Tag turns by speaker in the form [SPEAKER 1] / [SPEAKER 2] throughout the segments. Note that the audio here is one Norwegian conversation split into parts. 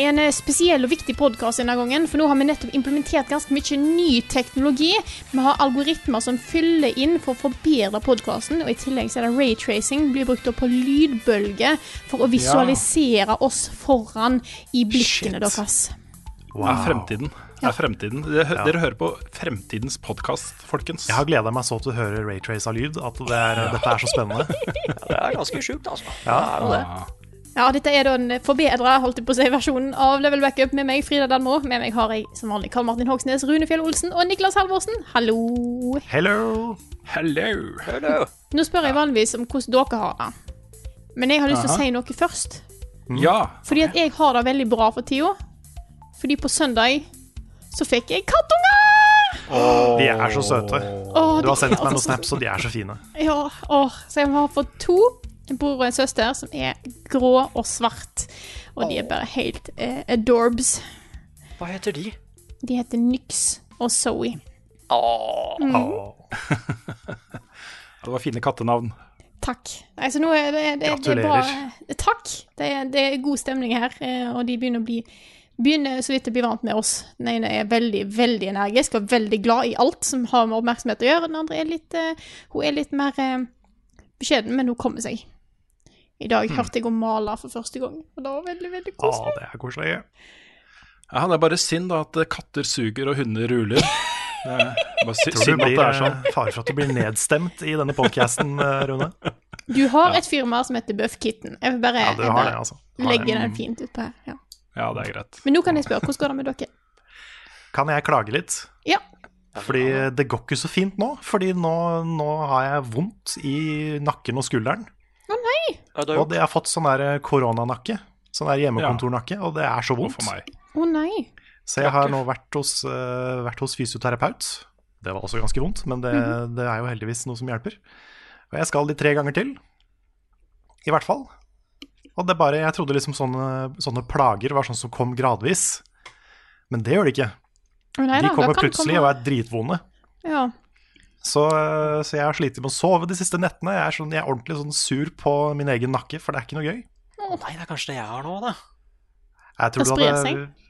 [SPEAKER 1] Det er en eh, spesiell og viktig podkast denne gangen, for nå har vi nettopp implementert ganske mye ny teknologi. Vi har algoritmer som fyller inn for å forbedre podkasten, og i tillegg så er det raytracing, blir brukt opp på lydbølger for å visualisere oss foran i blikkene
[SPEAKER 2] Shit.
[SPEAKER 1] deres.
[SPEAKER 2] er fremtiden. Er fremtiden. Dere, ja. dere hører på fremtidens podkast, folkens.
[SPEAKER 3] Jeg har gleda meg så til å høre raytrace av lyd at det er, dette er så spennende.
[SPEAKER 4] Det er ganske sjukt, altså.
[SPEAKER 3] Ja.
[SPEAKER 4] Det er jo det.
[SPEAKER 1] Ja, dette er da en forbedra holdt på å si, versjon av Level Backup med meg, Frida Danmo. Med meg har jeg som vanlig Karl Martin Hogsnes, Rune Fjell Olsen og Niklas Halvorsen. Hallo.
[SPEAKER 3] Hello!
[SPEAKER 2] Hello!
[SPEAKER 4] Hello.
[SPEAKER 1] Nå spør jeg vanligvis om hvordan dere har det. Men jeg har lyst til å si noe først.
[SPEAKER 2] Ja.
[SPEAKER 1] Fordi at jeg har det veldig bra for tida. Fordi på søndag så fikk jeg kattunger!
[SPEAKER 3] De er så søte.
[SPEAKER 1] Oh,
[SPEAKER 3] Du har sendt meg noen snaps, og de er så fine.
[SPEAKER 1] Ja, oh, så jeg har fått to. En bror og en søster som er grå og svart. Og de er bare helt eh, adorbs.
[SPEAKER 4] Hva heter de?
[SPEAKER 1] De heter Nyx og Zoe.
[SPEAKER 4] Åh,
[SPEAKER 1] Mm.
[SPEAKER 2] Det var fine kattenavn.
[SPEAKER 1] Takk. Altså, nå er det, det, det er
[SPEAKER 3] Gratulerer.
[SPEAKER 1] bra. Takk. Det er, det er god stemning her, eh, og de begynner å bli Begynner så vidt å bli vant med oss. Den ene er veldig, veldig energisk og veldig glad i alt som har med oppmerksomhet å gjøre. Den andre er litt uh, Hun er litt mer uh, beskjeden, men hun kommer seg. I dag hørte jeg henne male for første gang, og det var veldig, veldig
[SPEAKER 3] koselig.
[SPEAKER 1] koselig.
[SPEAKER 3] det er koselig.
[SPEAKER 2] Ja, han er bare synd da at katter suger og hunder ruler. Er bare sy
[SPEAKER 3] Tror du
[SPEAKER 2] synd at
[SPEAKER 3] blir
[SPEAKER 2] det er sånn.
[SPEAKER 3] eh, fare for at du blir nedstemt i denne podcasten, Rune?
[SPEAKER 1] Du har et firma som heter Buff Kitten. Jeg vil bare,
[SPEAKER 3] Ja,
[SPEAKER 1] jeg bare
[SPEAKER 3] det, altså.
[SPEAKER 1] legge
[SPEAKER 3] det.
[SPEAKER 1] den fint utpå her. Ja.
[SPEAKER 2] Ja, det er greit.
[SPEAKER 1] Men nå kan jeg spørre, hvordan går det med dere?
[SPEAKER 3] Kan jeg klage litt?
[SPEAKER 1] Ja.
[SPEAKER 3] Fordi det går ikke så fint nå. Fordi nå, nå har jeg vondt i nakken og skulderen.
[SPEAKER 4] Ja, nei! har
[SPEAKER 3] Og det har fått sånn der koronanakke. Sånn der hjemmekontornakke. Og det er så vondt.
[SPEAKER 2] for meg.
[SPEAKER 1] Å nei.
[SPEAKER 3] Så jeg har nå vært hos, uh, vært hos fysioterapeut. Det var også ganske vondt, men det, det er jo heldigvis noe som hjelper. Og jeg skal de tre ganger til. I hvert fall. Og det bare, jeg trodde liksom sånne, sånne plager var sånn som kom gradvis. Men det gjør de ikke.
[SPEAKER 1] Nei
[SPEAKER 3] De
[SPEAKER 1] da,
[SPEAKER 3] kommer plutselig
[SPEAKER 1] komme-
[SPEAKER 3] og er dritvonde.
[SPEAKER 1] Ja.
[SPEAKER 3] Så, så jeg har slitt med å sove de siste nettene. Jeg er, sånn, jeg er ordentlig sånn sur på min egen nakke, for det er ikke noe gøy.
[SPEAKER 4] Nei, det er kanskje det jeg har nå, da.
[SPEAKER 3] Jeg tror
[SPEAKER 1] Det sprer
[SPEAKER 3] hadde-
[SPEAKER 1] seg.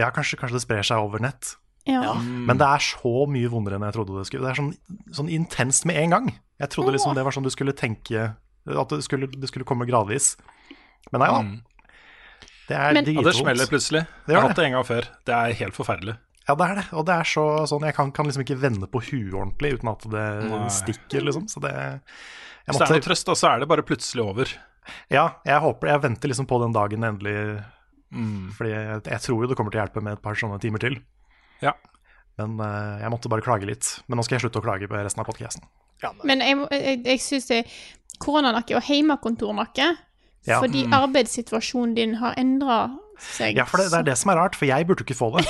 [SPEAKER 3] Ja, kanskje, kanskje det sprer seg over nett.
[SPEAKER 1] ja.
[SPEAKER 4] Ja.
[SPEAKER 3] Men det er så mye vondere enn jeg trodde det skulle. Det er sånn, sånn intenst med en gang. Jeg trodde liksom det var sånn du skulle tenke At det skulle, det skulle komme gradvis. Men nei da.
[SPEAKER 2] Ja.
[SPEAKER 3] Det er
[SPEAKER 1] digitalt.
[SPEAKER 2] Ja, det smeller plutselig.
[SPEAKER 3] Det
[SPEAKER 2] Jeg har hatt det en gang før. Det er helt forferdelig.
[SPEAKER 3] Ja, det er det. Og det er så, sånn Jeg kan, kan liksom ikke vende på huet ordentlig uten at det
[SPEAKER 2] Nei.
[SPEAKER 3] stikker, liksom. Så det jeg
[SPEAKER 2] Hvis det er noe trøst, da, så er det bare plutselig over.
[SPEAKER 3] Ja, jeg håper Jeg venter liksom på den dagen endelig
[SPEAKER 2] Mm.
[SPEAKER 3] Fordi jeg, jeg tror jo det kommer til å hjelpe med et par sånne timer til.
[SPEAKER 2] Ja.
[SPEAKER 3] Men uh, jeg måtte bare klage litt. Men nå skal jeg slutte å klage på resten av podkasten.
[SPEAKER 1] Men jeg, jeg, jeg syns det koronanakke og heimekontornakke
[SPEAKER 3] Ja.
[SPEAKER 1] fordi arbeidssituasjonen din har endra seg.
[SPEAKER 3] Ja, for det, det er det som er rart, for jeg burde ikke få det.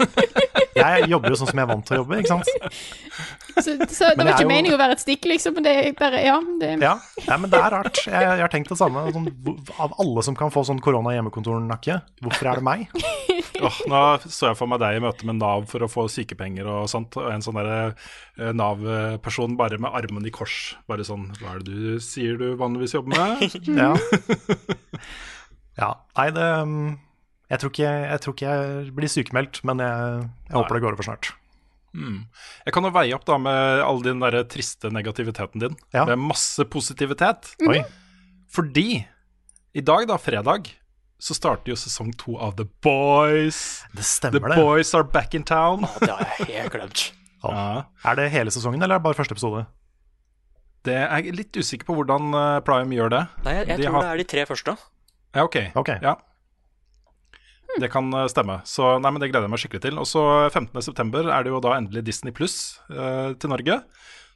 [SPEAKER 3] Jeg jobber jo sånn som jeg er vant til å jobbe, ikke sant.
[SPEAKER 1] Så, så det var
[SPEAKER 3] jeg
[SPEAKER 1] ikke
[SPEAKER 3] jo-
[SPEAKER 1] meningen å være et stikk, liksom. Men det er bare Ja. Det,
[SPEAKER 3] Ja, ja men det er rart. Jeg, jeg har tenkt det samme. Sånn, av alle som kan få sånn korona hjemmekontornakke, hvorfor er det meg?
[SPEAKER 2] oh, nå så jeg for meg deg i møte med Nav for å få sykepenger og sånt, og en sånn derre eh, Nav-person bare med armen i kors. Bare sånn Hva er det du sier du vanligvis jobber med?
[SPEAKER 3] Ja. ja. Nei, det um, jeg tror, ikke, jeg tror ikke jeg blir sykemeldt, men jeg, jeg håper det går over snart.
[SPEAKER 2] Jeg kan jo veie opp da med all din der triste negativiteten din
[SPEAKER 3] Ja.
[SPEAKER 2] med masse positivitet.
[SPEAKER 3] Oi.
[SPEAKER 2] Fordi i dag, da, fredag, så starter jo sesong to av The Boys.
[SPEAKER 3] Det
[SPEAKER 2] The
[SPEAKER 3] stemmer, det.
[SPEAKER 2] Boys are back in town.
[SPEAKER 4] Å, det har jeg helt glemt.
[SPEAKER 2] Ja.
[SPEAKER 3] Er det hele sesongen, eller er det bare første episode?
[SPEAKER 2] Det er jeg litt usikker på hvordan eh, Prime gjør det.
[SPEAKER 4] Nei, jeg, jeg
[SPEAKER 2] De
[SPEAKER 4] tror
[SPEAKER 2] har-
[SPEAKER 4] det er de tre første.
[SPEAKER 2] Ja, ok.
[SPEAKER 3] Ok.
[SPEAKER 2] Ja. Det kan eh, stemme. Så nei, men det gleder jeg meg skikkelig til. Og så 15.9 er det jo da endelig Disney Pluss eh, til Norge.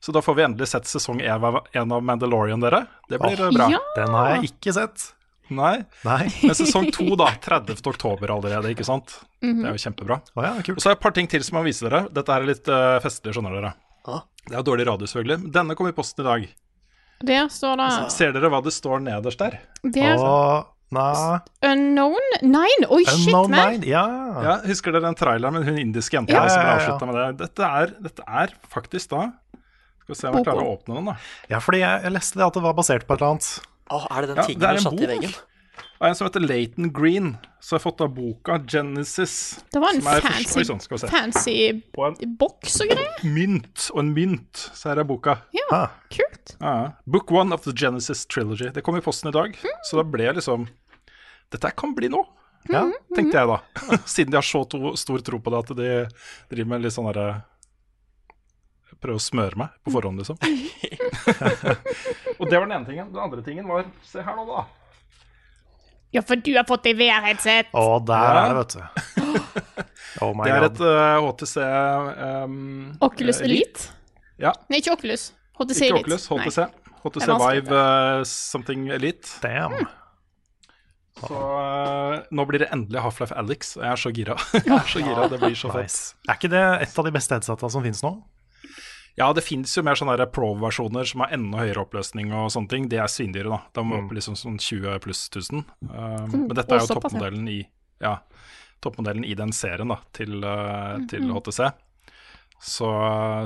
[SPEAKER 2] Så da får vi endelig sett sesong én av, Mandalorian, dere. Det blir oh, bra.
[SPEAKER 1] Ja.
[SPEAKER 3] Den har jeg ikke sett.
[SPEAKER 2] Nei.
[SPEAKER 3] Nei.
[SPEAKER 2] Men sesong to, da. 30. oktober allerede, ikke sant. Det er jo kjempebra.
[SPEAKER 3] Oh, ja,
[SPEAKER 2] Og så er det et par ting til som jeg må vise dere. Dette er litt uh, festlig, skjønner dere.
[SPEAKER 4] Ah.
[SPEAKER 2] Det er jo dårlig radio, selvfølgelig. Denne kom i posten i dag.
[SPEAKER 1] Der står det
[SPEAKER 2] Ser dere hva det står nederst der?
[SPEAKER 1] der,
[SPEAKER 3] Og Nei
[SPEAKER 1] Unknown Nine. Oi, shit,
[SPEAKER 3] Unknown
[SPEAKER 1] man.
[SPEAKER 3] Ja.
[SPEAKER 2] Ja, Husker dere den traileren med hun indiske jenta
[SPEAKER 3] Ja,
[SPEAKER 2] som
[SPEAKER 3] ja,
[SPEAKER 2] ble
[SPEAKER 3] ja, ja.
[SPEAKER 2] avslutta med det? Dette er, dette er faktisk da Skal vi se om jeg klarer å åpne den, da.
[SPEAKER 3] ja, fordi jeg, jeg leste det at det var basert på et eller annet.
[SPEAKER 4] Oh, er det den
[SPEAKER 2] Ja,
[SPEAKER 4] tingen
[SPEAKER 2] det er
[SPEAKER 4] du satte i
[SPEAKER 2] veggen?
[SPEAKER 4] veggen?
[SPEAKER 2] er en som heter Leighton Green. Så har fått av boka Genesis.
[SPEAKER 1] Det var en
[SPEAKER 2] som
[SPEAKER 1] fancy,
[SPEAKER 2] Oi sånn, skal vi se.
[SPEAKER 1] fancy
[SPEAKER 2] en
[SPEAKER 1] boks og greier.
[SPEAKER 2] mynt og en mynt, så her er boka.
[SPEAKER 1] Ja,
[SPEAKER 3] Ah.
[SPEAKER 1] kult.
[SPEAKER 2] Ah. Book one of the Genesis Trilogy. Det kom i posten i dag, så da ble jeg liksom Dette kan bli noe,
[SPEAKER 3] Ja.
[SPEAKER 2] tenkte jeg da. Siden de har så to, stor tro på det at de driver med litt sånn derre Prøver å smøre meg på forhånd, liksom. og det var den ene tingen. Den andre tingen var Se her nå, da.
[SPEAKER 1] Ja, for du har fått deg VR-headset.
[SPEAKER 3] Å, der
[SPEAKER 2] Ja.
[SPEAKER 3] er det, vet du. Oh my
[SPEAKER 2] Det er
[SPEAKER 3] god.
[SPEAKER 2] et uh, HTC um,
[SPEAKER 1] Oculus
[SPEAKER 2] eh,
[SPEAKER 1] Elite.
[SPEAKER 2] Ja,
[SPEAKER 1] Nei, ikke Oculus. HTC
[SPEAKER 2] ikke
[SPEAKER 1] Elite.
[SPEAKER 2] Oculus, HTC. HTC Vive uh, something Elite.
[SPEAKER 3] Damn.
[SPEAKER 2] Så uh, nå blir det endelig Half-Life Alex, og jeg er så gira. jeg er så gira, Det blir så fett.
[SPEAKER 3] Nice. Er ikke det et av de beste headsetta som finnes nå?
[SPEAKER 2] Ja, det fins jo mer sånne Pro-versjoner som har enda høyere oppløsning og sånne ting. De er svindyre, da. De må opp liksom sånn 20 pluss 1000. Um, men dette er jo toppmodellen i Ja, toppmodellen i den serien da, til, uh, til HTC. Så,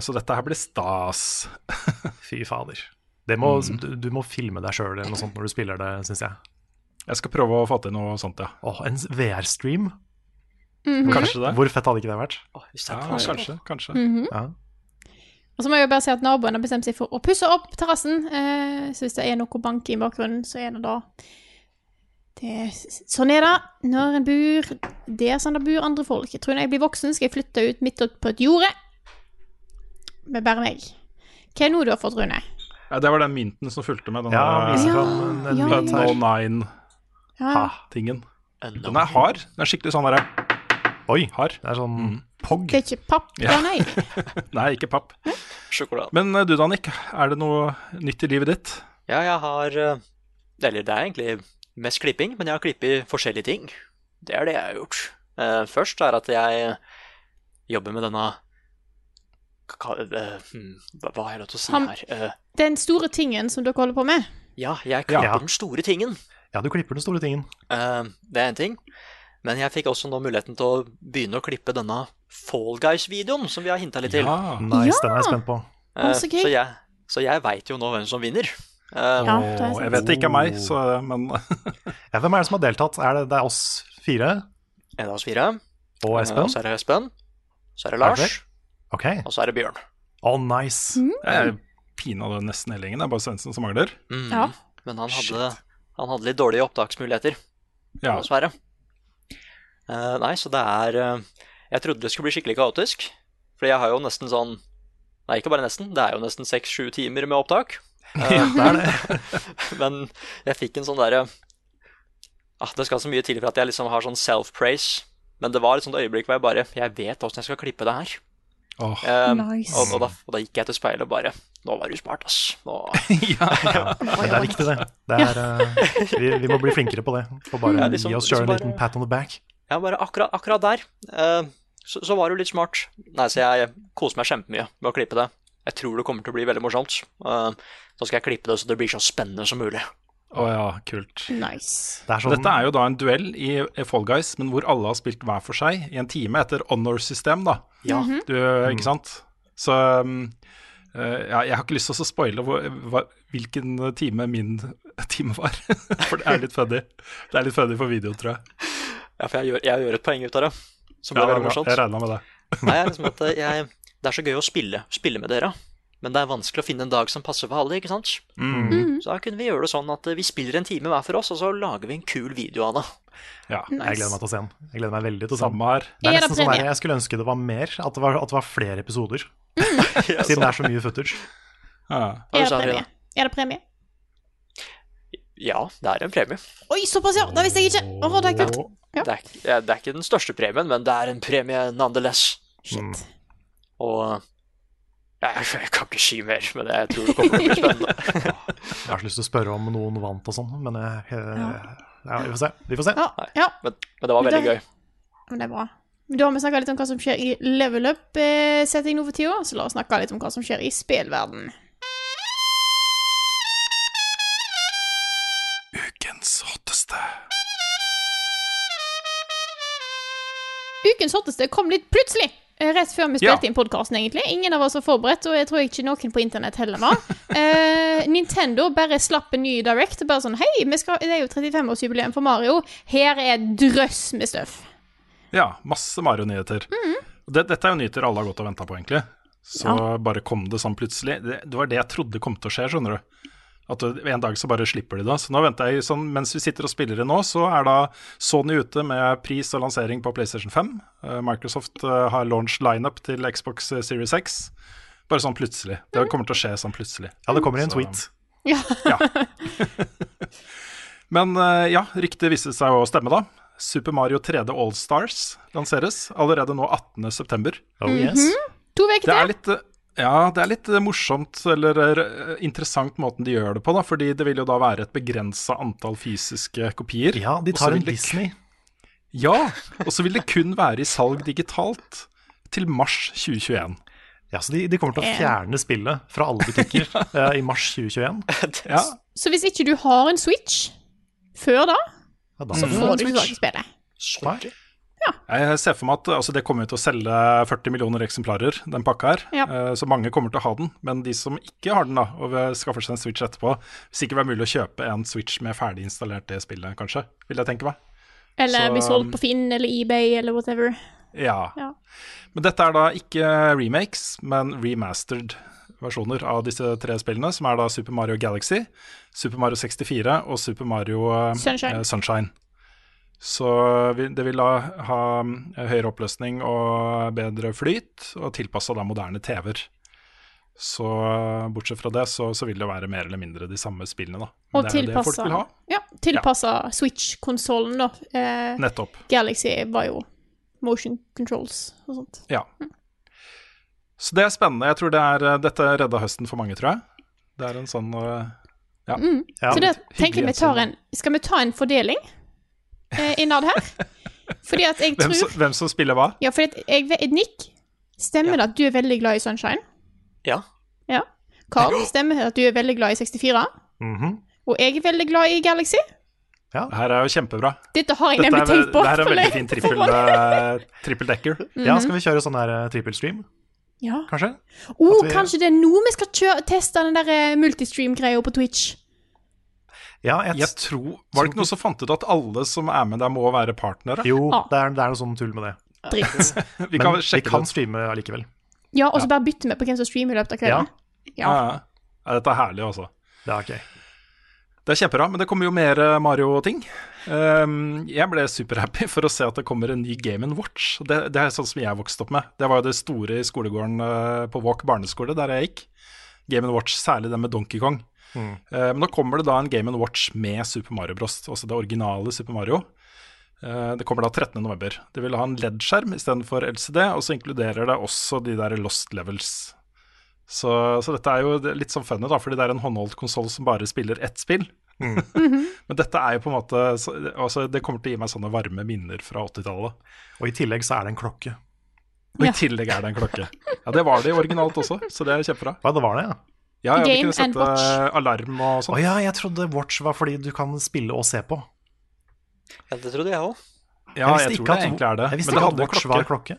[SPEAKER 2] så dette her blir stas.
[SPEAKER 3] Fy fader. Det må,
[SPEAKER 2] Mm.
[SPEAKER 3] du, du må filme deg sjøl eller noe sånt når du spiller det, syns jeg.
[SPEAKER 2] Jeg skal prøve å få til noe sånt, ja.
[SPEAKER 3] Åh, en VR-stream?
[SPEAKER 2] Kanskje det.
[SPEAKER 3] Hvor fett hadde ikke det vært?
[SPEAKER 4] Å, det
[SPEAKER 2] Ja,
[SPEAKER 4] kanskje.
[SPEAKER 2] kanskje. kanskje.
[SPEAKER 3] Ja.
[SPEAKER 1] Og så må jeg jo bare si at naboen har bestemt seg for å pusse opp terrassen. Eh, så hvis det er noe bank i bakgrunnen, så er det da det, Sånn er det når en bor Det er sånn det bor andre folk. Jeg tror når jeg blir voksen, skal jeg flytte ut midt ut på et jorde med bare meg. Hva er det nå du har fått, Rune?
[SPEAKER 2] Ja, det var den mynten som fulgte med den
[SPEAKER 3] Ja,
[SPEAKER 2] der,
[SPEAKER 1] Ja,
[SPEAKER 3] den, den en
[SPEAKER 1] ja,
[SPEAKER 2] Unknown-tingen. Den er hard. Den er skikkelig sånn derre
[SPEAKER 3] Oi,
[SPEAKER 2] hard.
[SPEAKER 3] det er sånn
[SPEAKER 2] Mm.
[SPEAKER 3] POG.
[SPEAKER 1] det er ikke papp,
[SPEAKER 2] da,
[SPEAKER 1] ja. nei.
[SPEAKER 2] Nei, ikke papp.
[SPEAKER 4] Sjokolade.
[SPEAKER 2] Men eh, du Danik, er det noe nytt i livet ditt?
[SPEAKER 4] Ja, jeg har eh, Eller det er egentlig mest klipping, men jeg har klippet forskjellige ting. Det er det jeg har gjort. Eh, først er at jeg jobber med denne hva, hmm, hva har jeg lov til å si her? Eh,
[SPEAKER 1] Den store tingen som dere holder på med.
[SPEAKER 4] ja, jeg klipper
[SPEAKER 3] Ja.
[SPEAKER 4] den store tingen.
[SPEAKER 3] Ja, du klipper den store tingen.
[SPEAKER 4] Uh, det er en ting. Men jeg fikk også nå muligheten til å begynne å klippe denne Fall Guys-videoen som vi har hinta litt til.
[SPEAKER 2] Ja.
[SPEAKER 3] Nice,
[SPEAKER 1] Ja.
[SPEAKER 3] den er jeg spent på.
[SPEAKER 1] Uh, så
[SPEAKER 4] så jeg, så jeg veit jo nå hvem som vinner. Uh,
[SPEAKER 1] Ja, det er
[SPEAKER 2] Og jeg vet det ikke er meg, så, men
[SPEAKER 3] Ja, hvem er det som har deltatt? Er det, det er oss fire
[SPEAKER 4] Er det oss fire.
[SPEAKER 3] og Espen?
[SPEAKER 4] Og så er det Espen. Så er det
[SPEAKER 3] Er det
[SPEAKER 4] Lars.
[SPEAKER 3] Ok.
[SPEAKER 4] Og så er det Bjørn.
[SPEAKER 3] Å, nice.
[SPEAKER 1] Mm.
[SPEAKER 2] jeg er pinadø nesten hele gjengen. Det er bare Svendsen som mangler.
[SPEAKER 4] Mm.
[SPEAKER 1] Ja.
[SPEAKER 4] Men han hadde, han hadde litt dårlige opptaksmuligheter,
[SPEAKER 2] Ja.
[SPEAKER 4] dessverre. Uh, nei, så det er uh, Jeg trodde det skulle bli skikkelig kaotisk. For jeg har jo nesten sånn Nei, ikke bare nesten. Det er jo nesten seks-sju timer med opptak. Eh,
[SPEAKER 3] Det er det.
[SPEAKER 4] men jeg fikk en sånn derre ah, Det skal så mye til for at jeg liksom har sånn self-praise. Men det var et sånt øyeblikk hvor jeg bare Jeg vet åssen jeg skal klippe det her.
[SPEAKER 2] Åh.
[SPEAKER 4] um,
[SPEAKER 1] Nice.
[SPEAKER 4] og, og, da, og da gikk jeg til speilet og bare Nå var du smart, ass. Nå,
[SPEAKER 3] Ja, men det er viktig, det. det er, uh, vi, vi må bli flinkere på det. Og bare
[SPEAKER 4] Ja, liksom-
[SPEAKER 3] gi oss sjøl en liten pat on the back.
[SPEAKER 4] Ja, bare akkurat, akkurat der. Uh, så, så var du litt smart. Nei, så jeg koser meg kjempemye med å klippe det. Jeg tror det kommer til å bli veldig morsomt. Uh, så skal jeg klippe det så det blir så spennende som mulig.
[SPEAKER 2] Å ja, kult.
[SPEAKER 1] Nice.
[SPEAKER 3] Det er sånn,
[SPEAKER 2] Dette er jo da en duell i Fall Guys, men hvor alle har spilt hver for seg i en time etter honor-system, da.
[SPEAKER 4] Ja.
[SPEAKER 2] Du, Ikke sant? Så um, eh, ja, jeg har ikke lyst til å spoile hvilken time min time var. for det er litt funny. Det er litt funny for video, tror jeg.
[SPEAKER 4] Ja, for jeg gjør, jeg gjør et poeng ut av det. Som
[SPEAKER 2] Ja,
[SPEAKER 4] blir
[SPEAKER 2] er
[SPEAKER 4] veldig morsomt.
[SPEAKER 2] jeg regna med det.
[SPEAKER 4] Nei, jeg, liksom at jeg, det er så gøy å spille, spille med dere. Men det er vanskelig å finne en dag som passer for alle, ikke sant?
[SPEAKER 2] Mm.
[SPEAKER 4] Så da kunne vi gjøre det sånn at eh, vi spiller en time hver for oss, og så lager vi en kul video av det.
[SPEAKER 2] Ja,
[SPEAKER 3] Jeg gleder meg til å se den. Jeg gleder meg veldig til å se den.
[SPEAKER 2] Samme her.
[SPEAKER 3] Det er nesten sånn der, Jeg skulle ønske det var mer, at det var, at det var flere episoder. Siden det er så mye footage.
[SPEAKER 2] Ja.
[SPEAKER 1] Er det premie? Er det premie?
[SPEAKER 4] Ja, det er en premie.
[SPEAKER 1] Oi, såpass, ja! Det visste jeg ikke. Oh, det er kult. Ja.
[SPEAKER 4] Det, er, det er ikke den største premien, men det er en premie nonetheless.
[SPEAKER 1] Shit.
[SPEAKER 4] Og ja, jeg, jeg kan ikke si mer, men jeg tror det kommer til å bli spennende.
[SPEAKER 3] Jeg har så lyst til å spørre om noen vant og sånn, men jeg, jeg, ja, vi får se. Vi får se.
[SPEAKER 1] Ja, ja.
[SPEAKER 4] Men, men det var veldig
[SPEAKER 1] Det-
[SPEAKER 4] gøy.
[SPEAKER 1] Men det er bra. Da har vi snakka litt om hva som skjer i level up-setting nå for tida, så la oss snakke litt om hva som skjer i spillverden.
[SPEAKER 2] Ukens hotteste.
[SPEAKER 1] Ukens hotteste kom litt plutselig. Eh, Rett før vi
[SPEAKER 2] Ja.
[SPEAKER 1] spilte inn podkasten, egentlig. Ingen av oss var forberedt, og jeg tror ikke noen på internett heller var. Eh, Nintendo bare slapp en ny Direct. Bare sånn Hei, vi skal, det er jo 35-årsjubileum for Mario. Her er drøss med støff.
[SPEAKER 2] Ja, masse Mario-nyheter. Det, dette er jo nyheter alle har gått og venta på, egentlig. Så bare kom det sånn plutselig. Det, det var det jeg trodde kom til å skje, skjønner du. At en dag så bare slipper de det. Så nå venter jeg sånn, Mens vi sitter og spiller det nå, så er da Sony ute med pris og lansering på PlayStation 5. Eh, Microsoft eh, har launch lineup til Xbox eh, Series X. Bare sånn plutselig. Det kommer til å skje sånn plutselig.
[SPEAKER 3] Ja, det kommer i en tweet.
[SPEAKER 1] Ja.
[SPEAKER 2] Men eh, ja, ryktet viste seg å stemme, da. Super Mario 3D Allstars lanseres allerede nå 18.9.
[SPEAKER 3] Oh yes.
[SPEAKER 1] To uker
[SPEAKER 2] Det er
[SPEAKER 1] til.
[SPEAKER 2] Eh, ja, det er litt eh, morsomt eller eh, interessant måten de gjør det på, da. Fordi det vil jo da være et begrensa antall fysiske kopier.
[SPEAKER 3] Ja, de tar en
[SPEAKER 2] det-
[SPEAKER 3] Disney.
[SPEAKER 2] Ja, og så vil det kun være i salg digitalt til mars 2021.
[SPEAKER 3] Ja, så de, de kommer til å
[SPEAKER 1] Eh.
[SPEAKER 3] fjerne spillet fra alle butikker ja. i mars 2021.
[SPEAKER 2] Ja,
[SPEAKER 1] Så hvis ikke du har en Switch før da,
[SPEAKER 3] Ja, da
[SPEAKER 1] så
[SPEAKER 3] får
[SPEAKER 1] du ikke
[SPEAKER 3] Switch.
[SPEAKER 1] tak
[SPEAKER 3] Nei.
[SPEAKER 2] Jeg ser for meg at altså, det kommer til å selge 40 millioner eksemplarer, den pakka her.
[SPEAKER 1] Ja.
[SPEAKER 2] Eh, Så mange kommer til å ha den. Men de som ikke har den, da, og skaffer seg en Switch etterpå, vil sikkert være mulig å kjøpe en Switch med ferdig installert det spillet, kanskje. Vil jeg tenke meg.
[SPEAKER 1] Eller
[SPEAKER 2] Så-
[SPEAKER 1] bli solgt på Finn eller eBay eller whatever.
[SPEAKER 2] Ja.
[SPEAKER 1] Ja.
[SPEAKER 2] Men dette er da ikke remakes, men remastered versjoner av disse tre spillene, som er da Super Mario Galaxy, Super Mario 64 og Super Mario
[SPEAKER 1] Sunshine.
[SPEAKER 2] eh, Sunshine. Så det vil da ha eh, høyere oppløsning og bedre flyt, og tilpassa da moderne TV-er. Så bortsett fra det, så, så vil det være mer eller mindre de samme spillene, da. Men
[SPEAKER 1] Og
[SPEAKER 2] det jo det folk
[SPEAKER 1] tilpassa
[SPEAKER 2] vil
[SPEAKER 1] ja, Switch-konsollen, da. Eh,
[SPEAKER 2] Nettopp.
[SPEAKER 1] Galaxy var jo motion controls og sånt.
[SPEAKER 2] Ja. Så det er spennende. Jeg tror det er, eh, dette redda høsten for mange, tror jeg. Det er en sånn eh, Ja.
[SPEAKER 3] Ja,
[SPEAKER 1] så det tenker jeg vi tar en Skal vi ta en fordeling eh, innad her? Fordi at jeg
[SPEAKER 2] hvem,
[SPEAKER 1] tror
[SPEAKER 2] som, hvem som spiller hva?
[SPEAKER 1] Ja, fordi at jeg vet Nick, stemmer det at du er veldig glad i Sunshine?
[SPEAKER 4] Ja.
[SPEAKER 1] Ja. Carl, stemmer det at du er veldig glad i 64?
[SPEAKER 3] Mhm.
[SPEAKER 1] Og jeg er veldig glad i Galaxy?
[SPEAKER 2] Ja, Det her er jo kjempebra.
[SPEAKER 1] Dette har jeg nemlig tenkt på.
[SPEAKER 2] det her er en veldig fin
[SPEAKER 1] på
[SPEAKER 2] trippel,
[SPEAKER 1] forhånd.
[SPEAKER 2] eh, trippeldekker.
[SPEAKER 3] ja, skal vi kjøre sånn her eh, trippelstream,
[SPEAKER 1] Ja.
[SPEAKER 3] kanskje?
[SPEAKER 1] Oh,
[SPEAKER 3] vi-
[SPEAKER 1] kanskje det er nå vi skal kjøre, teste den der eh, multistream-greia på Twitch.
[SPEAKER 3] Ja, jeg,
[SPEAKER 2] Jeg tror, Var det ikke noe som fant ut at alle som er med der, må være partnere?
[SPEAKER 3] Jo,
[SPEAKER 1] ah.
[SPEAKER 3] det er, det er noe sånn tull med det.
[SPEAKER 1] Dritt.
[SPEAKER 2] Vi kan
[SPEAKER 3] Men vi kan streame allikevel.
[SPEAKER 1] Ja, og så bare bytte med på hvem som streamer i løpet av kvelden.
[SPEAKER 2] Ja,
[SPEAKER 1] Ja.
[SPEAKER 2] ja. Ja, dette er herlig, altså.
[SPEAKER 3] Det er ok.
[SPEAKER 2] Det er kjempebra, men det kommer jo mer eh, Mario-ting. Um, jeg ble superhappy for å se at det kommer en ny Game Watch. Det, det er sånn som jeg vokste opp med. Det var jo det store i skolegården eh, på Walk barneskole, der jeg gikk. Game Watch, særlig den med Donkey Kong. Eh, men nå kommer det da en Game Watch med Super Mario Bros, altså det originale Super Mario. Eh, det kommer da 13.11. Det vil ha en LED-skjerm istedenfor LCD, og så inkluderer det også de der Lost Levels. Så, så dette er jo litt sånn funny, da, fordi det er en håndholdt konsoll som bare spiller ett spill. Men dette er jo på en måte så, altså, Det kommer til å gi meg sånne varme minner fra 80-tallet.
[SPEAKER 3] Og i tillegg så er det en klokke.
[SPEAKER 2] Og
[SPEAKER 1] Ja.
[SPEAKER 2] i tillegg er det en klokke. Ja, det var det originalt også, så det er kjempebra.
[SPEAKER 3] Ja, det var det, ja.
[SPEAKER 2] Ja, ja,
[SPEAKER 1] Game
[SPEAKER 2] kunne
[SPEAKER 1] and
[SPEAKER 2] sette
[SPEAKER 1] watch.
[SPEAKER 2] alarm og
[SPEAKER 3] Å
[SPEAKER 2] oh,
[SPEAKER 3] ja, jeg trodde Watch var fordi du kan spille og se på.
[SPEAKER 4] Ja, det trodde jeg òg.
[SPEAKER 2] Ja, jeg,
[SPEAKER 3] jeg
[SPEAKER 2] tror det
[SPEAKER 3] at-
[SPEAKER 2] egentlig er det.
[SPEAKER 3] Jeg visste
[SPEAKER 2] Men det
[SPEAKER 3] ikke at
[SPEAKER 2] hadde
[SPEAKER 3] Watch
[SPEAKER 2] klokke.
[SPEAKER 3] var klokke.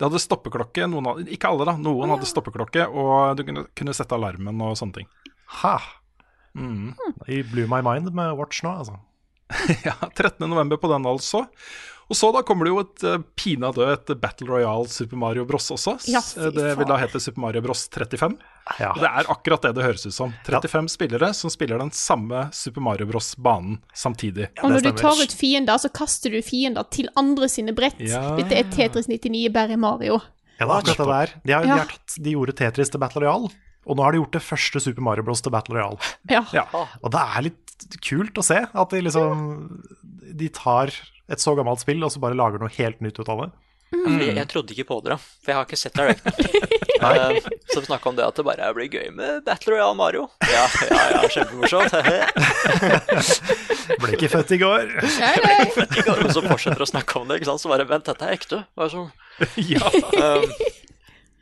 [SPEAKER 2] Det hadde stoppeklokke. Noen hadde, ikke alle, da. Noen hadde stoppeklokke, og du kunne, kunne sette alarmen og sånne ting.
[SPEAKER 3] Ha!
[SPEAKER 2] Mm.
[SPEAKER 3] I blew my mind med Watch nå, altså.
[SPEAKER 2] Ja, 13. november på den altså. Og så da kommer det jo et uh, pinadø et Battle Royale Super Mario Bros også.
[SPEAKER 1] Ja,
[SPEAKER 2] det vil da hete Super Mario Bros 35.
[SPEAKER 3] Ja.
[SPEAKER 2] Og det er akkurat det det høres ut som. 35 spillere som spiller den samme Super Mario Bros-banen samtidig.
[SPEAKER 1] Og når du tar ut fiender, så kaster du fiender til andre sine brett.
[SPEAKER 2] Ja.
[SPEAKER 1] Dette er Tetris 99 bare Mario.
[SPEAKER 3] Ja, det er akkurat det der. De, har, de, har tatt, de gjorde Tetris til Battle Royale, Og nå har de gjort det første Super Mario Bros. til Battle Royale.
[SPEAKER 1] Ja.
[SPEAKER 2] Ja.
[SPEAKER 3] Og det er litt kult å se at de liksom De tar et så gammelt spill og så bare lager noe helt nytt ut av det.
[SPEAKER 4] Mm. jeg, jeg trodde ikke på dere, for jeg har ikke sett Direct. uh, som snakka om det at det bare blir gøy med Battle Royale Mario. Ja, ja, ja, kjempemorsomt.
[SPEAKER 3] Ble ikke født i går.
[SPEAKER 1] Nei, nei.
[SPEAKER 4] Og så fortsetter å snakke om det, ikke sant. Så bare vent, dette er ekte. Sånn.
[SPEAKER 2] ja.
[SPEAKER 4] Um,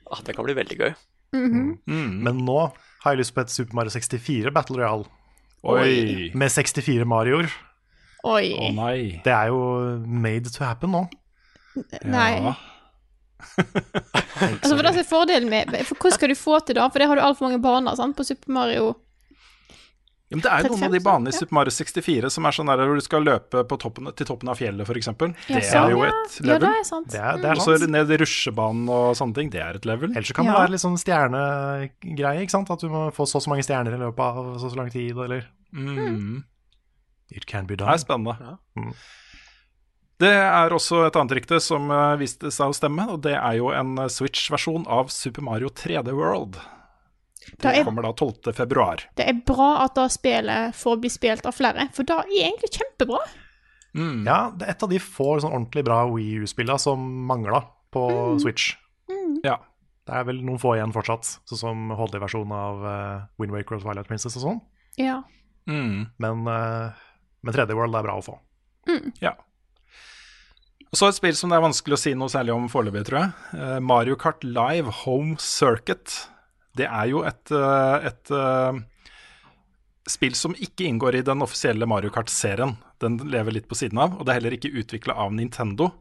[SPEAKER 4] ah, det kan bli veldig gøy.
[SPEAKER 3] Men nå har jeg lyst på et Super Mario 64 Battle Royale
[SPEAKER 2] Oi.
[SPEAKER 3] med 64 Marioer.
[SPEAKER 1] Oi.
[SPEAKER 2] Å nei.
[SPEAKER 3] Det er jo made to happen nå.
[SPEAKER 1] Nei.
[SPEAKER 2] Ja.
[SPEAKER 1] Altså, for det er fordelen med for Hvordan skal du få til det? For det har du altfor mange baner sant? på Super Mario.
[SPEAKER 2] Ja, men det er jo noen av de banene i. Super Mario 64 som er sånn der hvor du skal løpe på toppen, til toppen av fjellet, f.eks. Det
[SPEAKER 1] Ja,
[SPEAKER 2] er jo et level.
[SPEAKER 1] Ja, det er sant.
[SPEAKER 3] Det er, det er
[SPEAKER 2] Og ned i rusjebanen og sånne ting. Det er et level.
[SPEAKER 3] Ellers så kan det være litt sånn stjernegreie, ikke sant? At du må få så og så mange stjerner i løpet av så og så lang tid, eller
[SPEAKER 2] Mm.
[SPEAKER 3] It can be done.
[SPEAKER 2] Det er
[SPEAKER 3] spennende.
[SPEAKER 2] spennende.
[SPEAKER 3] Mm.
[SPEAKER 2] Det er også et annet rykte som eh, viste seg å stemme, og det er jo en eh, Switch-versjon av Super Mario 3D World.
[SPEAKER 1] Det er,
[SPEAKER 2] kommer da 12. februar.
[SPEAKER 1] det er bra at det spillet får bli spilt av flere, for det er egentlig kjempebra.
[SPEAKER 2] Mm.
[SPEAKER 3] Ja, det er et av de få sånn ordentlig bra Wii U-spillene som mangla på
[SPEAKER 1] Mm.
[SPEAKER 3] Switch.
[SPEAKER 2] Ja.
[SPEAKER 3] Det er vel noen få igjen fortsatt, sånn som HD-versjonen av uh, Wind Waker og Twilight Princess og sånn.
[SPEAKER 1] Ja.
[SPEAKER 2] Mm.
[SPEAKER 3] Men, uh, men 3D World er bra å få.
[SPEAKER 2] ja. Og så et spill som det er vanskelig å si noe særlig om foreløpig, tror jeg. Eh, Mario Kart Live Home Circuit. Det er jo et, eh, et eh, spill som ikke inngår i den offisielle Mario Kart-serien. Den lever litt på siden av, og det er heller ikke utvikla av Nintendo.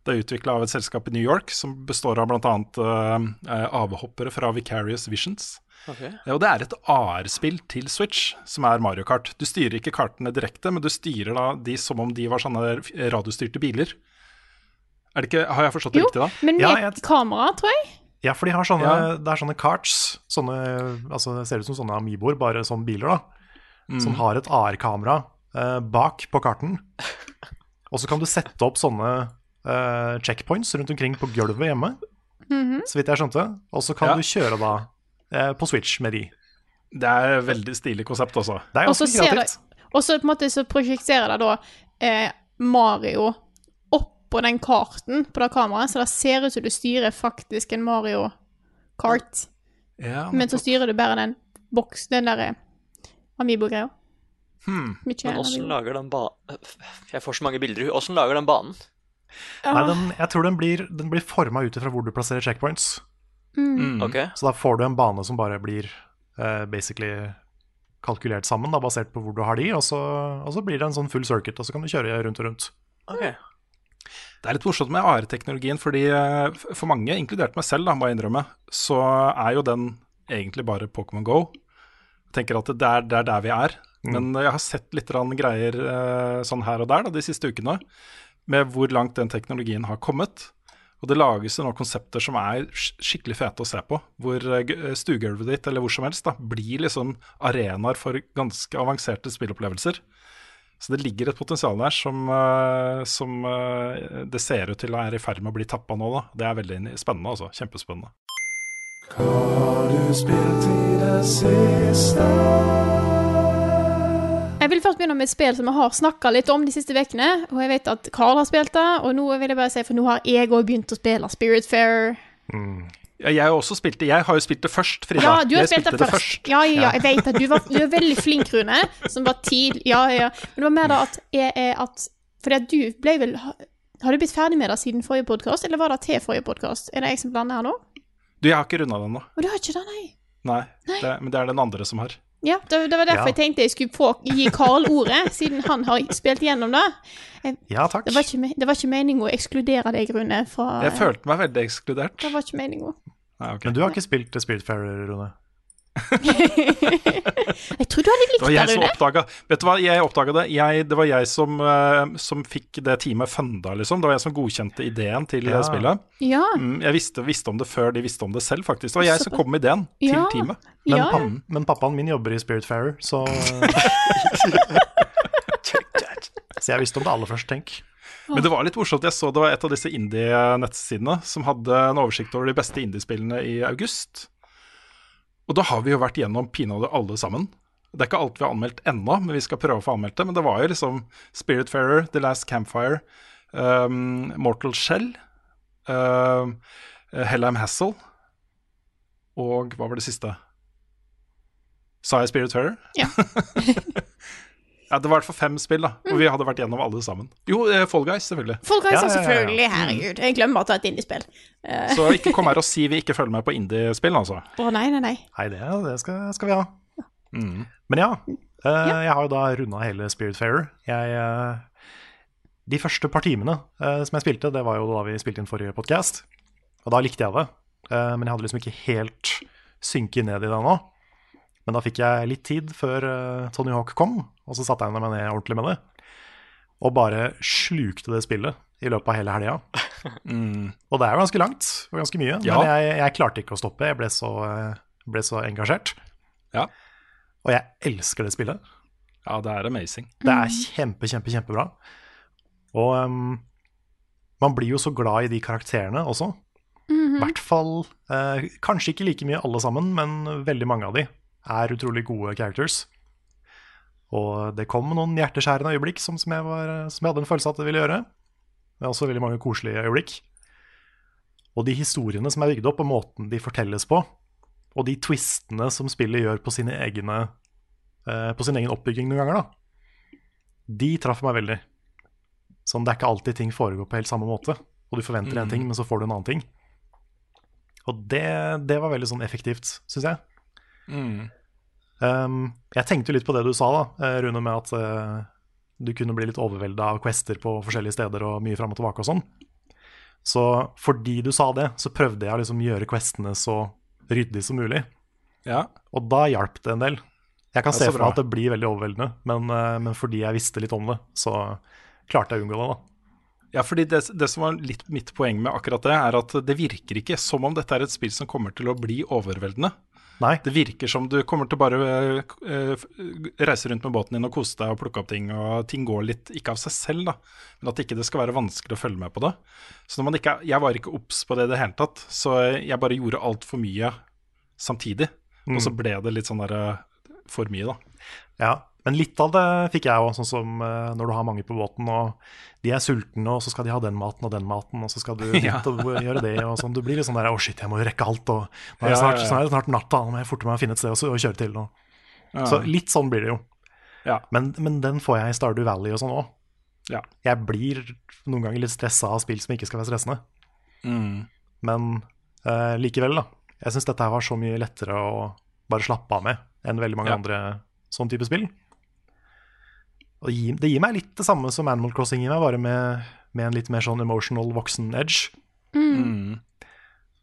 [SPEAKER 2] Det er utvikla av et selskap i New York som består av bl.a. Uh, avhoppere fra Vicarious Visions. Ja, og det er et AR-spill til Switch, som er Mario Kart. Du styrer ikke kartene direkte, men du styrer da de som om de var sånne radiostyrte biler. Er det ikke, Har jeg forstått det
[SPEAKER 1] Jo,
[SPEAKER 2] riktig, da?
[SPEAKER 1] Jo, men med
[SPEAKER 3] Ja, jeg-
[SPEAKER 1] kamera, tror jeg.
[SPEAKER 3] Ja, for de har sånne,
[SPEAKER 2] Ja.
[SPEAKER 3] det er sånne carts, sånne, altså det ser ut som sånne Amiboer, bare som biler, da. Som har et AR-kamera eh, bak på karten. Og så kan du sette opp sånne eh, checkpoints rundt omkring på gulvet hjemme, så vidt jeg skjønte. Og så kan
[SPEAKER 2] Ja.
[SPEAKER 3] du kjøre da på Switch med de.
[SPEAKER 2] Det er et veldig stilig konsept også.
[SPEAKER 3] Det er ganske kreativt.
[SPEAKER 1] Og så på en måte så prosjekterer det da eh, Mario oppå den karten på det kameraet, så det ser ut som du styrer faktisk en Mario Kart,
[SPEAKER 2] Ja,
[SPEAKER 1] men så styrer du bare den boks, den derre Amibo-greia.
[SPEAKER 2] Hmm.
[SPEAKER 4] Men åssen lager den banen Jeg får så mange bilder i huet. Åssen lager den banen?
[SPEAKER 1] Ja.
[SPEAKER 3] Nei, den, jeg tror den blir, den blir forma ut ifra hvor du plasserer checkpoints.
[SPEAKER 1] Mm.
[SPEAKER 4] Okay.
[SPEAKER 3] Så da får du en bane som bare blir uh, basically kalkulert sammen, da, basert på hvor du har de, og så, og så blir det en sånn full circuit, og så kan du kjøre rundt og rundt.
[SPEAKER 4] Okay.
[SPEAKER 2] Det er litt morsomt med AR-teknologien, fordi eh, for mange, inkludert meg selv, da, må jeg innrømme, så er jo den egentlig bare Pokémon Go. Jeg tenker at det er, det er der vi er. Men jeg har sett litt greier eh, sånn her og der da, de siste ukene, med hvor langt den teknologien har kommet. Og det lages nå konsepter som er skikkelig fete å se på. Hvor eh, stuegulvet ditt, eller hvor som helst, da, blir liksom arenaer for ganske avanserte spillopplevelser. Så det ligger et potensial der som, eh, som eh, det ser ut til være i ferd med å bli tappa nå. Da. Det er veldig spennende, altså. Kjempespennende.
[SPEAKER 1] Jeg vil først begynne med et spill som vi har snakka litt om de siste ukene. Og jeg vet at Carl har spilt det, og nå vil jeg bare si, for nå har jeg òg begynt å spille Spirit Fair.
[SPEAKER 2] Ja, jeg har også spilt det. Jeg har jo spilt det først, Frida.
[SPEAKER 1] Ja, du har
[SPEAKER 2] jeg
[SPEAKER 1] spilt det
[SPEAKER 2] spilte
[SPEAKER 1] først. Ja, ja, ja, jeg vet at du, var, du er veldig flink, Rune, som var tidlig Ja, ja. Men det var mer da at, jeg, er at Fordi at du ble vel Har du blitt ferdig med det siden forrige podkast, eller var det til forrige podkast? Er det jeg som blander her nå?
[SPEAKER 2] Du, jeg har ikke runda den ennå.
[SPEAKER 1] Og du har ikke det, nei?
[SPEAKER 2] Nei, det, men det er den andre som har.
[SPEAKER 1] Ja, det, det var derfor
[SPEAKER 3] Ja.
[SPEAKER 1] jeg tenkte jeg skulle få, gi Carl ordet, siden han har spilt gjennom det.
[SPEAKER 3] Ja, takk.
[SPEAKER 1] Det var ikke, det var ikke meningen å ekskludere deg, Rune, fra
[SPEAKER 2] Jeg følte meg veldig ekskludert.
[SPEAKER 1] Det var ikke meningen.
[SPEAKER 2] Nei, okay.
[SPEAKER 3] Men du har ikke spilt Spirit Fair, Rune?
[SPEAKER 1] Jeg tror du hadde likt
[SPEAKER 2] Det var
[SPEAKER 1] det,
[SPEAKER 2] jeg som
[SPEAKER 1] Rune.
[SPEAKER 2] oppdaga Vet du hva, jeg oppdaga det. Jeg, det var jeg som, uh, som fikk det teamet funda, liksom. Det var jeg som godkjente ideen til
[SPEAKER 3] Ja.
[SPEAKER 2] spillet.
[SPEAKER 1] Ja.
[SPEAKER 2] Mm, jeg visste, visste om det før de visste om det selv, faktisk. Det var jeg som kom med ideen
[SPEAKER 1] Ja.
[SPEAKER 2] til teamet.
[SPEAKER 3] Men,
[SPEAKER 1] ja.
[SPEAKER 3] papp, men pappaen min jobber i Spiritfarer, så Så jeg visste om det aller først, tenk.
[SPEAKER 2] Men det var litt morsomt. Jeg så det var et av disse indie-nettsidene som hadde en oversikt over de beste indiespillene i august. Og da har vi jo vært gjennom pinadø alle sammen. Det er ikke alt vi har anmeldt ennå, men vi skal prøve å få anmeldt det. Men det var jo liksom Spiritfarer, The Last Campfire, um, Mortal Shell, um, Hellheim Hassel og hva var det siste? Sa jeg Spiritfarer?
[SPEAKER 1] Ja.
[SPEAKER 2] ja, det var i hvert fall fem spill, da. Og vi hadde vært gjennom alle sammen. Jo, eh, Fall Guys, selvfølgelig.
[SPEAKER 1] Fall Guys,
[SPEAKER 3] Ja, ja, ja, ja.
[SPEAKER 1] selvfølgelig, herregud. Jeg glemmer det er et indiespill. Eh,
[SPEAKER 2] Så ikke kom her og si vi ikke følger med på indiespill, altså.
[SPEAKER 1] Å nei, nei, nei.
[SPEAKER 3] Nei, det, det skal, skal vi ha. Men ja, eh, jeg har jo da runda hele Spiritfarer. Jeg eh, De første par timene som jeg spilte, det var jo da vi spilte inn forrige podkast. Og da likte jeg det. Eh, men jeg hadde liksom ikke helt synket ned i det ennå. Men da fikk jeg litt tid før Tony Hawk kom, og så satte jeg meg ned ordentlig med det. Og bare slukte det spillet i løpet av hele helga. Og det er jo ganske langt og ganske mye,
[SPEAKER 2] Ja.
[SPEAKER 3] men jeg, jeg klarte ikke å stoppe. Jeg ble så, ble så engasjert.
[SPEAKER 2] Ja.
[SPEAKER 3] Og jeg elsker det spillet.
[SPEAKER 2] Ja, det er amazing.
[SPEAKER 3] Det er kjempe, kjempe, kjempebra. Og um, man blir jo så glad i de karakterene også. I hvert fall eh, Kanskje ikke like mye alle sammen, men veldig mange av de er utrolig gode characters. Og det kom noen hjerteskjærende øyeblikk som, som, jeg var, som jeg hadde en følelse av at det ville gjøre. Det er også veldig mange koselige øyeblikk. Og de historiene som er bygd opp, og måten de fortelles på, og de twistene som spillet gjør på, sine egne, eh, på sin egen oppbygging noen ganger, da, de traff meg veldig. Sånn, det er ikke alltid ting foregår på helt samme måte, og du forventer en ting, men så får du en annen ting. Og det, det var veldig sånn effektivt, syns jeg. Um, jeg tenkte litt på det du sa, da, eh, Rune, med at uh, du kunne bli litt overvelda av quester på forskjellige steder og mye fram og tilbake og sånn. Så fordi du sa det, så prøvde jeg å liksom gjøre questene så ryddig som mulig.
[SPEAKER 2] Ja.
[SPEAKER 3] Og da hjalp det en del. Jeg kan se for meg at det blir veldig overveldende, men, uh, men fordi jeg visste litt om det, så klarte jeg å unngå det, da.
[SPEAKER 2] Ja, fordi det, det som var litt mitt poeng med akkurat det, er at det virker ikke som om dette er et spill som kommer til å bli overveldende.
[SPEAKER 3] Nei.
[SPEAKER 2] Det virker som du kommer til bare eh, reise rundt med båten din og kose deg og plukke opp ting, og ting går litt, ikke av seg selv, da, men at ikke det skal være vanskelig å følge med på det. Så når man ikke, Jeg var ikke obs på det i det hele tatt, så jeg bare gjorde altfor mye samtidig. Og så ble det litt sånn der eh, for mye, da.
[SPEAKER 3] Ja, men litt av det fikk jeg òg, sånn som eh, når du har mange på båten, og de er sultne, og så skal de ha den maten og den maten, og så skal du
[SPEAKER 2] Ja.
[SPEAKER 3] gjøre det, og sånn. Du blir litt sånn der Å, shit, jeg må jo rekke alt, og nå er det snart,
[SPEAKER 2] ja, ja.
[SPEAKER 3] snart natta, nå må jeg forte meg å finne et sted å kjøre til. Og. Så litt sånn blir det jo.
[SPEAKER 2] Ja.
[SPEAKER 3] Men, men den får jeg i Stardew Valley og sånn òg.
[SPEAKER 2] Ja.
[SPEAKER 3] Jeg blir noen ganger litt stressa av spill som ikke skal være stressende.
[SPEAKER 2] Mm.
[SPEAKER 3] Men uh, likevel, da. Jeg syns dette her var så mye lettere å bare slappe av med enn veldig mange andre sånn type spill. Og det gir, det gir meg litt det samme som Animal Crossing gir meg, bare med, med en litt mer sånn emotional voksen edge.
[SPEAKER 2] Mm.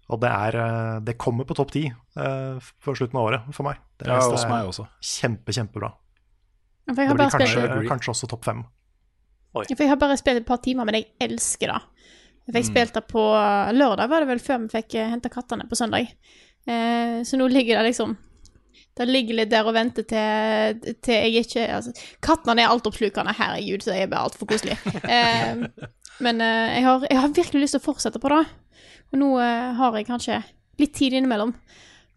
[SPEAKER 3] Og det er eh, Det kommer på topp ti uh, for slutten av året for meg. Det
[SPEAKER 2] Ja, hos meg også.
[SPEAKER 3] Kjempe, kjempebra.
[SPEAKER 1] For jeg
[SPEAKER 3] Det blir
[SPEAKER 1] bare
[SPEAKER 3] kanskje, kanskje også topp fem.
[SPEAKER 1] For jeg har bare spilt et par timer, men jeg elsker det. Jeg
[SPEAKER 2] Mm.
[SPEAKER 1] spilt det på lørdag, var det vel, før vi fikk henta kattene på søndag. Eh, så nå ligger det liksom Det ligger litt der og venter til, til jeg ikke altså, Kattene er altoppslukende, herregud, så det er bare altfor koselig. Eh, men eh, jeg, har, jeg har virkelig lyst til å fortsette på det. Og nå eh, har jeg kanskje litt tid innimellom.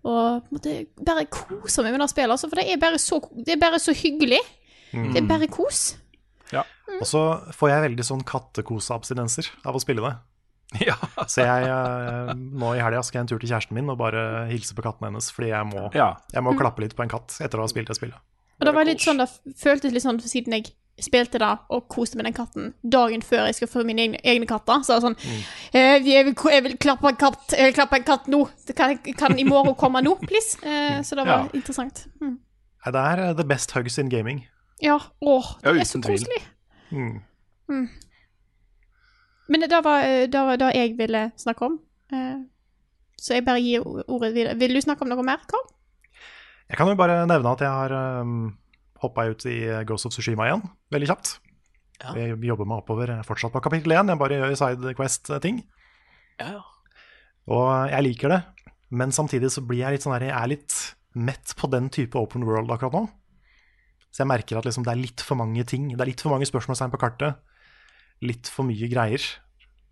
[SPEAKER 1] Og måtte bare kose meg med det spillet, altså, for det er bare så, det er bare så hyggelig. Det er bare kos.
[SPEAKER 3] Og så får jeg veldig sånn kattekoseabstinenser av å spille det.
[SPEAKER 2] Ja.
[SPEAKER 3] Så jeg, eh, nå i helga skal jeg en tur til kjæresten min og bare hilse på katten hennes, fordi jeg må,
[SPEAKER 2] ja.
[SPEAKER 3] jeg må klappe litt på en katt etter å ha spilt det spillet.
[SPEAKER 1] Og det var litt sånn, det føltes litt sånn siden jeg spilte det og koste med den katten dagen før jeg skal få mine egne, egne katter. Så sånn eh, jeg, vil, jeg vil klappe en katt, jeg vil klappe en katt nå. Kan, kan i morgen komme nå, please? Eh, så det var
[SPEAKER 2] Ja.
[SPEAKER 1] interessant. Mm.
[SPEAKER 3] Det er eh, the best hugs in gaming.
[SPEAKER 1] Ja, åh, det
[SPEAKER 2] Ja,
[SPEAKER 1] er så koselig.
[SPEAKER 3] Mm.
[SPEAKER 1] Men det var eh, det var jeg ville snakke om. Eh, så jeg bare gir ordet videre. Vil du snakke om noe mer, Karl?
[SPEAKER 3] Jeg kan jo bare nevne at jeg har um, hoppa ut i Ghost of Tsushima igjen, veldig kjapt.
[SPEAKER 4] Ja.
[SPEAKER 3] Jeg jobber meg oppover, er fortsatt på kapittel 1, jeg bare gjør Sidequest-ting.
[SPEAKER 4] Ja, ja.
[SPEAKER 3] Og jeg liker det, men samtidig så blir jeg litt sånn her, jeg er litt mett på den type open world akkurat nå. Så jeg merker at liksom det er litt for mange ting, det er litt for mange spørsmålstegn på kartet. Litt for mye greier.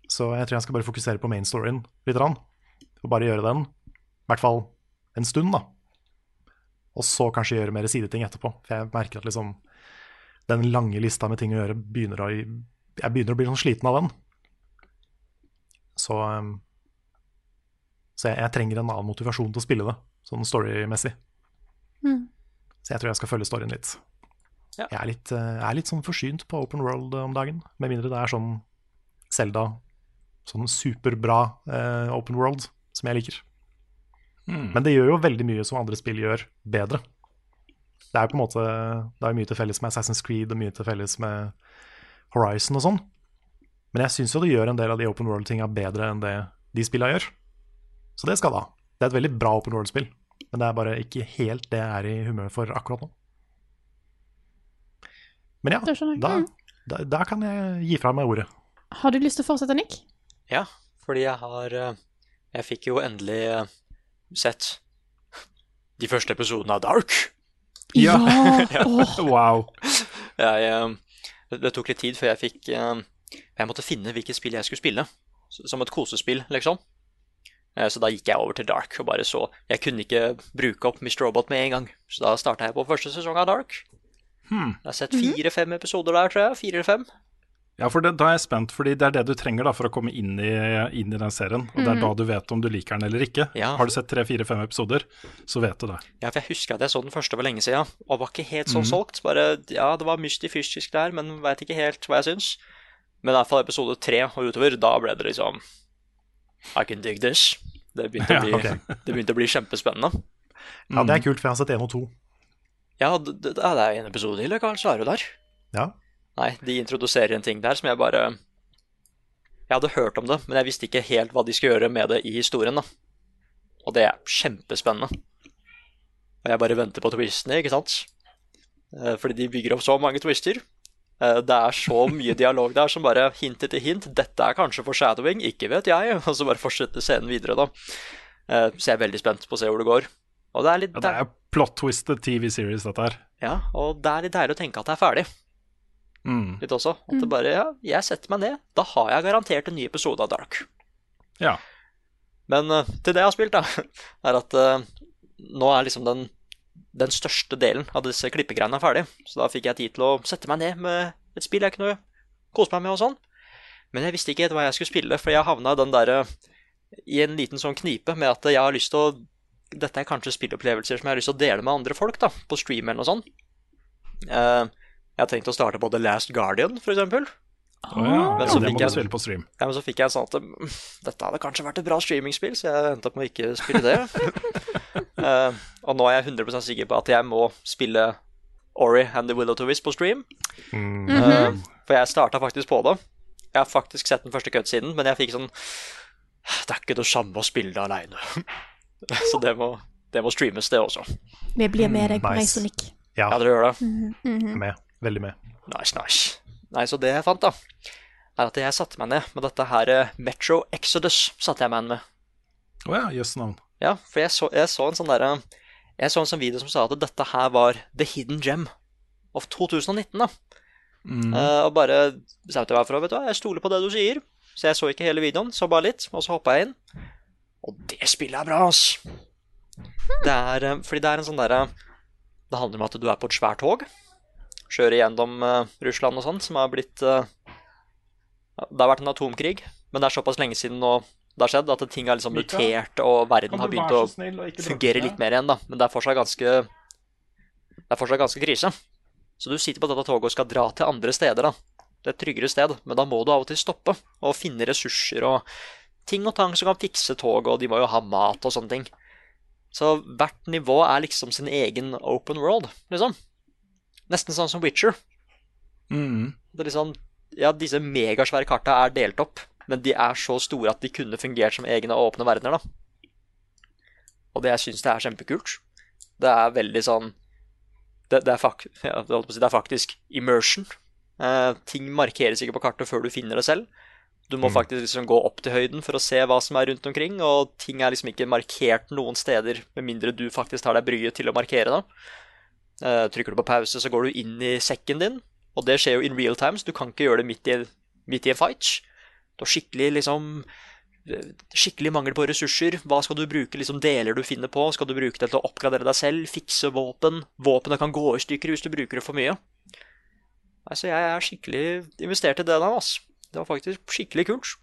[SPEAKER 3] Så jeg tror jeg skal bare fokusere på main storyen litt. Og bare gjøre den. I hvert fall en stund, da. og så kanskje gjøre mer sideting etterpå. For jeg merker at liksom den lange lista med ting å gjøre begynner å Jeg begynner å bli sånn sliten av den. Så, um, så jeg, jeg trenger en annen motivasjon til å spille det, sånn storymessig.
[SPEAKER 1] Mm.
[SPEAKER 3] Så jeg tror jeg skal følge storyen litt.
[SPEAKER 4] Ja.
[SPEAKER 3] Jeg, er litt eh, jeg er litt sånn forsynt på open world om dagen, med mindre det er sånn Zelda, sånn superbra eh, open world, som jeg liker.
[SPEAKER 2] Mm.
[SPEAKER 3] Men det gjør jo veldig mye som andre spill gjør, bedre. Det er jo på en måte Det er mye til felles med Assassin's Creed og mye til felles med Horizon og sånn. Men jeg syns jo det gjør en del av de open world-tinga bedre enn det de spilla gjør. Så det skal ha. Det er et veldig bra open world-spill, men det er bare ikke helt det jeg er i humør for akkurat nå. Men ja, da,
[SPEAKER 1] Mm.
[SPEAKER 3] da, da kan jeg gi fra meg ordet.
[SPEAKER 1] Har du lyst til å fortsette, Nick?
[SPEAKER 4] Ja, fordi jeg har eh, Jeg fikk jo endelig eh, sett de første episodene av Dark.
[SPEAKER 2] Ja.
[SPEAKER 1] Åh,
[SPEAKER 2] Wow.
[SPEAKER 4] Jeg, eh, det, tok litt tid før jeg fikk Jeg måtte finne hvilket spill jeg skulle spille. Som et kosespill, liksom. Eh, Så da gikk jeg over til Dark og bare så Jeg kunne ikke bruke opp Mr. Robot med en gang, så da starta jeg på første sesong av Dark.
[SPEAKER 2] Hmm.
[SPEAKER 4] Jeg har sett fire-fem episoder der, tror jeg. Fire eller fem.
[SPEAKER 2] Ja, for det, da er jeg spent, fordi det er det du trenger da for å komme inn i, inn i den serien. Og det er da du vet om du liker den eller ikke.
[SPEAKER 4] Ja.
[SPEAKER 2] Har du sett tre, fire, fem episoder, så vet du det.
[SPEAKER 4] Ja, for jeg husker at jeg så den første for lenge siden, og var ikke helt sånn
[SPEAKER 2] mm.
[SPEAKER 4] solgt. Bare, ja, det var mystifystisk der, men veit ikke helt hva jeg syns. Men i hvert fall episode tre og utover, da ble det liksom I can dig this. Det begynte, å
[SPEAKER 2] Ja,
[SPEAKER 4] bli, det begynte å bli kjempespennende.
[SPEAKER 3] Ja, Det er kult, for jeg har sett én og to.
[SPEAKER 4] Ja, det, det er en episode til, er du der.
[SPEAKER 3] Ja.
[SPEAKER 4] Nei, de introduserer en ting der som jeg bare Jeg hadde hørt om det, men jeg visste ikke helt hva de skulle gjøre med det i historien, da. Og det er kjempespennende. Og jeg bare venter på twistene, ikke sant? Eh, Fordi de bygger opp så mange twister. Eh, Det er så mye dialog der som bare hint etter hint. Dette er kanskje for shadowing, ikke vet jeg. Og så bare fortsetter scenen videre, da. Eh, Så jeg er veldig spent på å se hvor det går. Og det er litt
[SPEAKER 2] Ja, det er plot twisted TV-series, dette her.
[SPEAKER 4] ja, og det er litt deilig å tenke at det er ferdig.
[SPEAKER 2] Mm.
[SPEAKER 4] Litt også. At det bare, ja, jeg setter meg ned. Da har jeg garantert en ny episode av Dark.
[SPEAKER 2] Ja.
[SPEAKER 4] Men uh, til det jeg har spilt, da, er at uh, nå er liksom den, den største delen av disse klippegreiene ferdig. Så da fikk jeg tid til å sette meg ned med et spill jeg kunne kose meg med og sånn. Men jeg visste ikke helt hva jeg skulle spille, for jeg havna den derre i en liten sånn knipe med at jeg har lyst til å Dette er kanskje spillopplevelser som jeg har lyst til å dele med andre folk, da, på stream eller noe sånt. Eh, jeg har tenkt å starte på The Last Guardian, for eksempel.
[SPEAKER 2] Å ja.
[SPEAKER 4] Men
[SPEAKER 2] ja
[SPEAKER 4] så
[SPEAKER 2] det
[SPEAKER 4] fikk
[SPEAKER 2] må
[SPEAKER 4] jeg-
[SPEAKER 2] du spille på stream.
[SPEAKER 4] Ja, men så fikk jeg sånn at mm, dette hadde kanskje vært et bra streamingspill, så jeg endte opp med å ikke spille det. uh, og nå er jeg 100% sikker på at jeg må spille Ori and the Willow Tovis Wisp på stream.
[SPEAKER 3] Mm.
[SPEAKER 4] Eh, for jeg starta faktisk på det. Jeg har faktisk sett den første cutsiden, men jeg fikk sånn Det er ikke det samme å spille det aleine. så det må, det må streames, det også.
[SPEAKER 1] Vi blir med deg på
[SPEAKER 3] nice.
[SPEAKER 1] Reisonic.
[SPEAKER 3] Ja,
[SPEAKER 4] Ja, dere gjør det?
[SPEAKER 3] med. Veldig med.
[SPEAKER 4] Nice, nice. Nei, så det jeg fant, da, er at jeg satte meg ned med dette her eh, Metro Exodus. satte jeg meg ned med.
[SPEAKER 2] Å ja, jøss navn.
[SPEAKER 4] Ja, for jeg så, jeg så en sånn derre Jeg så en sånn video som sa at dette her var the hidden gem of 2019, da.
[SPEAKER 2] Mm.
[SPEAKER 4] Uh, og bare bestemte meg for å vet du hva, jeg stoler på det du sier. Så jeg så ikke hele videoen, så bare litt, og så hoppa jeg inn. Og det spillet er bra, ass! Det er eh, Fordi det er en sånn derre Det handler om at du er på et svært tog. Kjører gjennom eh, Russland og sånt, som har blitt eh, Det har vært en atomkrig, men det er såpass lenge siden nå det har skjedd, at ting har liksom mutert, og verden har begynt å fungere litt mer igjen, da. Men det er fortsatt ganske Det er fortsatt ganske krise. Så du sitter på dette toget og skal dra til andre steder, da. Det er et tryggere sted, men da må du av og til stoppe og finne ressurser og ting og tang som kan fikse toget, og de må jo ha mat og sånne ting. Så hvert nivå er liksom sin egen open world, liksom. Nesten sånn som Witcher.
[SPEAKER 2] Mm.
[SPEAKER 4] Det er liksom Ja, disse megasvære karta er delt opp, men de er så store at de kunne fungert som egne åpne verdener, da. Og det jeg syns det er kjempekult. Det er veldig sånn Det, det, er, fak, ja, det, si, det er faktisk immersion. Eh, ting markeres ikke på kartet før du finner det selv. Du må faktisk liksom gå opp til høyden for å se hva som er rundt omkring, og ting er liksom ikke markert noen steder, med mindre du faktisk tar deg bryet til å markere det. Uh, trykker du på pause, så går du inn i sekken din, og det skjer jo in real time, så du kan ikke gjøre det midt i, midt i en fight. Du har skikkelig liksom skikkelig mangel på ressurser. Hva skal du bruke liksom deler du finner på? Skal du bruke det til å oppgradere deg selv? Fikse våpen? Våpenet kan gå i stykker hvis du bruker det for mye. Altså, jeg er skikkelig investert i det der, altså. Det var faktisk skikkelig kult.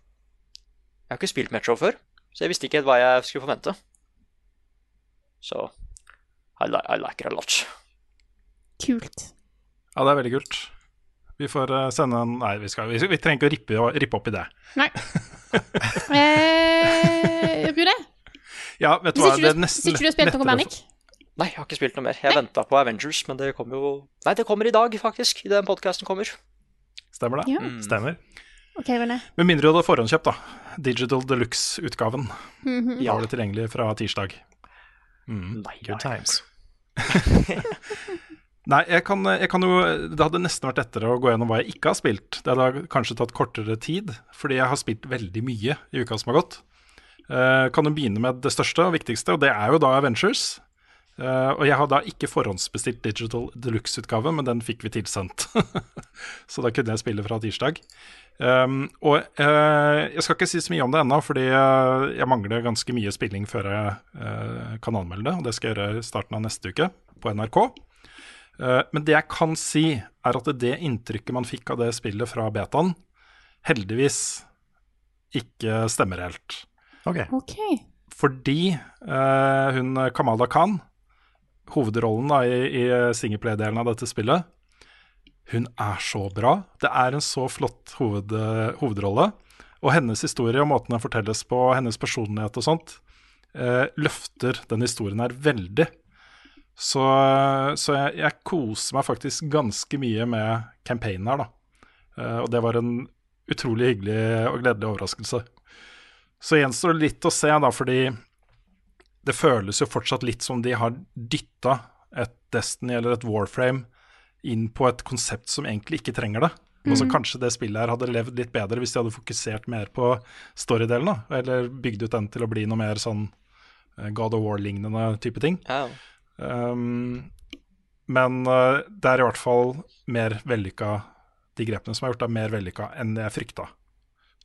[SPEAKER 4] Jeg har ikke spilt Metro før, så jeg visste ikke helt hva jeg skulle forvente. Så I, li I like it a lot.
[SPEAKER 1] Kult.
[SPEAKER 2] Ja, det er veldig kult. Vi får eh, sende en Nei, vi, skal, vi, vi trenger ikke å rippe, rippe opp i det.
[SPEAKER 1] Nei. eh, Rune,
[SPEAKER 2] Ja, vet du hva, det er
[SPEAKER 1] hvis ikke du har spilt noe Manic
[SPEAKER 4] Nei, jeg har ikke spilt noe mer. Jeg venta på Avengers, men det kommer jo Nei, det kommer i dag, faktisk. I den podkasten kommer.
[SPEAKER 2] Stemmer det?
[SPEAKER 1] Ja.
[SPEAKER 3] Stemmer.
[SPEAKER 1] OK.
[SPEAKER 2] Med mindre du hadde forhåndskjøpt, da. Digital Deluxe-utgaven.
[SPEAKER 1] Mhm.
[SPEAKER 2] Da var det tilgjengelig fra tirsdag.
[SPEAKER 4] Nei,
[SPEAKER 3] Good times.
[SPEAKER 2] Nei, jeg kan, jeg kan jo Det hadde nesten vært lettere å gå gjennom hva jeg ikke har spilt. Det hadde kanskje tatt kortere tid, fordi jeg har spilt veldig mye i uka som har gått. Uh, kan jo begynne med det største og viktigste, og det er jo da Avengers. Eh, og jeg har da ikke forhåndsbestilt Digital Deluxe-utgaven, men den fikk vi tilsendt. så da kunne jeg spille fra tirsdag. Um, og uh, jeg skal ikke si så mye om det ennå, fordi eh, jeg mangler ganske mye spilling før jeg uh, kan anmelde det. Og det skal jeg gjøre i starten av neste uke på NRK. Uh, men det jeg kan si, er at det inntrykket man fikk av det spillet fra betaen, heldigvis ikke stemmer helt.
[SPEAKER 3] Ok.
[SPEAKER 1] okay.
[SPEAKER 2] Fordi eh, hun Kamala Khan, hovedrollen da, i, i singleplay-delen av dette spillet, hun er så bra. Det er en så flott hoved, hovedrolle. Og hennes historie og måten den fortelles på, hennes personlighet og sånt, eh, løfter den historien her veldig. Så, så jeg, jeg koser meg faktisk ganske mye med campaignen her, da. Eh, og det var en utrolig hyggelig og gledelig overraskelse. Så gjenstår det litt å se, da, fordi det føles jo fortsatt litt som de har dytta et Destiny eller et Warframe inn på et konsept som egentlig ikke trenger det. Altså Kanskje det spillet her hadde levd litt bedre hvis de hadde fokusert mer på storydelen, eller bygd ut den til å bli noe mer sånn eh, God of War-lignende type ting.
[SPEAKER 4] Oh.
[SPEAKER 2] Um, men uh, det er i hvert fall mer vellykka De grepene som er gjort, er mer vellykka enn jeg frykta.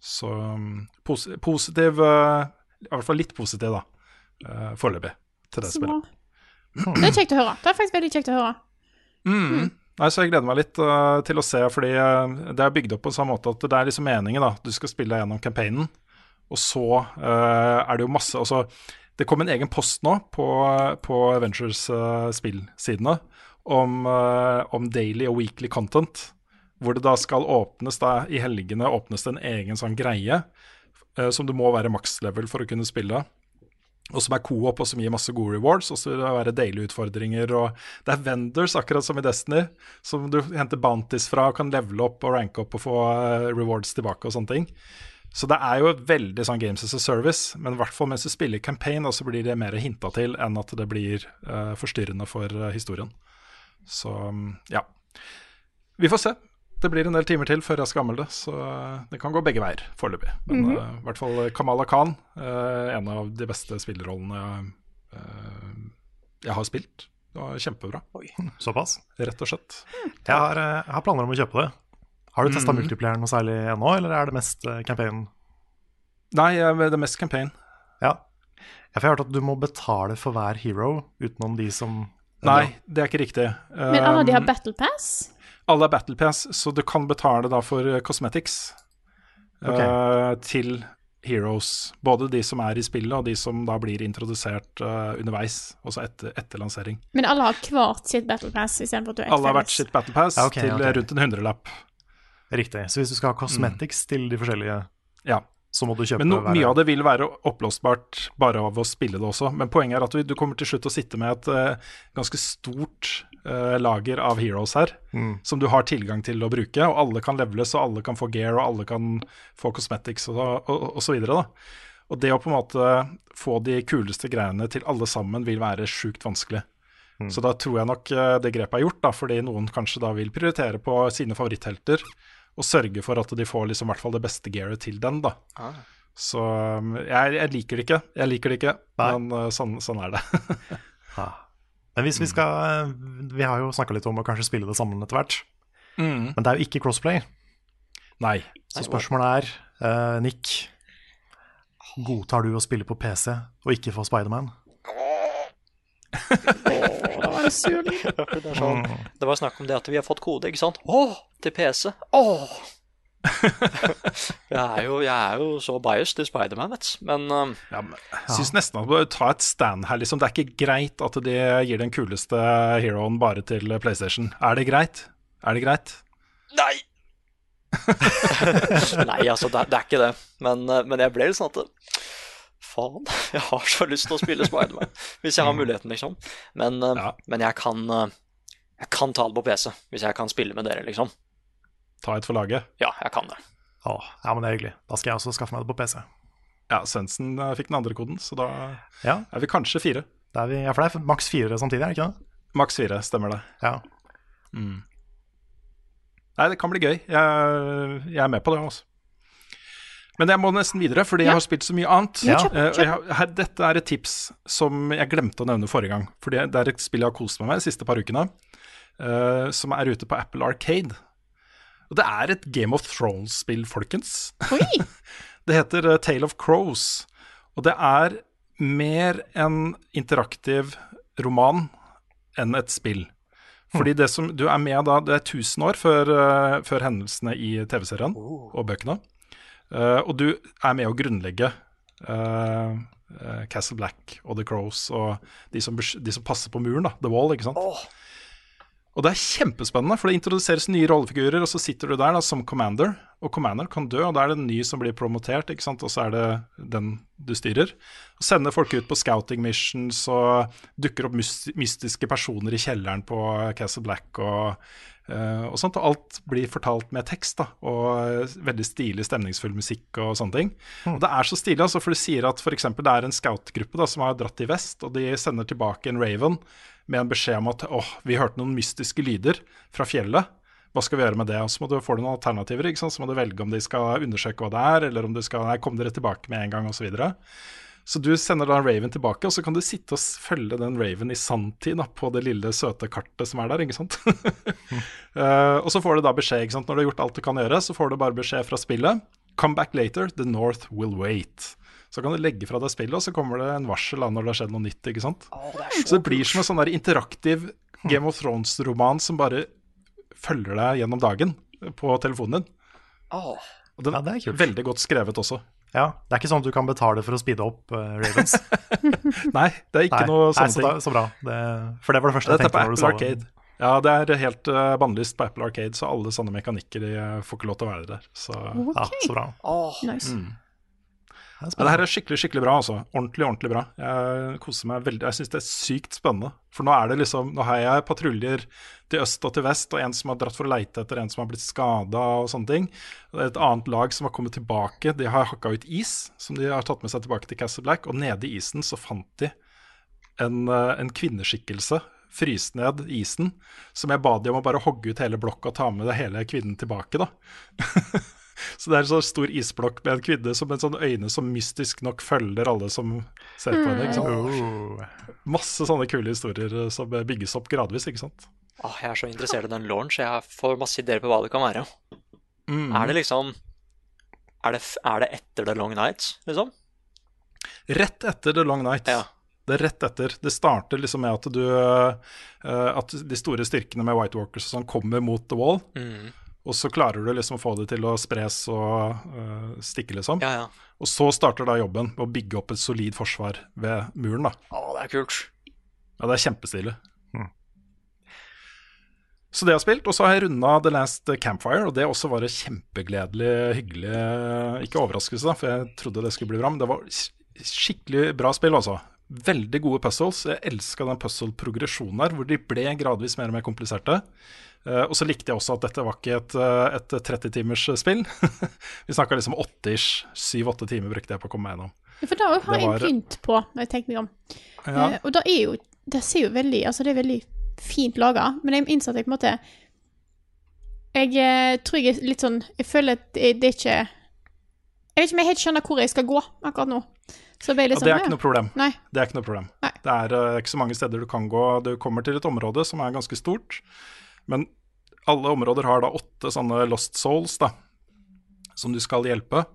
[SPEAKER 2] Så um, pos positiv uh, I hvert fall litt positiv, da. Uh, Foreløpig til det spillet.
[SPEAKER 1] Det er kjekt å høre. Det er faktisk veldig kjekt å høre.
[SPEAKER 2] Mm. Nei, så Jeg gleder meg litt uh, til å se, fordi uh, det er bygd opp på en samme måte at det er liksom meningen. da Du skal spille gjennom campaignen, og så uh, er det jo masse altså, Det kom en egen post nå på, på Avengers uh, spillsidene om, uh, om daily og weekly content. Hvor det da skal åpnes da i helgene åpnes det en egen sånn greie uh, som du må være makslevel for å kunne spille og som er co-op og som gir masse gode rewards. Og så vil det være daily utfordringer. Og det er vendors, akkurat som i Destiny, som du henter bounties fra og kan levele opp og ranke opp og få eh, rewards tilbake og sånne ting. Så det er jo et veldig sånn games as a service, men i hvert fall mens du spiller campaign, så blir det mer hinta til enn at det blir uh, forstyrrende for uh, historien. Så mm, ja. Vi får se. Det blir en del timer til før jeg skal anmelde så eh, det kan gå begge veier foreløpig. Men
[SPEAKER 1] mm
[SPEAKER 2] -hmm. uh, i hvert fall Kamala Khan, uh, en av de beste spillerollene uh, jeg har spilt. Det var kjempebra,
[SPEAKER 3] Såpass.
[SPEAKER 2] rett og slett.
[SPEAKER 3] Jeg har, jeg har planer om å kjøpe det. Har du testa
[SPEAKER 2] Mhm.
[SPEAKER 3] multiplieren noe særlig ennå, eller er det mest campaign?
[SPEAKER 2] Nei, det er mest campaign.
[SPEAKER 3] Ja. Ja, jeg har hørt at du må betale for hver hero utenom de som
[SPEAKER 2] Nei, det er ikke riktig.
[SPEAKER 1] Men alle de har
[SPEAKER 2] Um,
[SPEAKER 1] Battle Pass?
[SPEAKER 2] Alle er Battle Pass, så du kan betale da for eh, cosmetics
[SPEAKER 3] okay.
[SPEAKER 2] uh, til heroes. Både de som er i spillet, og de som da blir introdusert uh, underveis, også etter, etter lansering.
[SPEAKER 1] Men alle har hvert sitt Battle Pass istedenfor at du er ett
[SPEAKER 2] Alle har hvert sitt Battle Pass
[SPEAKER 3] Ja, ok,
[SPEAKER 2] til
[SPEAKER 3] ok.
[SPEAKER 2] eh, rundt en hundrelapp.
[SPEAKER 3] Riktig. Så hvis du skal ha cosmetics til de forskjellige,
[SPEAKER 2] Ja.
[SPEAKER 3] så må du kjøpe
[SPEAKER 2] Men no, mye av det vil være oppblåsbart bare av å spille det også. Men poenget er at du, du kommer til slutt å sitte med et uh, ganske stort eh, lager av heroes her,
[SPEAKER 3] Mm.
[SPEAKER 2] som du har tilgang til å bruke. Og alle kan leveles, og alle kan få gear, og alle kan få cosmetics og, og, og, så videre. Da. Og det å på en måte få de kuleste greiene til alle sammen vil være sjukt vanskelig. Så da tror jeg nok eh, det grepet er gjort, da, fordi noen kanskje da vil prioritere på sine favoritthelter og sørge for at de får liksom i hvert fall det beste gearet til den. da.
[SPEAKER 4] Ah.
[SPEAKER 2] Så um, jeg, jeg liker det ikke, jeg liker det ikke,
[SPEAKER 3] Nei.
[SPEAKER 2] men uh, sånn, sånn er det.
[SPEAKER 3] Ja. Men hvis vi skal eh, Vi har jo snakka litt om å kanskje spille det sammen etter hvert. Men det er jo ikke crossplay.
[SPEAKER 2] Nei.
[SPEAKER 3] Så spørsmålet er, uh, Nick Godtar du å spille på PC og ikke få Spiderman?
[SPEAKER 4] Er sånn, det var snakk om det at vi har fått kode, ikke sant? Å, til PC. Åh! jeg, er jo, jeg er jo så biased til Spiderman, vet du. Men um,
[SPEAKER 2] Ja, men jeg syns nesten at du bør ta et stand her, liksom. Det er ikke greit at de gir den kuleste heroen bare til PlayStation. Er det greit? Er det greit?
[SPEAKER 4] Nei! Nei, altså, det, er- det er ikke det. Men, uh, men jeg ble litt sånn at Faen, jeg har så lyst til å spille Spiderman. Hvis jeg har muligheten, liksom. Men, uh,
[SPEAKER 2] Ja.
[SPEAKER 4] men jeg kan uh, Jeg kan ta det på PC, hvis jeg kan spille med dere, liksom.
[SPEAKER 2] Ta et for laget.
[SPEAKER 4] Ja, jeg kan det.
[SPEAKER 3] Åh, ja, men det er hyggelig. Da skal jeg også skaffe meg det på PC.
[SPEAKER 2] Ja, Svendsen eh, fikk den andre koden, så da
[SPEAKER 3] Ja,
[SPEAKER 2] er vi kanskje fire.
[SPEAKER 3] det er vi, ja for det er maks fire samtidig, er det ikke det?
[SPEAKER 2] Maks fire, stemmer det.
[SPEAKER 3] Ja.
[SPEAKER 2] Nei, det kan bli gøy. Jeg, jeg er med på det, altså. Men jeg må nesten videre, fordi jeg har spilt så mye annet.
[SPEAKER 3] Ja,
[SPEAKER 1] kjøp,
[SPEAKER 2] Eh, jeg, her, dette er et tips som jeg glemte å nevne forrige gang. For det er et spill jeg har kost meg med de siste par ukene, Uh, som er ute på Apple Arcade. Og det er et Game of Thrones-spill, folkens.
[SPEAKER 1] Oi!
[SPEAKER 2] Det heter uh, Tale of Crows, og det er mer en interaktiv roman enn et spill. Fordi det som du er med da, det er 1000 år før, uh, før hendelsene i TV-serien og bøkene. Uh, og du er med å grunnlegge uh, Castle Black og The Crows og de som, de som passer på muren, da. The Wall, ikke sant. Og det er kjempespennende, for det introduseres nye rollefigurer, og så sitter du der da som commander, og commander kan dø, og da er det en ny som blir promotert, ikke sant, og så er det den du styrer. Og sender folk ut på scouting missions, og dukker opp mystiske personer i kjelleren på Castle Black, og, eh, og sånt, og alt blir fortalt med tekst, da, og veldig stilig, stemningsfull musikk og sånne ting. Og det er så stilig, altså, for du sier at eksempel det er en scoutgruppe da, som har dratt i vest, og de sender tilbake en Raven, med en beskjed om at åh, vi hørte noen mystiske lyder fra fjellet. Hva skal vi gjøre med det? Og så må du få noen alternativer. ikke sant? Så må du velge om de skal undersøke hva det er, eller om du skal nei, kom dere tilbake med en gang, osv. Så, videre. så du sender da Raven tilbake, og så kan du sitte og følge den Raven i sanntid da, på det lille, søte kartet som er der. ikke sant? Eh, og så får du da beskjed, ikke sant? når du har gjort alt du kan gjøre, så får du bare beskjed fra spillet. Come back later, the North will wait. Så kan du legge fra deg spillet, og så kommer det en varsel da når det har skjedd noe nytt. ikke sant? Så det blir som en sånn der interaktiv Game of Thrones-roman som bare følger deg gjennom dagen på telefonen din.
[SPEAKER 4] Oh.
[SPEAKER 2] Og den
[SPEAKER 3] Ja, det er kult.
[SPEAKER 2] veldig godt skrevet også.
[SPEAKER 3] ja. Det er ikke sånn at du kan betale for å speede opp uh, Ravens.
[SPEAKER 2] Nei, det er ikke noe
[SPEAKER 3] Nei,
[SPEAKER 2] sånne ting.
[SPEAKER 3] Så, så bra. Det, for det var det første jeg
[SPEAKER 2] Dette er
[SPEAKER 3] tenkte
[SPEAKER 2] på Apple
[SPEAKER 3] sa det.
[SPEAKER 2] Arcade. Ja, det er helt uh, bannlyst på Apple Arcade, så alle sånne mekanikker de eh, får ikke lov til å være der. Så
[SPEAKER 3] Ja, så bra.
[SPEAKER 4] Oh,
[SPEAKER 1] Nice.
[SPEAKER 2] Mm.
[SPEAKER 3] Det er
[SPEAKER 2] det her er skikkelig skikkelig bra. altså. Ordentlig ordentlig bra. Jeg koser meg veldig. Jeg syns det er sykt spennende. For nå er det liksom, nå har jeg patruljer til øst og til vest, og en som har dratt for å leite etter en som har blitt skada og sånne ting. Det er et annet lag som har kommet tilbake. De har hakka ut is, som de har tatt med seg tilbake til Castle Black. Og nede i isen så fant de en, eh, en kvinneskikkelse. Fryst ned isen, som jeg ba de om å bare hogge ut hele blokka og ta med det hele kvinnen tilbake. da. Så det er en sånn stor isblokk med en kvinne som en sånn øyne som mystisk nok følger alle som ser på henne. ikke sant?
[SPEAKER 3] Oh.
[SPEAKER 2] Masse sånne kule historier eh, som bygges opp gradvis, ikke sant.
[SPEAKER 4] Åh, jeg er så interessert i den launch. Jeg får masse ideer på hva det kan være. Er det liksom er det, er det etter The Long Night, liksom?
[SPEAKER 2] Rett etter The Long Night.
[SPEAKER 4] Ja.
[SPEAKER 2] Det er rett etter. Det starter liksom med at du eh, At de store styrkene med White Walkers og sånn kommer mot The Wall.
[SPEAKER 4] Mm.
[SPEAKER 2] Og så klarer du liksom å få det til å spres og uh, stikke, liksom.
[SPEAKER 4] Ja, ja.
[SPEAKER 2] Og så starter da jobben med å bygge opp et solid forsvar ved muren, da.
[SPEAKER 4] Å, det er kult.
[SPEAKER 2] Ja, det er kjempestilig. Så det har jeg spilt. Og så har jeg runda The Last Campfire, og det også var en kjempegledelig, hyggelig Ikke overraskelse, da, for jeg trodde det skulle bli bra, men det var skikkelig bra spill, altså. Veldig gode puzzles. Jeg elska den puzzle-progresjonen her, hvor de ble gradvis mer og mer kompliserte. Eh, og så likte jeg også at dette var ikke et, eh, et 30-timers spill. Vi snakka liksom 80-ish. 7-8 timer brukte jeg på å komme meg gjennom.
[SPEAKER 1] For da har jeg begynt på, når jeg tenker meg om.
[SPEAKER 2] Ja.
[SPEAKER 1] Uh, og da er jo Det ser jo veldig Altså, det er veldig fint laga, men jeg innså at jeg på en måte Jeg tror jeg er litt sånn Jeg føler at det, det er ikke Jeg vet ikke om jeg helt skjønner hvor jeg skal gå akkurat nå. Så
[SPEAKER 2] det,
[SPEAKER 1] liksom,
[SPEAKER 2] det
[SPEAKER 1] sånn
[SPEAKER 2] er ikke noe problem.
[SPEAKER 1] Nei.
[SPEAKER 2] Det er ikke noe problem.
[SPEAKER 1] Nei.
[SPEAKER 2] Det er uh, ikke så mange steder du kan gå. Du kommer til et område som er ganske stort, men alle områder har da åtte sånne lost souls, da, som du skal hjelpe.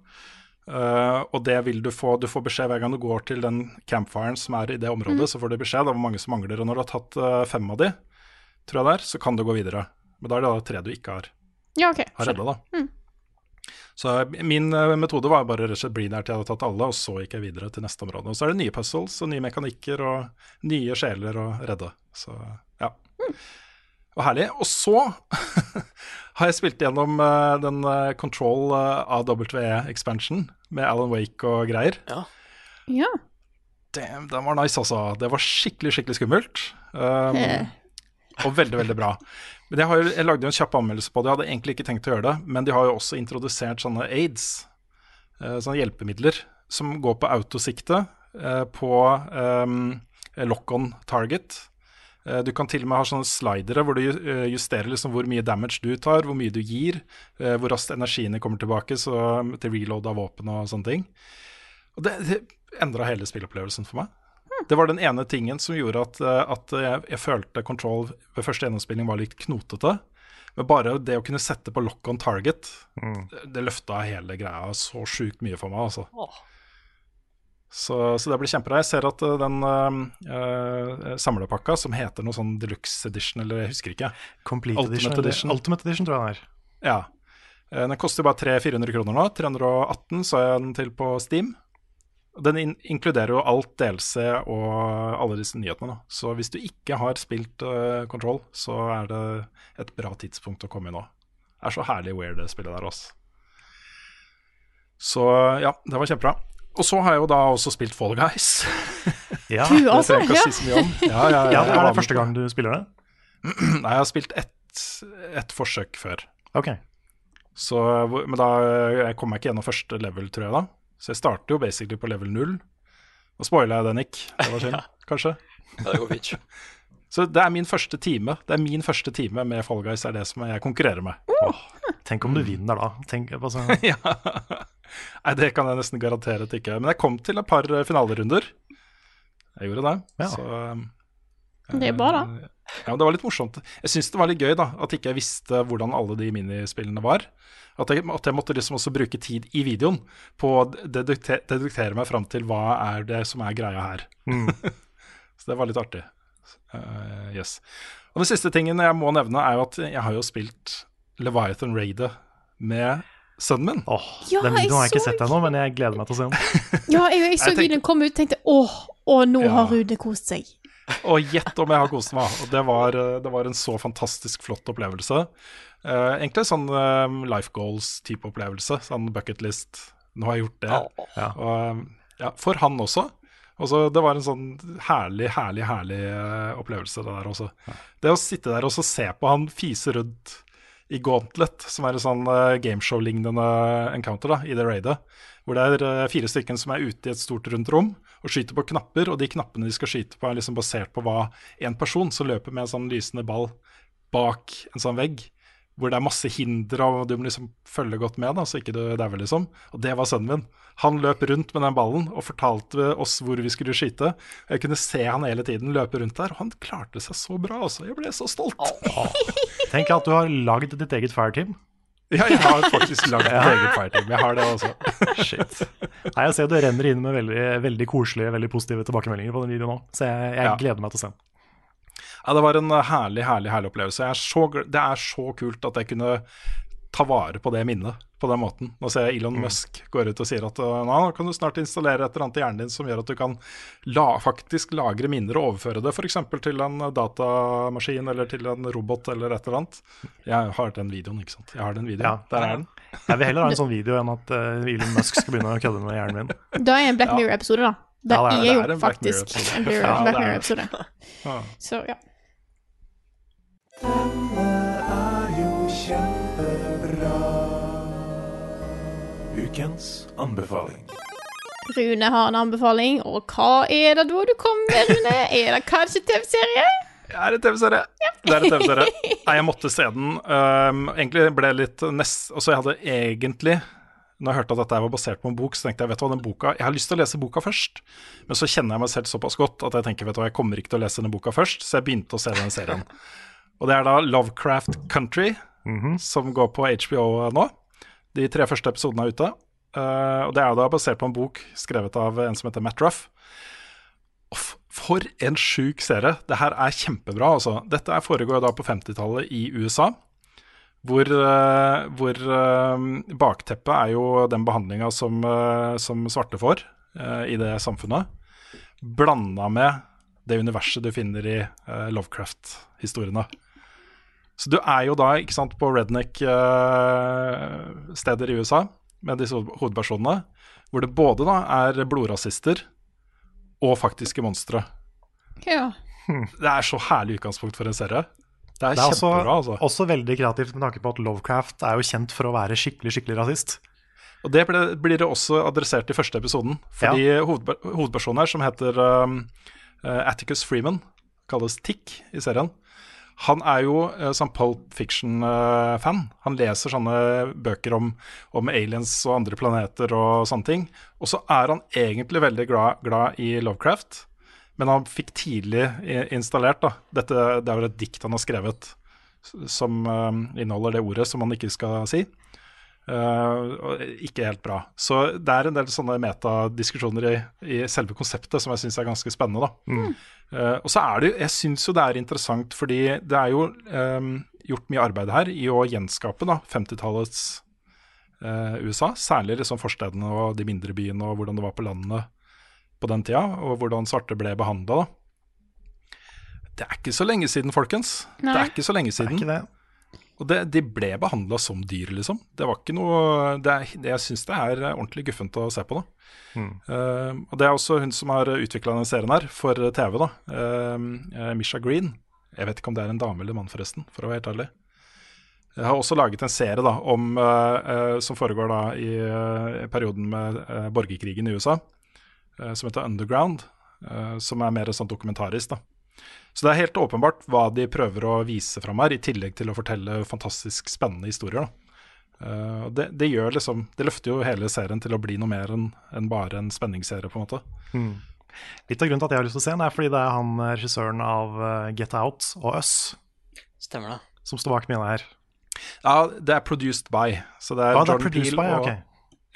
[SPEAKER 2] Uh, og det vil du få Du får beskjed hver gang du går til den campfiren som er i det området. Så får du beskjed om hvor mange som mangler. Og når du har tatt uh, fem av de, tror jeg det er, så kan du gå videre. Men da er det da tre du ikke har,
[SPEAKER 1] Ja, OK.
[SPEAKER 2] har redda, da. Så min eh, metode var bare rett og slett bli der til jeg hadde tatt alle, og så gikk jeg videre til neste område. Og så er det nye puzzles og nye mekanikker og nye sjeler å redde. Så ja. Og herlig. Og så har jeg spilt gjennom eh, den eh, Control uh, AWE-expansion med Alan Wake og greier.
[SPEAKER 1] Ja.
[SPEAKER 2] Damn, den var nice, altså. Det var skikkelig, skikkelig skummelt. Um,
[SPEAKER 1] Eh.
[SPEAKER 2] og veldig, veldig bra. Men jeg, har, jeg lagde jo en kjapp anmeldelse på det, jeg hadde egentlig ikke tenkt å gjøre det. Men de har jo også introdusert sånne aids, eh, sånne hjelpemidler, som går på autosikte, eh, på um, lock-on target. Eh, Du kan til og med ha sånne slidere hvor du eh, justerer liksom hvor mye damage du tar, hvor mye du gir, eh, hvor raskt energiene kommer tilbake til reload av våpen og sånne ting. Og det, det endra hele spillopplevelsen for meg. Det var den ene tingen som gjorde at, eh, at jeg, jeg følte Control ved første gjennomspilling var litt knotete. Men bare det å kunne sette på lock on target, det, det løfta hele greia så sjukt mye for meg, altså. Så, så det blir kjempebra. Jeg ser at eh, den uh, samlepakka som heter noe sånn deluxe edition, eller jeg husker ikke.
[SPEAKER 3] Complete
[SPEAKER 2] Ultimate
[SPEAKER 3] edition,
[SPEAKER 2] edition.
[SPEAKER 3] Ultimate edition, tror jeg den er.
[SPEAKER 2] Ja. Eh, Den koster bare 300-400 kroner nå. 318 så jeg den til på Steam. Den in inkluderer jo alt DLC og alle disse nyhetene. Da. Så hvis du ikke har spilt eh, Control, så er det et bra tidspunkt å komme i nå. Det er så herlig weird det spillet der, altså. Så ja, det var kjempebra. Og så har jeg jo da også spilt Fall Guys.
[SPEAKER 3] Ja,
[SPEAKER 1] Du
[SPEAKER 2] Det
[SPEAKER 1] altså,
[SPEAKER 2] trenger jeg ikke
[SPEAKER 1] ja.
[SPEAKER 2] å si så mye om. Ja, ja,
[SPEAKER 3] ja, det er det første gang du spiller det?
[SPEAKER 2] Nei, jeg har spilt ett, ett forsøk før.
[SPEAKER 3] Ok.
[SPEAKER 2] Så, men da jeg kom jeg ikke gjennom første level, tror jeg da. Så jeg starter jo basically på level 0. Nå spoila jeg det, Nick. det var synd, kanskje.
[SPEAKER 4] Ja, det går fint.
[SPEAKER 2] Så det er min første time Det er min første time med Fall Guys, er det som jeg konkurrerer med.
[SPEAKER 3] Tenk om du vinner da. Tenk, altså,
[SPEAKER 2] ja. Nei, det kan jeg nesten garantere at ikke. Men jeg kom til et par eh, finalerunder. Jeg gjorde det.
[SPEAKER 3] Ja.
[SPEAKER 2] Så
[SPEAKER 1] Det er bra, da.
[SPEAKER 2] Ja, men Det var litt morsomt. Jeg syns det var litt gøy da, at ikke jeg visste hvordan alle de minispillene var. At jeg, at jeg måtte liksom også bruke tid i videoen på å dedukte, deduktere meg fram til hva er det som er greia her. Så det var litt artig. Uh, yes. Og den siste tingen jeg må nevne, er jo at jeg har jo spilt Leviathan Raider med sønnen min.
[SPEAKER 3] åh,
[SPEAKER 1] Ja,
[SPEAKER 3] den videoen har jeg ikke sett ennå, men jeg gleder meg til å se den.
[SPEAKER 1] Ja, jeg, jeg så
[SPEAKER 2] Jeg
[SPEAKER 1] videoen komme ut og tenkte åh, åh nå
[SPEAKER 2] Ja.
[SPEAKER 1] har Rune kost seg.
[SPEAKER 2] Og gjett om jeg har kost meg. Og det var, eh, det var en så fantastisk flott opplevelse. Eh, egentlig en sånn eh, life goals-type opplevelse. Sånn bucket list. Nå har jeg gjort det.
[SPEAKER 3] Ja.
[SPEAKER 2] Og, ja, for han også. også. det var en sånn herlig, herlig, herlig eh, opplevelse, det der også. Det å sitte der og så se på han fise rundt i Gauntlet, som er en sånn uh, gameshow-lignende encounter da, i det raidet, hvor det er fire stykker som er ute i et stort rundt rom og skyter på knapper, og de knappene de skal skyte på, er liksom basert på hva en person som løper med en sånn lysende ball bak en sånn vegg, hvor det er masse hindre, og du må liksom følge godt med, da, så ikke du dauer, liksom. Og det var sønnen min. Han løp rundt med den ballen og fortalte oss hvor vi skulle skyte. Jeg kunne se han hele tiden løpe rundt der, og han klarte seg så bra, altså. Jeg ble så stolt.
[SPEAKER 3] Tenk at du har lagd ditt eget fireteam.
[SPEAKER 2] Ja, jeg har faktisk lagd et eget fireteam. Jeg har det også.
[SPEAKER 3] Shit. Nei, jeg ser du renner inn med veldig, veldig koselige, veldig positive tilbakemeldinger på den videoen òg, Så jeg, jeg
[SPEAKER 2] Ja.
[SPEAKER 3] gleder meg til å se den.
[SPEAKER 2] Ja, det var en uh, herlig, herlig herlig opplevelse. Jeg er så, det er så kult at jeg kunne ta vare på det minnet på den måten. Nå ser jeg Elon Musk går ut og sier at uh, nå kan du snart installere et eller annet i hjernen din som gjør at du kan la, faktisk lagre minner og overføre det f.eks. til en uh, datamaskin eller til en robot eller et eller annet. Jeg har den videoen, ikke sant. Jeg har den videoen.
[SPEAKER 3] Ja.
[SPEAKER 2] Der er den.
[SPEAKER 3] Jeg vil heller ha en sånn video enn at uh, Elon Musk skal begynne å kødde med hjernen min.
[SPEAKER 1] Da er en Black Mirror-episode, da. Det,
[SPEAKER 3] Ja, det er-
[SPEAKER 1] er,
[SPEAKER 2] det
[SPEAKER 1] jo
[SPEAKER 2] er en Black Mirror-episode.
[SPEAKER 1] Ja, Mirror
[SPEAKER 2] Ja, Så er det. er
[SPEAKER 1] jo kjempebra.
[SPEAKER 5] Ukens anbefaling.
[SPEAKER 1] Rune har en anbefaling, og hva er det da du kommer med, Rune? Er det kanskje TV-serie?
[SPEAKER 2] Det er en TV-serie. Det er en TV-serie. Nei, jeg måtte se den. Um, egentlig ble jeg litt nest... Altså, jeg hadde egentlig Når jeg hørte at dette var basert på en bok, så tenkte jeg vet du hva, den boka Jeg har lyst til å lese boka først, men så kjenner jeg meg selv såpass godt at jeg tenker vet du hva, jeg kommer ikke til å lese denne boka først, så jeg begynte å se den serien. Og det er da Lovecraft Country, som går på HBO nå. De tre første episodene er ute. Uh, og det er da basert på en bok skrevet av en som heter Matt Ruff. For en sjuk serie. Det her er kjempebra, altså. Dette foregår da på 50-tallet i USA. Hvor, eh, hvor eh, bakteppet er jo den behandlinga som, som svarte får i det samfunnet. Blanda med det universet du finner i Lovecraft-historiene. Så du er jo da ikke sant, på redneck-steder i USA med disse hovedpersonene, hvor det både da er blodrasister og faktiske monstre.
[SPEAKER 1] Ja.
[SPEAKER 2] Det er så herlig utgangspunkt for en serie. Det er,
[SPEAKER 3] Det er også,
[SPEAKER 2] altså.
[SPEAKER 3] også veldig kreativt med tanke på at Lovecraft er jo kjent for å være skikkelig skikkelig rasist.
[SPEAKER 2] Og det ble, blir det også adressert i første episoden. Fordi hovedpe- hovedpersonen her, som heter um, eh, Atticus Freeman, kalles Tick i serien, han er jo uh, sånn Pulp Fiction-fan. han leser sånne bøker om, om aliens og andre planeter og sånne ting. Og så er han egentlig veldig glad, glad i Lovecraft, men han fikk tidlig installert da, dette, Det er jo et dikt han har skrevet som uh, inneholder det ordet som han ikke skal si. Uh, ikke helt bra. Så det er en del sånne metadiskusjoner i, i selve konseptet som jeg syns er ganske spennende. da. Uh, og så er det jo, Jeg syns jo det er interessant, fordi det er jo um, gjort mye arbeid her i å gjenskape 50-tallets uh, USA. Særlig liksom forstedene og de mindre byene og hvordan det var på landene på den tida, og hvordan svarte ble behandla. Det er ikke så lenge siden, folkens. Det er ikke så lenge siden.
[SPEAKER 3] Det er ikke det.
[SPEAKER 2] Og det, de ble behandla som dyr, liksom. Det var ikke noe det er, det, Jeg syns det er ordentlig guffent å se på, da. Eh, og det er også hun som har utvikla denne serien her for TV, da. Eh, eh, Misha Green. Jeg vet ikke om det er en dame eller mann, forresten, for å være helt ærlig. Jeg har også laget en serie da, om, uh, eh, som foregår da i i perioden med eh, borgerkrigen i USA, eh, som heter Underground. eh, som er mer sånn dokumentarisk. da. Så det er helt åpenbart hva de prøver å vise fram her, i tillegg til å fortelle fantastisk spennende historier. da. Eh, det, det gjør liksom Det løfter jo hele serien til å bli noe mer enn en bare en spenningsserie, på en måte.
[SPEAKER 3] Litt av grunnen til at jeg har lyst til å se den, er fordi det er han eh, regissøren av eh, Get Out og Us
[SPEAKER 4] Stemmer det.
[SPEAKER 3] som står bak mine her.
[SPEAKER 2] Ja, det er produced by. Så det er
[SPEAKER 3] Ah,
[SPEAKER 2] Jordan
[SPEAKER 3] produced
[SPEAKER 2] Peele
[SPEAKER 3] by,
[SPEAKER 2] og,
[SPEAKER 3] ok.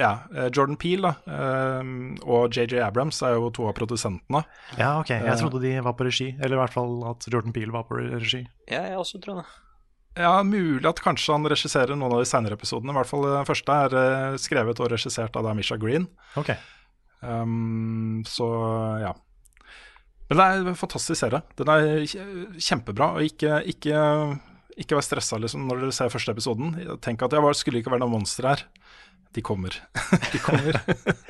[SPEAKER 2] Ja, eh, Jordan Peele da, eh, og JJ Abrams er jo to av produsentene.
[SPEAKER 3] Ja, ok. Jeg trodde de var på regi. Eller i hvert fall at Jordan Peele var på regi.
[SPEAKER 4] Ja, jeg også tror det.
[SPEAKER 2] Ja, Mulig at kanskje han regisserer noen av de senere episodene. I hvert fall Den første er eh, skrevet og regissert av Misha Green.
[SPEAKER 3] Ok.
[SPEAKER 2] Um, så ja. Men det er en fantastisk serie. Den er kjempebra. Og ikke, ikke, ikke vær stressa liksom, når dere ser første episoden. Tenk at det var- skulle ikke være noen monster her. De kommer. de kommer.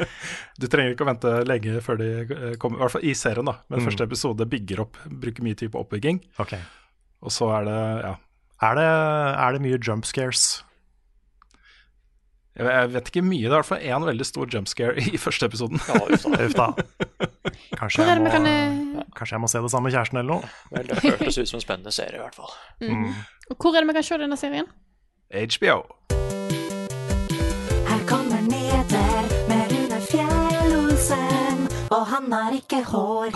[SPEAKER 2] du trenger ikke å vente lenge før de eh, kommer. I hvert fall i serien, da. Men første episode bygger opp, bruker mye tid på oppbygging.
[SPEAKER 3] Okay.
[SPEAKER 2] Og så er det ja.
[SPEAKER 3] Er det, er det mye jump scares?
[SPEAKER 2] Jeg jeg vet ikke mye. Det er i hvert fall én veldig stor jump scare i første episoden.
[SPEAKER 4] Ja, uff da.
[SPEAKER 3] Kanskje jeg, må,
[SPEAKER 1] eh,
[SPEAKER 3] kanskje jeg må se det samme med kjæresten eller noe?
[SPEAKER 4] Vel, det hørtes ut som en spennende serie, i hvert fall.
[SPEAKER 1] Hvor er det vi kan se denne serien?
[SPEAKER 2] HBO.
[SPEAKER 6] Han har ikke hår.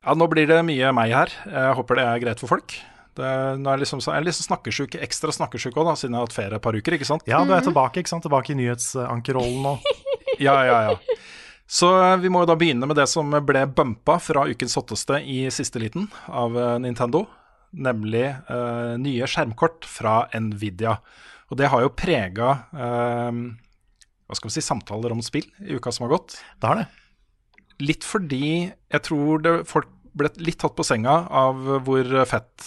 [SPEAKER 2] Ja, nå blir det mye meg her. Jeg håper det er greit for folk. Det, nå er jeg liksom, så- jeg er liksom snakkesjuk, ekstra snakkesjuk òg, siden jeg har hatt ferie et par uker. ikke sant?
[SPEAKER 3] Ja, du er tilbake ikke sant? Tilbake i nyhetsankerrollen nå.
[SPEAKER 2] Ja, ja, ja. Så eh, vi må jo da begynne med det som ble bumpa fra ukens hotteste i siste liten av eh, Nintendo. Nemlig eh, nye skjermkort fra Nvidia. Og det har jo prega eh, hva skal vi si, samtaler om spill i uka som har gått.
[SPEAKER 3] Det har det.
[SPEAKER 2] Litt fordi jeg tror det, folk ble litt tatt på senga av hvor fett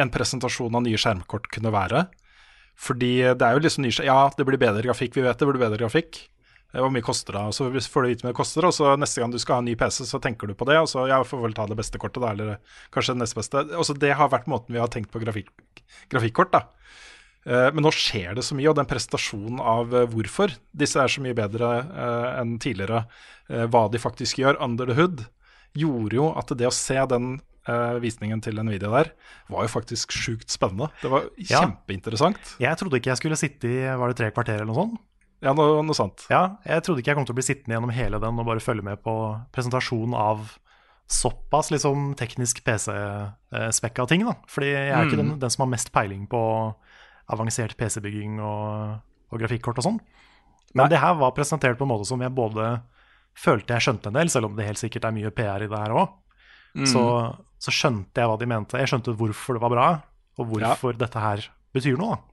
[SPEAKER 2] en presentasjon av nye skjermkort kunne være. Fordi det er jo liksom nye Ja, det blir bedre grafikk, vi vet det blir bedre grafikk. Eh, Hvor mye koster det? Og så får du vite hva det koster, og så neste gang du skal ha en ny PC, så tenker du på det, og så ja, får vel ta det beste kortet, da, eller kanskje det neste beste. Også det har vært måten vi har tenkt på grafikk, grafikkort, da. Eh, Men nå skjer det så mye, og den prestasjonen av eh, hvorfor disse er så mye bedre eh, enn tidligere, hva de faktisk gjør under the hood, gjorde jo at det å se den visningen til Nvidia der, var jo faktisk sjukt spennende. Det var
[SPEAKER 3] Ja.
[SPEAKER 2] kjempeinteressant.
[SPEAKER 3] Jeg trodde ikke jeg skulle sitte i var det tre kvarter eller noe sånt.
[SPEAKER 2] Ja, noe, noe sant.
[SPEAKER 3] Ja, jeg trodde ikke jeg kom til å bli sittende gjennom hele den og bare følge med på presentasjonen av såpass liksom teknisk PC-spekka ting, da. Fordi jeg er ikke den, den som har mest peiling på avansert PC-bygging og, og grafikkort og sånn. Men det her var presentert på en måte som jeg både følte jeg skjønte en del, selv om det helt sikkert er mye PR i det her òg. Så, så skjønte jeg hva de mente. Jeg skjønte hvorfor det var bra, og hvorfor dette her betyr noe. da.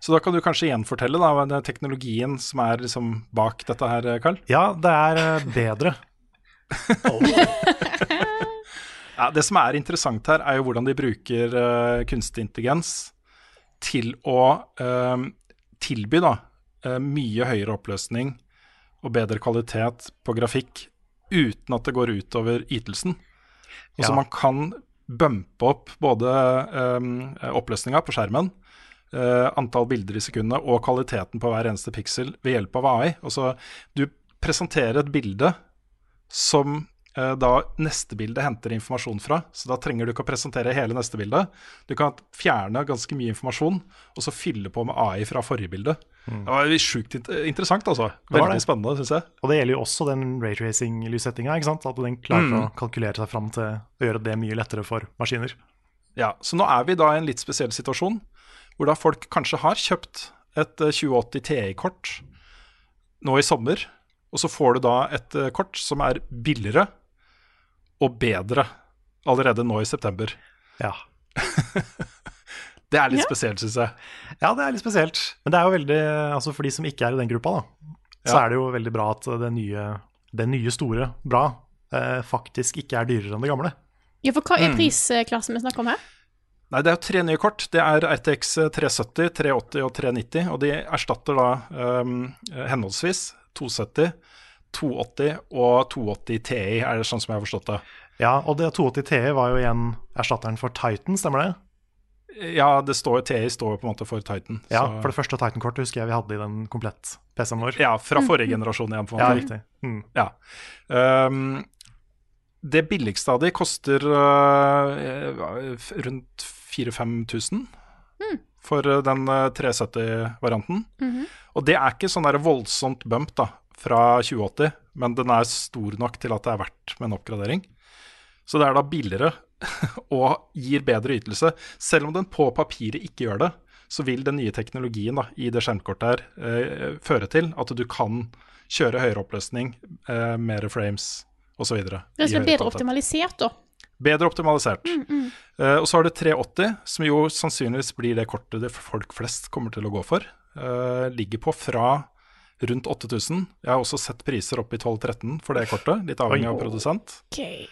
[SPEAKER 2] Så da kan du kanskje gjenfortelle da, den teknologien som er liksom bak dette her, Karl?
[SPEAKER 3] Ja, det er eh, bedre.
[SPEAKER 2] Ja, det som er interessant her, er jo hvordan de bruker uh, kunstig intelligens til å eh, tilby da, eh, mye høyere oppløsning og bedre kvalitet på grafikk uten at det går utover ytelsen. Altså
[SPEAKER 3] Ja.
[SPEAKER 2] Man kan bumpe opp både eh, oppløsninga på skjermen, eh, antall bilder i sekundet og kvaliteten på hver eneste piksel ved hjelp av AI. Altså, du presenterer et bilde som da neste bilde henter informasjon fra. Så da trenger du ikke å presentere hele neste bilde. Du kan fjerne ganske mye informasjon, og så fylle på med AI fra forrige bilde. Det var sjukt int- interessant, altså.
[SPEAKER 3] Mm.
[SPEAKER 2] Veldig
[SPEAKER 3] det.
[SPEAKER 2] spennende, syns jeg.
[SPEAKER 3] Og det gjelder jo også den raytracing-lyssettinga. At den klarer å kalkulere seg fram til å gjøre det mye lettere for maskiner.
[SPEAKER 2] Ja, Så nå er vi da i en litt spesiell situasjon, hvor da folk kanskje har kjøpt et eh, 2080 Ti-kort nå i sommer, og så får du da et eh, kort som er billigere og bedre allerede nå i september.
[SPEAKER 3] Ja.
[SPEAKER 2] Det er litt spesielt, syns jeg.
[SPEAKER 3] ja, det er litt spesielt. Men det er jo veldig Altså for de som ikke er i den gruppa, da, så er det jo veldig bra at det nye, det nye store bra eh, faktisk ikke er dyrere enn det gamle.
[SPEAKER 1] Ja, for hva
[SPEAKER 2] Mm.
[SPEAKER 1] er prisklassen vi snakker om her?
[SPEAKER 2] Nei, det er jo tre nye kort. Det er RTX 370, 380 og 390. Og de erstatter da um, henholdsvis 270, 280 og 280 Ti, er det sånn som jeg har forstått det.
[SPEAKER 3] Ja, og det 280 TI var jo igjen erstatteren for Titan, stemmer det?
[SPEAKER 2] Ja, det står, TI står jo på en måte for Titan.
[SPEAKER 3] Ja,
[SPEAKER 2] så-
[SPEAKER 3] for det første Titan-kortet husker jeg vi hadde i den komplett PC-en vår.
[SPEAKER 2] ja fra forrige generasjon igjen, på en
[SPEAKER 3] Ja, riktig. Mm.
[SPEAKER 2] Ja. Um, det billigste av de koster uh, rundt 4000-5000 for øh, den 370-varianten. Og det er ikke sånn der voldsomt bump da, fra 2080, men den er stor nok til at det er verdt med en oppgradering. Så det er da billigere og gir bedre ytelse. Selv om den på papiret ikke gjør det, så vil den nye teknologien da, i det skjermkortet her eh, føre til at du kan kjøre høyere oppløsning, eh, mer frames osv.
[SPEAKER 1] Det er bedre optimalisert, da.
[SPEAKER 2] Bedre optimalisert. Eh, og så har du 380, som jo sannsynligvis blir det kortet det folk flest kommer til å gå for. Eh, ligger på fra rundt 8000. Jeg har også sett priser opp i 12-13 for det kortet, litt avhengig av
[SPEAKER 3] produsent.
[SPEAKER 2] produsent.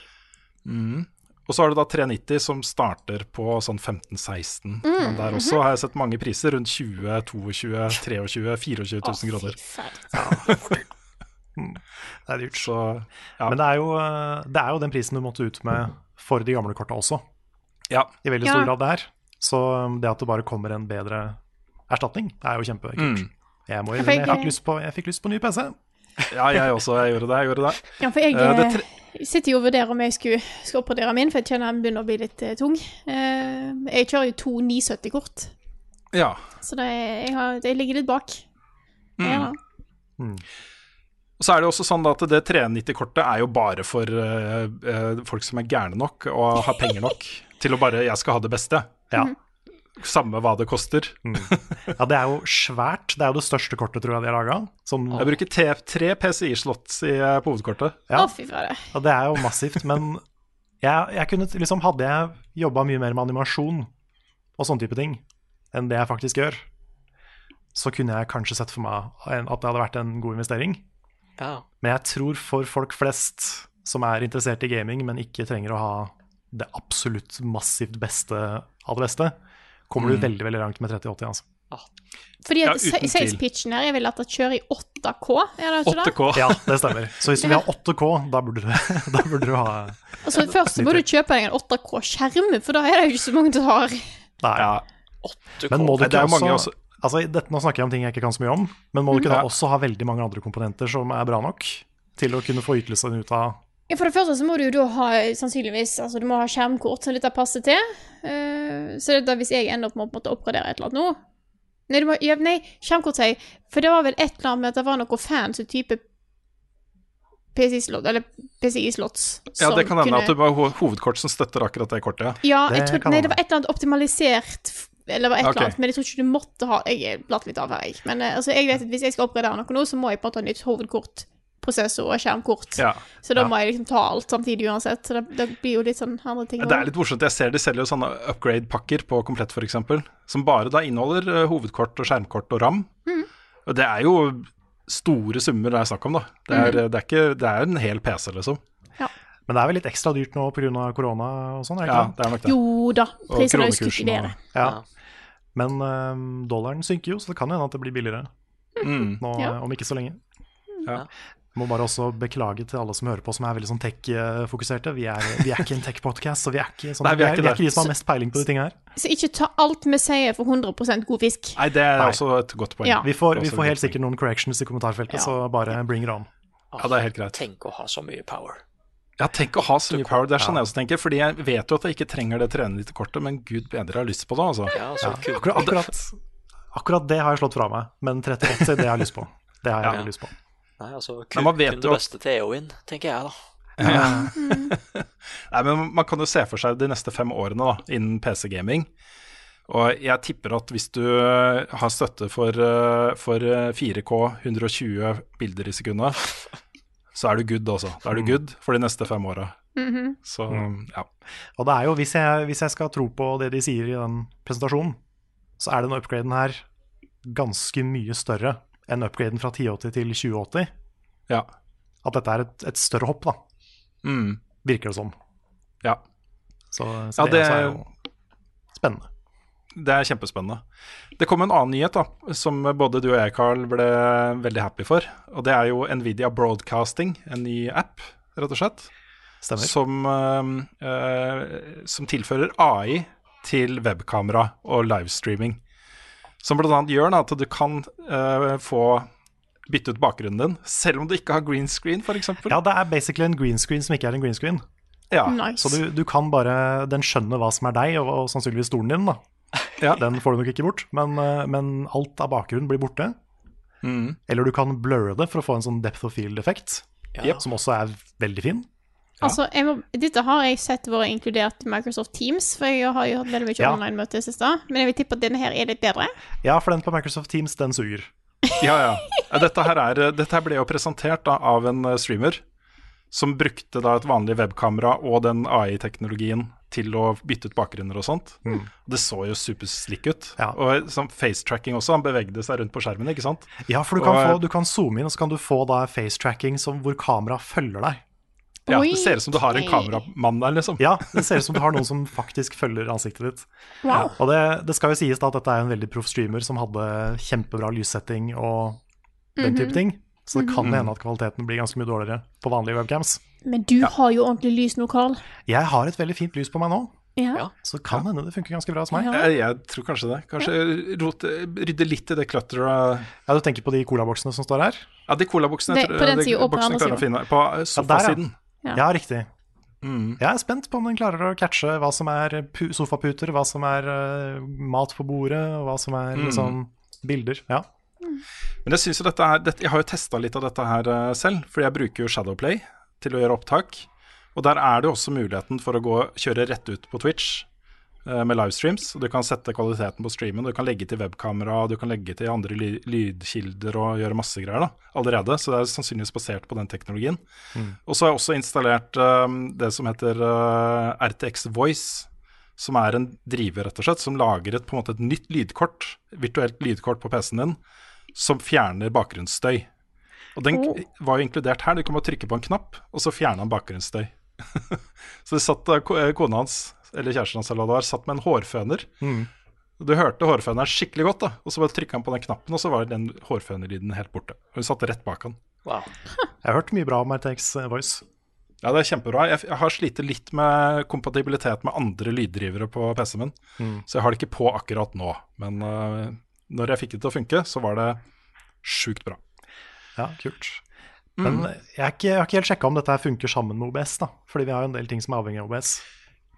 [SPEAKER 1] Mm.
[SPEAKER 2] Og så har du da 390 som starter på sånn 15-16. Men der også har jeg sett mange priser rundt 20 22 23 24 000 kroner.
[SPEAKER 3] Det er dyrt.
[SPEAKER 2] Så ja.
[SPEAKER 3] Men det er, jo, eh, det er jo den prisen du måtte ut med for de gamle korta også,
[SPEAKER 2] ja.
[SPEAKER 3] i veldig
[SPEAKER 1] Ja.
[SPEAKER 3] stor grad der. Så um, det at det bare kommer en bedre erstatning, det er jo kjempekult.
[SPEAKER 2] Mm.
[SPEAKER 3] Jeg, må, jeg,
[SPEAKER 1] fikk,
[SPEAKER 3] jeg, fikk lyst på, jeg fikk lyst på ny PC.
[SPEAKER 2] ja, jeg også. Jeg gjorde det. Jeg gjorde det.
[SPEAKER 1] Ja, for jeg
[SPEAKER 2] uh,
[SPEAKER 1] sitter jo og vurderer om jeg skulle, skal oppgradere min, for jeg kjenner den begynner å bli litt uh, tung. Uh, jeg kjører jo to 970-kort,
[SPEAKER 2] Ja.
[SPEAKER 1] så det, jeg, har, jeg ligger litt bak. Ja,
[SPEAKER 2] Og så er det også sånn da at det 390-kortet er jo bare for folk som er gærne nok og har penger nok til å bare 'jeg skal ha det beste'.
[SPEAKER 3] Ja.
[SPEAKER 2] Samme hva det koster.
[SPEAKER 3] ja, det er jo svært. Det er jo det største kortet, tror jeg de har laga.
[SPEAKER 2] Jeg bruker tre PCI-slotts i, eh, på hovedkortet.
[SPEAKER 3] Ja.
[SPEAKER 1] Å, fy fader.
[SPEAKER 3] Ja, det er jo massivt, men jeg, jeg kunne, liksom, hadde jeg jobba mye mer med animasjon og sånne type ting enn det jeg faktisk gjør, så kunne jeg kanskje sett for meg at det hadde vært en god investering.
[SPEAKER 4] Ja.
[SPEAKER 3] Men jeg tror for folk flest som er interessert i gaming, men ikke trenger å ha det absolutt massivt beste av det beste, kommer du veldig veldig langt med 3080. Altså.
[SPEAKER 1] Fordi
[SPEAKER 2] Ja,
[SPEAKER 1] at
[SPEAKER 2] ja,
[SPEAKER 1] sales-pitchen her er vel at det kjører i 8K, er det ikke det?
[SPEAKER 2] 8K.
[SPEAKER 3] Ja, det stemmer. Så hvis vi har 8K, da burde du, da burde du ha
[SPEAKER 1] Altså, først så må du kjøpe deg en 8K-skjerm, for da er det jo ikke så mange som har
[SPEAKER 3] Nei.
[SPEAKER 2] Ja. 8K.
[SPEAKER 3] Men må du
[SPEAKER 2] det
[SPEAKER 3] ikke
[SPEAKER 2] er
[SPEAKER 3] også
[SPEAKER 2] mange også-
[SPEAKER 3] Altså, dette, Nå snakker jeg om ting jeg ikke kan så mye om, men må du ikke da også ha veldig mange andre komponenter som er bra nok til å kunne få ytelsen ut av
[SPEAKER 1] Ja, For det første så må du jo da ha sannsynligvis Altså, du må ha skjermkort som dette passer til. Uh, så det da hvis jeg ender opp med å måte oppgradere et eller annet nå Nei, du må, ja, nei skjermkort, sier jeg. For det var vel et eller annet med at det var noe fancy type PCI-slott, eller PCI-slotts
[SPEAKER 2] Ja, det kan hende at det var hovedkort som støtter akkurat det kortet.
[SPEAKER 1] Ja,
[SPEAKER 3] Det
[SPEAKER 1] jeg tror, nei, det var et eller annet optimalisert Eller et eller annet, men jeg tror ikke du måtte ha Jeg er blatt litt av her, jeg. Men eh, altså, jeg vet at hvis jeg skal oppgradere noe nå, så må jeg på en måte ha nytt hovedkort, prosessor og skjermkort.
[SPEAKER 2] Ja.
[SPEAKER 1] Så da
[SPEAKER 2] Ja.
[SPEAKER 1] må jeg liksom ta alt samtidig uansett. Så det, det blir jo litt sånn andre ting.
[SPEAKER 2] Det er
[SPEAKER 1] også.
[SPEAKER 2] litt morsomt. Jeg ser de selger jo sånne upgrade-pakker på Komplett f.eks., som bare da inneholder eh, hovedkort og skjermkort og RAM.
[SPEAKER 1] Mm.
[SPEAKER 2] Og det er jo store summer det er snakk om, da. Det er,
[SPEAKER 1] Mm.
[SPEAKER 2] det er, ikke, det er en hel PC, liksom.
[SPEAKER 3] Men det er vel litt ekstra dyrt nå pga. korona og sånn? er
[SPEAKER 2] Ja,
[SPEAKER 3] det?
[SPEAKER 2] det er nok det.
[SPEAKER 1] Jo da, prisene har jo skutt i været.
[SPEAKER 3] Ja. Men um, dollaren synker jo, så det kan jo hende at det blir billigere
[SPEAKER 2] Mm.
[SPEAKER 3] nå,
[SPEAKER 1] Ja.
[SPEAKER 3] om ikke så lenge.
[SPEAKER 2] Ja.
[SPEAKER 3] Må bare også beklage til alle som hører på som er veldig sånn tech-fokuserte. Vi, er- vi er ikke en tech-podcast, så vi er ikke, sånn,
[SPEAKER 2] Nei, vi er ikke
[SPEAKER 3] vi er
[SPEAKER 2] det.
[SPEAKER 3] ikke de som har mest peiling på de tingene her.
[SPEAKER 1] Så ikke ta alt vi sier for 100% god fisk.
[SPEAKER 2] Nei, det er
[SPEAKER 3] Nei.
[SPEAKER 2] også et godt poeng.
[SPEAKER 1] Ja.
[SPEAKER 3] Vi får,
[SPEAKER 2] er
[SPEAKER 3] vi får helt sikkert noen corrections i kommentarfeltet,
[SPEAKER 1] Ja.
[SPEAKER 3] så bare bring it on.
[SPEAKER 2] Ja, det er helt greit.
[SPEAKER 4] Tenk å ha så mye power.
[SPEAKER 2] Ja, tenk å ha så mye power. Det er sånn jeg også tenker. Fordi jeg vet jo at jeg ikke trenger det trenelite kortet, men gud bedre jeg har lyst på det, altså.
[SPEAKER 4] Ja, så kult.
[SPEAKER 3] Akkurat, akkurat, akkurat det har jeg slått fra meg, men 38 det har jeg lyst på. Det har jeg
[SPEAKER 4] Ja.
[SPEAKER 3] lyst på.
[SPEAKER 4] Nei, altså,
[SPEAKER 2] Men Nei,
[SPEAKER 4] kun det beste til EO-in, tenker jeg da.
[SPEAKER 2] Nei, men Man kan jo se for seg de neste fem årene da, innen PC-gaming. Og jeg tipper at hvis du eh, har støtte for, eh, for eh, 4K, 120 bilder i sekundet, så er du good, altså. Da er du good for de neste fem åra.
[SPEAKER 1] Mhm.
[SPEAKER 2] Så ja.
[SPEAKER 3] Og det er jo, hvis jeg, hvis jeg skal tro på det de sier i den presentasjonen, så er den upgraden her ganske mye større enn upgraden fra 1080 til 2080.
[SPEAKER 2] Ja.
[SPEAKER 3] At dette er et, et større hopp, da,
[SPEAKER 2] Mm,
[SPEAKER 3] virker det som.
[SPEAKER 2] ja.
[SPEAKER 3] Så, så
[SPEAKER 2] Ja,
[SPEAKER 3] det,
[SPEAKER 2] det-
[SPEAKER 3] er jo spennende.
[SPEAKER 2] Det er kjempespennende. Det kom en annen nyhet da, som både du og jeg, Carl, ble veldig happy for. Og det er jo Nvidia Broadcasting, en ny app, rett og slett.
[SPEAKER 3] Stemmer.
[SPEAKER 2] Som, eh, som tilfører AI til webkamera og livestreaming. Som bl.a. gjør da, at du kan uh, få bytte ut bakgrunnen din, selv om du ikke har green screen, f.eks.
[SPEAKER 3] Ja, det er basically en green screen som ikke er en green screen.
[SPEAKER 2] Ja.
[SPEAKER 1] Nice.
[SPEAKER 3] Så du, du kan bare Den skjønner hva som er deg, og, og sannsynligvis stolen din, da.
[SPEAKER 2] Ja.
[SPEAKER 3] Den får du nok ikke bort, men, eh, men alt av bakgrunnen blir borte.
[SPEAKER 2] Mm.
[SPEAKER 3] Eller du kan blurre det for å få en sånn depth of field-effekt,
[SPEAKER 4] Ja.
[SPEAKER 3] som også er veldig fin.
[SPEAKER 1] Altså, jeg må, Dette har jeg sett vært inkludert i Microsoft Teams, for jeg har jo hatt veldig mye
[SPEAKER 3] Ja.
[SPEAKER 1] online-møte i siste. Men jeg vil tippe at denne her er litt bedre.
[SPEAKER 3] Ja, for den på Microsoft Teams, den suger.
[SPEAKER 2] Ja, ja. ja dette, her er, dette her ble jo presentert da, av en eh, streamer som brukte da et vanlig webkamera og den AI-teknologien til å bytte ut bakgrunner og sånt. Det så jo superslick ut.
[SPEAKER 3] Ja.
[SPEAKER 2] Og sånn face-tracking også, han bevegde seg rundt på skjermen, ikke sant?
[SPEAKER 3] Ja, for du kan,
[SPEAKER 2] Og-
[SPEAKER 3] få, du kan zoome inn, og så kan du få da face-tracking hvor kamera følger deg.
[SPEAKER 2] Ja,
[SPEAKER 1] Oi,
[SPEAKER 2] Det ser ut som du har en kameramann der, liksom.
[SPEAKER 3] Ja, det ser ut som du har noen som faktisk følger ansiktet ditt.
[SPEAKER 1] Wow.
[SPEAKER 3] Og det, det skal jo sies da at dette er en veldig proff streamer som hadde kjempebra lyssetting og den type ting. Så det kan hende at kvaliteten blir ganske mye dårligere på vanlige webcams.
[SPEAKER 1] Men du har jo ordentlig lys nå, Carl.
[SPEAKER 3] Jeg har et veldig fint lys på meg nå,
[SPEAKER 1] Ja.
[SPEAKER 4] Ja.
[SPEAKER 3] så kan hende det funker ganske bra hos meg.
[SPEAKER 1] Ja.
[SPEAKER 2] Jeg, jeg tror kanskje det. Kanskje rote, rydde litt i det clutteret.
[SPEAKER 3] Ja, du tenker på de colaboksene som står her?
[SPEAKER 2] Ja, de colaboksene
[SPEAKER 1] på den siden og på den
[SPEAKER 2] boksene
[SPEAKER 1] andre
[SPEAKER 2] å På sofasiden.
[SPEAKER 1] Ja.
[SPEAKER 3] Ja, riktig.
[SPEAKER 2] Mm.
[SPEAKER 3] Jeg er spent på om den klarer å catche hva som er pu- sofaputer, hva som er uh, mat på bordet, og hva som er liksom bilder. Ja.
[SPEAKER 2] Men jeg synes jo dette er, dette, jeg har jo testa litt av dette her uh, selv, for jeg bruker jo Shadowplay til å gjøre opptak. Og der er det jo også muligheten for å gå, kjøre rett ut på Twitch med livestreams. Du kan sette kvaliteten på streamen, du kan legge til webkamera, du kan legge til andre ly lydkilder og gjøre masse greier da, allerede. Så det er sannsynligvis basert på den teknologien. Og så har jeg også installert um, det som heter uh, RTX Voice. Som er en driver, rett og slett, som lager et, på en måte et nytt lydkort, virtuelt lydkort på PC-en din, som fjerner bakgrunnsstøy. Og den
[SPEAKER 1] Oh.
[SPEAKER 2] var jo inkludert her. Du kan bare trykke på en knapp, og så fjerner han bakgrunnsstøy. så det satt eh, kona hans, eller kjæresten hans, eller hva det var, satt med en hårføner. Du hørte hårføneren skikkelig godt, da, og så bare trykka han på den knappen, og så var den hårfønerlyden helt borte. Hun satt rett bak han.
[SPEAKER 4] Wow.
[SPEAKER 3] Jeg har hørt mye bra om RTX Voice.
[SPEAKER 2] Ja, det er kjempebra. Jeg, jeg har slitt litt med kompatibilitet med andre lyddrivere på PC-en min, så jeg har det ikke på akkurat nå. Men uh, når jeg fikk det til å funke, så var det sjukt bra.
[SPEAKER 3] Ja, kult. Men jeg, har ikke, jeg har ikke helt sjekka om dette funker sammen med OBS, da. Fordi vi har jo en del ting som er avhengig av OBS.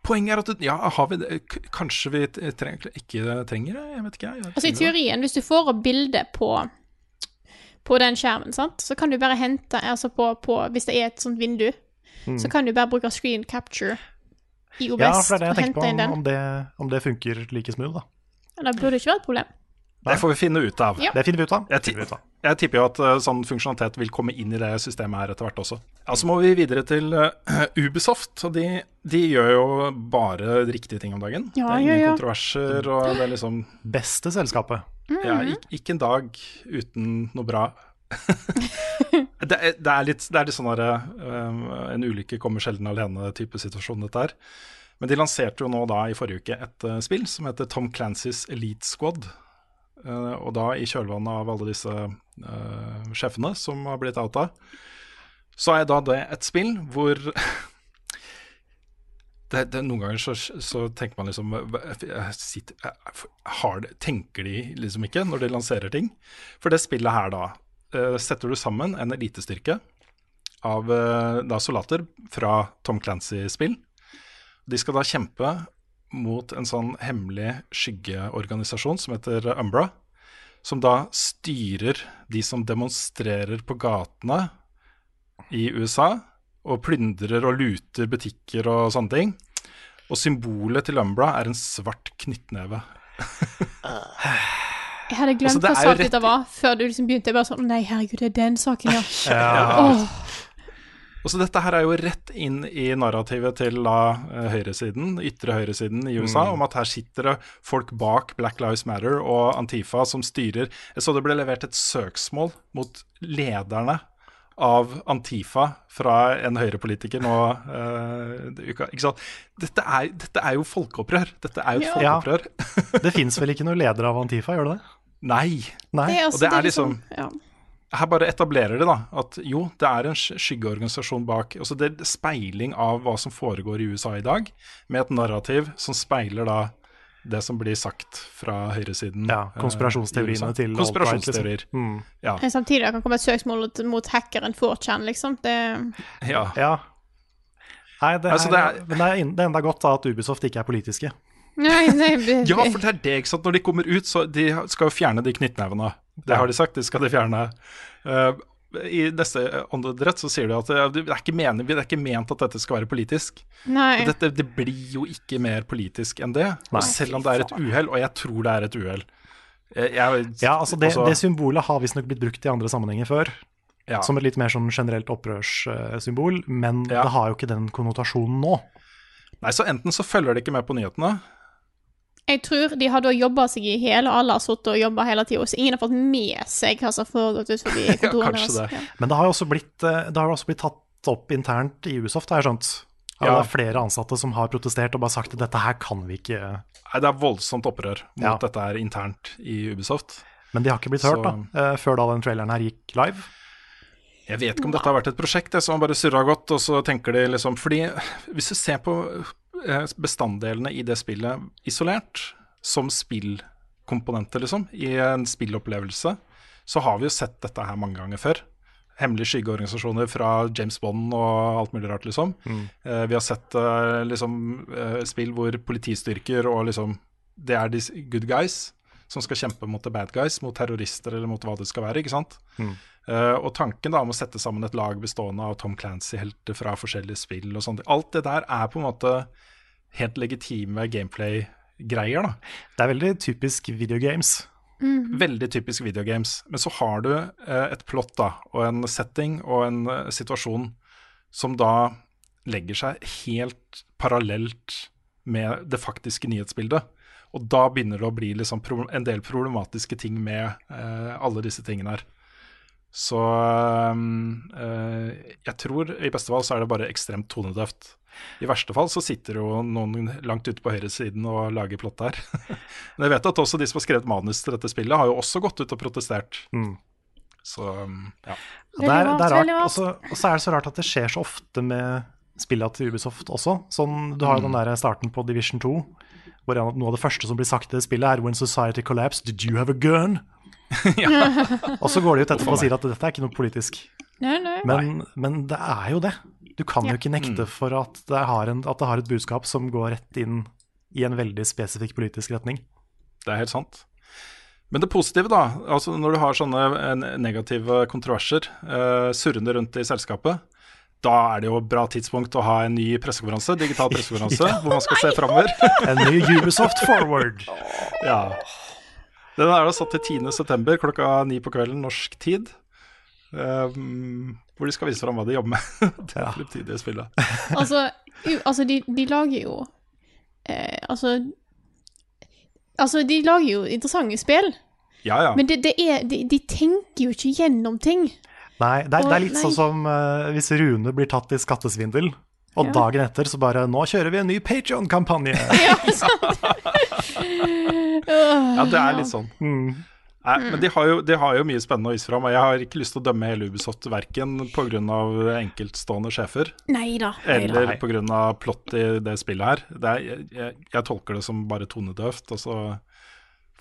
[SPEAKER 2] Poenget er at du, ja, har vi det? Kanskje vi trenger, ikke trenger det? Jeg vet ikke. Jeg,
[SPEAKER 1] Altså I teorien, hvis du får opp bilde på, på den skjermen, sant? så kan du bare hente altså på, på, Hvis det er et sånt vindu, så kan du bare bruke screen capture i OBS
[SPEAKER 3] Ja, for det er det jeg tenker
[SPEAKER 1] hente
[SPEAKER 3] på,
[SPEAKER 1] inn
[SPEAKER 3] om,
[SPEAKER 1] den.
[SPEAKER 3] om, det, om det funker like smooth, da.
[SPEAKER 1] Eller burde ikke være et problem.
[SPEAKER 2] Det får vi finne ut av.
[SPEAKER 1] Ja.
[SPEAKER 3] Det finner vi ut av.
[SPEAKER 2] Jeg, ti
[SPEAKER 3] ut av.
[SPEAKER 2] jeg tipper jo at uh, sånn funksjonalitet vil komme inn i det systemet her etter hvert også. Ja, Så må vi videre til uh, Ubisoft. og de, de gjør jo bare riktige ting om dagen.
[SPEAKER 1] Ja,
[SPEAKER 2] det er ingen
[SPEAKER 1] ja, ja.
[SPEAKER 2] kontroverser, og det er liksom
[SPEAKER 3] Beste selskapet.
[SPEAKER 2] ja, ikke, ikke en dag uten noe bra. det, er, det, er litt, det er litt sånn derre uh, En ulykke kommer sjelden alene-type situasjon, dette her. Men de lanserte jo nå da i forrige uke et eh, spill som heter Tom Clancys Elite Squad. Eh, og da i kjølvannet av alle disse eh, sjefene som har blitt outa, så er da det et spill hvor det, det, Noen ganger så, så tenker man liksom sitter, har Tenker de liksom ikke når de lanserer ting? For det spillet her, da, eh, setter du sammen en elitestyrke av eh, da soldater fra Tom Clancy-spill. De skal da kjempe mot en sånn hemmelig skyggeorganisasjon som heter Umbra. Som da styrer de som demonstrerer på gatene i USA. Og plyndrer og luter butikker og sånne ting. Og symbolet til Umbra er en svart knyttneve.
[SPEAKER 1] Jeg hadde glemt
[SPEAKER 2] Altså,
[SPEAKER 1] hva saken
[SPEAKER 2] rett
[SPEAKER 1] var, før du liksom begynte. Jeg bare sånn Nei, herregud, det er den saken, ja.
[SPEAKER 2] Ja.
[SPEAKER 1] Åh.
[SPEAKER 2] Og så Dette her er jo rett inn i narrativet til da eh, høyresiden, ytre høyresiden i USA, om at her sitter det folk bak Black Lives Matter og Antifa som styrer. Jeg så det ble levert et søksmål mot lederne av Antifa fra en høyrepolitiker nå uh, uka. Ikke sant? Dette er, dette er jo folkeopprør. Dette er jo et
[SPEAKER 1] Ja.
[SPEAKER 2] folkeopprør.
[SPEAKER 3] Det fins vel ikke noen leder av Antifa, gjør det det?
[SPEAKER 2] Nei.
[SPEAKER 3] Nei.
[SPEAKER 1] Det er, altså,
[SPEAKER 2] Og det er liksom
[SPEAKER 1] ja.
[SPEAKER 2] Her bare etablerer de da at jo, det er en skyggeorganisasjon bak. Altså det er speiling av hva som foregår i USA i dag, med et narrativ som speiler da det som blir sagt fra høyresiden.
[SPEAKER 3] Ja,
[SPEAKER 2] eh,
[SPEAKER 3] konspirasjonsteoriene
[SPEAKER 2] i
[SPEAKER 3] til alt-right,
[SPEAKER 2] Konspirasjonsteorier.
[SPEAKER 3] liksom. Mm.
[SPEAKER 2] Ja.
[SPEAKER 1] Men Samtidig det kan komme et søksmål mot- hackeren 4chan, liksom. Det
[SPEAKER 2] ja.
[SPEAKER 3] Ja. Nei, det er,
[SPEAKER 2] Altså, det er-
[SPEAKER 3] det er, det er enda godt da at Ubisoft ikke er politiske.
[SPEAKER 1] Nei, nei det-
[SPEAKER 2] Ja, for det er det, ikke sant. Når de kommer ut, så de skal jo fjerne de knyttnevene. Det har de sagt, det skal de fjerne. Uh, I neste åndedrett så sier de at det er, ikke mening, det er ikke ment at dette skal være politisk. Dette, det blir jo ikke mer politisk enn det. Selv om det er et uhell, og jeg tror det er et uhell jeg,
[SPEAKER 3] Ja, altså det,
[SPEAKER 2] altså,
[SPEAKER 3] det symbolet har visstnok blitt brukt i andre sammenhenger før.
[SPEAKER 2] ja.
[SPEAKER 3] Som et litt mer sånn generelt opprørssymbol, men
[SPEAKER 2] Ja.
[SPEAKER 3] det har jo ikke den konnotasjonen nå.
[SPEAKER 2] Nei, så enten så følger de ikke med på nyhetene.
[SPEAKER 1] Jeg tror de har da jobba seg i hjel, og alle har sittet og jobba hele tida, så ingen har fått med seg hva som har foregått ut forbi kontorene
[SPEAKER 2] kanskje
[SPEAKER 1] deres.
[SPEAKER 2] det.
[SPEAKER 1] Ja.
[SPEAKER 3] Men det har jo også blitt, eh, det også blitt tatt opp internt i Ubisoft, har jeg skjønt. Ja. Det er flere ansatte som har protestert og bare sagt at dette her kan vi ikke
[SPEAKER 2] Nei, det er voldsomt opprør mot
[SPEAKER 3] Ja.
[SPEAKER 2] dette er internt i Ubisoft.
[SPEAKER 3] Men de har ikke blitt
[SPEAKER 2] Så-
[SPEAKER 3] hørt, da, eh, før da den traileren her gikk live.
[SPEAKER 2] Jeg vet ikke om dette har vært et prosjekt det, som bare surra godt, og så tenker de liksom Fordi hvis du ser på bestanddelene i det spillet isolert, som spillkomponenter, liksom, i en spillopplevelse, så har vi jo sett dette her mange ganger før. Hemmelige skyggeorganisasjoner fra James Bond og alt mulig rart, liksom. Eh, vi har sett eh, liksom eh, spill hvor politistyrker og liksom Det er de good guys som skal kjempe mot the bad guys, mot terrorister eller mot hva det skal være, ikke sant. Eh, og tanken da om å sette sammen et lag bestående av Tom Clancy-helter fra forskjellige spill og sånt, alt det der er på en måte helt legitime gameplay-greier, da.
[SPEAKER 3] Det er veldig typisk videogames.
[SPEAKER 2] Veldig typisk videogames. Men så har du eh, et plott da, og en setting og en eh, situasjon som da legger seg helt parallelt med det faktiske nyhetsbildet. Og da begynner det å bli liksom en del problematiske ting med eh, alle disse tingene her. Så um, eh, jeg tror i beste fall så er det bare ekstremt tonedøft. I verste fall så sitter jo noen langt ute på høyresiden og lager plott der. Men jeg vet at også de som har skrevet manus til dette spillet, har jo også gått ut og protestert.
[SPEAKER 3] Mm.
[SPEAKER 2] Så um, ja.
[SPEAKER 3] Det, er, det er rart. Og så- er det så rart at det skjer så ofte med spillene til Ubisoft også. Sånn, du har jo den der starten på Division 2, hvor noe av det første som blir sagt i det spillet, er When society collapsed, did you have a gun? og så går de ut etterpå og sier at dette er ikke noe politisk.
[SPEAKER 1] Nei, nei.
[SPEAKER 3] Men, men det er jo det. Du kan
[SPEAKER 1] Ja.
[SPEAKER 3] jo ikke nekte for at det, har en, at det har et budskap som går rett inn i en veldig spesifikk politisk retning.
[SPEAKER 2] Det er helt sant. Men det positive, da, altså når du har sånne eh, negative kontroverser uh, surrende rundt i selskapet, da er det jo et bra tidspunkt å ha en ny pressekonferanse, digital pressekonferanse, hvor man skal se framover.
[SPEAKER 3] En ny Ubisoft Forward.
[SPEAKER 2] ja. Den er da satt til 10.9. klokka ni på kvelden norsk tid. Um, hvor de skal vise fram hva de jobber med. det er fremtidige spillet.
[SPEAKER 1] Altså, u- altså de, de lager jo eh, Altså Altså, de lager jo interessante spill,
[SPEAKER 2] Ja, ja.
[SPEAKER 1] men det, det er, de, de tenker jo ikke gjennom ting.
[SPEAKER 3] Nei, det er, det er litt sånn som uh, hvis Rune blir tatt i skattesvindel, og
[SPEAKER 1] Ja.
[SPEAKER 3] dagen etter så bare Nå kjører vi en ny Patreon-kampanje!
[SPEAKER 1] Ja.
[SPEAKER 2] Ja, det er litt sånn.
[SPEAKER 3] Mm.
[SPEAKER 2] Nei, men de har, jo, de har jo mye spennende å vise fram. Og jeg har ikke lyst til å dømme hele Ubisoft verken pga. enkeltstående sjefer
[SPEAKER 1] Neida. nei da.
[SPEAKER 2] eller pga. plott i det spillet her. Det er, jeg, jeg, jeg tolker det som bare tonedøvt, og så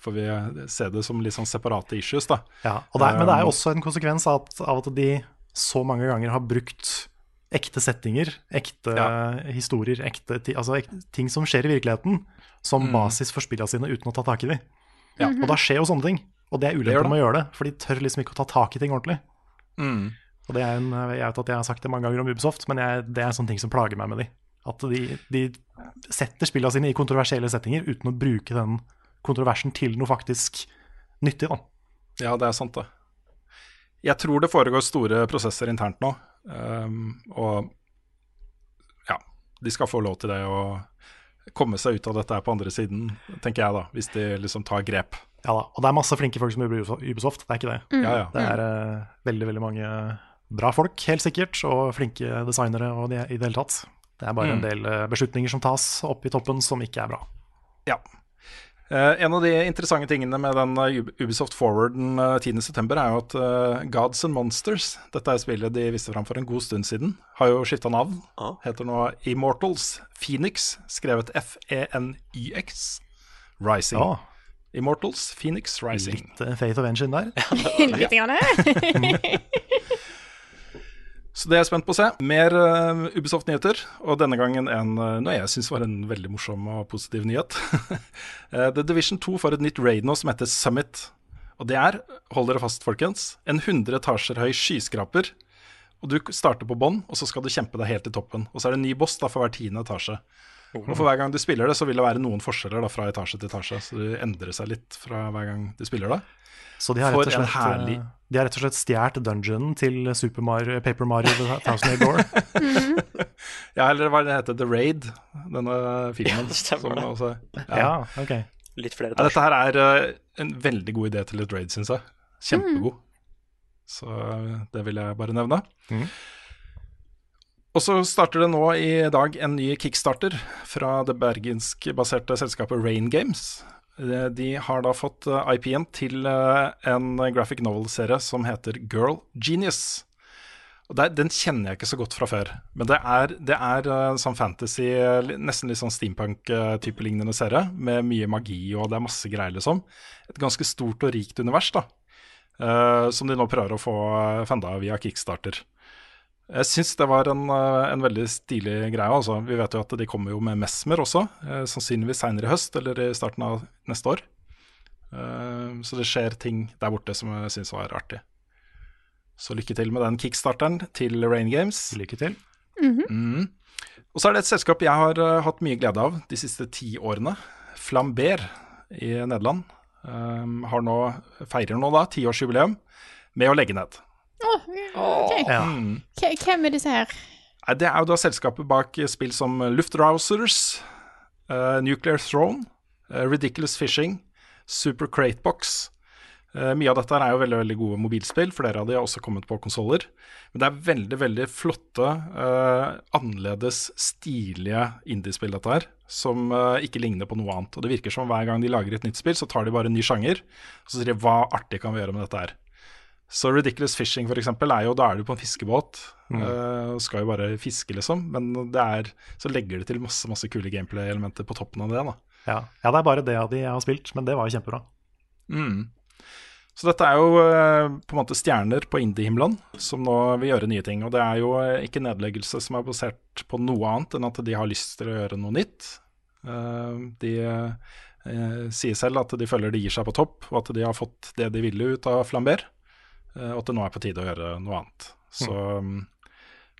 [SPEAKER 2] får vi se det som litt sånn separate issues, da.
[SPEAKER 3] Ja, og det er, men det er
[SPEAKER 2] Um,
[SPEAKER 3] jo også en konsekvens av at, av at de så mange ganger har brukt ekte settinger, ekte historier, ekte altså ekte, ting som skjer i virkeligheten, som
[SPEAKER 2] Mm.
[SPEAKER 3] basis for spillene sine uten å ta tak i dem.
[SPEAKER 2] Ja.
[SPEAKER 3] Og da skjer jo sånne ting. Og det er ulempen med å gjøre det, for de tør liksom ikke å ta tak i ting ordentlig.
[SPEAKER 2] Mm.
[SPEAKER 3] Og det er en, Jeg vet at jeg har sagt det mange ganger om Ubisoft, men jeg, det er en sånn ting som plager meg med de. At de, de setter spillene sine i kontroversielle settinger uten å bruke den kontroversen til noe faktisk nyttig. da.
[SPEAKER 2] Ja, det er sant, det. Jeg tror det foregår store prosesser internt nå. Um, og ja, de skal få lov til det å komme seg ut av dette her på andre siden, tenker jeg da, hvis de liksom tar grep.
[SPEAKER 3] Ja da, og det er masse flinke folk som jobber i Ubisoft, det er ikke det.
[SPEAKER 2] Ja, ja.
[SPEAKER 3] Det er uh, veldig, veldig mange bra folk, helt sikkert, og flinke designere og de, i det hele tatt. Det er bare en
[SPEAKER 2] Mm.
[SPEAKER 3] del eh, beslutninger som tas oppe i toppen som ikke er bra.
[SPEAKER 2] Ja. Eh, en av de interessante tingene med den eh, Ubisoft Forwarden uh, 10.9. er jo at eh, Gods and Monsters, dette er spillet de viste fram for en god stund siden, har jo skifta navn.
[SPEAKER 4] Ah.
[SPEAKER 2] Heter nå Immortals Phoenix, skrevet FENYX. Rising.
[SPEAKER 3] Ah.
[SPEAKER 2] Immortals Phoenix Rising.
[SPEAKER 3] litt Fate Faith of Engine der.
[SPEAKER 1] Litt grann.
[SPEAKER 2] Så det er jeg spent på å se. Mer uh, Ubisoft-nyheter, og denne gangen en uh, noe jeg syns var en veldig morsom og positiv nyhet. uh, The Division 2 får et nytt raid nå som heter Summit. Og det er, hold dere fast folkens, en 100 etasjer høy skyskraper. Og du starter på bånn, og så skal du kjempe deg helt til toppen. Og så er det en ny boss da for hver tiende etasje. Og for hver gang du spiller det, så vil det være noen forskjeller da fra etasje til etasje. Så det endrer seg litt fra hver gang du spiller det.
[SPEAKER 3] Så de har rett og slett,
[SPEAKER 2] herlig-
[SPEAKER 3] eh, og slett stjålet dungeonen til Super Mario, Paper Mario The Thousand Year Door.
[SPEAKER 2] Ja, eller hva det heter, The Raid, denne filmen.
[SPEAKER 4] det stemmer det.
[SPEAKER 2] også-
[SPEAKER 3] Ja, ok.
[SPEAKER 4] Litt flere
[SPEAKER 2] Ja, dette her er uh, en veldig god idé til et raid, syns jeg. Kjempegod. Så eh, det vil jeg bare nevne.
[SPEAKER 3] Mhm.
[SPEAKER 2] Og så starter det nå i dag en ny kickstarter fra det bergensk-baserte selskapet Rain Games. Eh, De har da fått eh, IP-en til eh, en graphic novel-serie som heter Girl Genius. Og der, Den kjenner jeg ikke så godt fra før, men det er, det er sånn fantasy, nesten litt sånn steampunk-type lignende serie, med mye magi og det er masse greier, liksom. Et ganske stort og rikt univers, da. som de nå prøver å få fanda via kickstarter. Jeg syns det var en, eh, en veldig stilig greie. Altså. Vi vet jo at de kommer jo med Mesmer også, eh, sannsynligvis seinere i høst eller i starten av neste år. Eh, så det skjer ting der borte som jeg syns var artig. Så lykke til med den kickstarteren til Rain Games.
[SPEAKER 3] Lykke til.
[SPEAKER 2] Mm. Og så er det et selskap jeg har uh, hatt mye glede av de siste ti årene. Flamber i Nederland. Um, har nå, feirer nå da tiårsjubileum med å legge ned.
[SPEAKER 1] Åh, okay.
[SPEAKER 3] Ja.
[SPEAKER 1] Hvem er disse her?
[SPEAKER 2] Det er jo da selskapet bak spill som Luftrousers, uh, Nuclear Throne, uh, Ridiculous Fishing, Super Cratebox. Uh, mye av dette er jo veldig veldig gode mobilspill, flere av de har også kommet på konsoller. Men det er veldig veldig flotte, eh, annerledes, stilige indiespill, dette her. Som eh, ikke ligner på noe annet. Og det virker som hver gang de lager et nytt spill, så tar de bare en ny sjanger. Og så sier de hva artig kan vi gjøre med dette her. Så Ridiculous Fishing for eksempel, er jo, da er du på en fiskebåt eh, og skal jo bare fiske, liksom. Men det er, så legger det til masse masse kule gameplay-elementer på toppen av det. da.
[SPEAKER 3] Ja. ja, det er bare det av de jeg har spilt, men det var jo kjempebra.
[SPEAKER 2] Mm. Så dette er jo eh, på en måte stjerner på indie-himmelen som nå vil gjøre nye ting. Og det er jo eh, ikke nedleggelse som er basert på noe annet enn at de har lyst til å gjøre noe nytt. De sier selv at de føler de gir seg på topp, og at de har fått det de ville ut av Flamber. Eh, og at det nå er på tide å gjøre noe annet. Så mm,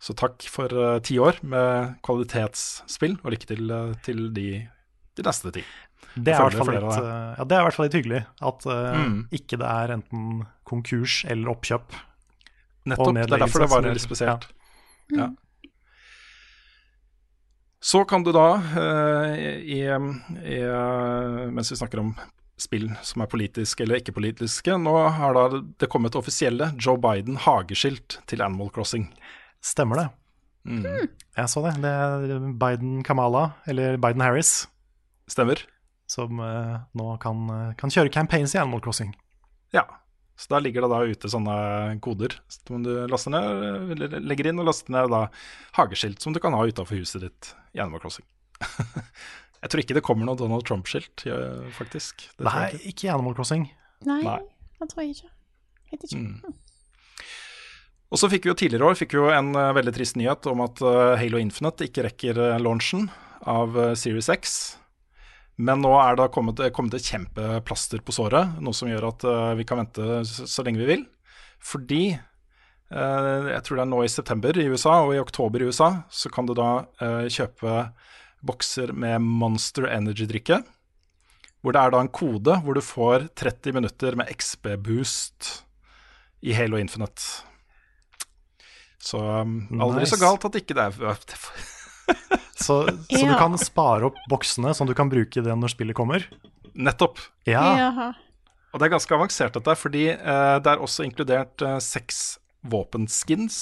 [SPEAKER 2] Så takk for uh, ti år med kvalitetsspill, og lykke til uh, til de, de neste ti.
[SPEAKER 3] Det er, litt, ja, det er i hvert fall litt hyggelig at uh,
[SPEAKER 2] Mm.
[SPEAKER 3] ikke det er enten konkurs eller oppkjøp.
[SPEAKER 2] Nettopp. Det er derfor det var litt spesielt. Ja. Så kan du da, i, i, mens vi snakker om spill som er politiske eller ikke politiske, nå har da det kommet offisielle Joe Biden hageskilt til Animal Crossing.
[SPEAKER 3] Stemmer det.
[SPEAKER 2] Mm.
[SPEAKER 3] Jeg så det. Det er Biden-Kamala, eller Biden-Harris,
[SPEAKER 2] Stemmer.
[SPEAKER 3] som eh, nå kan, eh, kan kjøre campaigns i Animal Crossing.
[SPEAKER 2] Ja. Så da ligger det da ute sånne koder som du laster ned, eller legger inn og laster ned da hageskilt som du kan ha utafor huset ditt i Animal Crossing. jeg tror ikke det kommer noe Donald Trump-skilt, faktisk. Det
[SPEAKER 3] Nei,
[SPEAKER 2] ikke.
[SPEAKER 3] ikke Animal Crossing.
[SPEAKER 1] Nei,
[SPEAKER 2] Nei.
[SPEAKER 1] det tror jeg ikke. Vet ikke.
[SPEAKER 2] Mm. Og så fikk vi jo tidligere år fikk vi jo en uh, veldig trist nyhet om at uh, Halo Infinite ikke rekker uh, launchen av Series X. Men nå er det kommet, kommet et kjempeplaster på såret, noe som gjør at vi kan vente så, så lenge vi vil. Fordi eh, jeg tror det er nå i september i USA og i oktober i USA, så kan du da kjøpe bokser med Monster Energy-drikke. Hvor det er da en kode hvor du får 30 minutter med XB-boost i Halo Infinite. Så aldri aldri så galt at ikke det er
[SPEAKER 3] Så, så du kan spare opp boksene som du kan bruke det når spillet kommer.
[SPEAKER 2] Nettopp.
[SPEAKER 3] Ja,
[SPEAKER 1] Jaha.
[SPEAKER 2] Og det er ganske avansert dette, fordi eh, det er også inkludert eh, seks våpenskins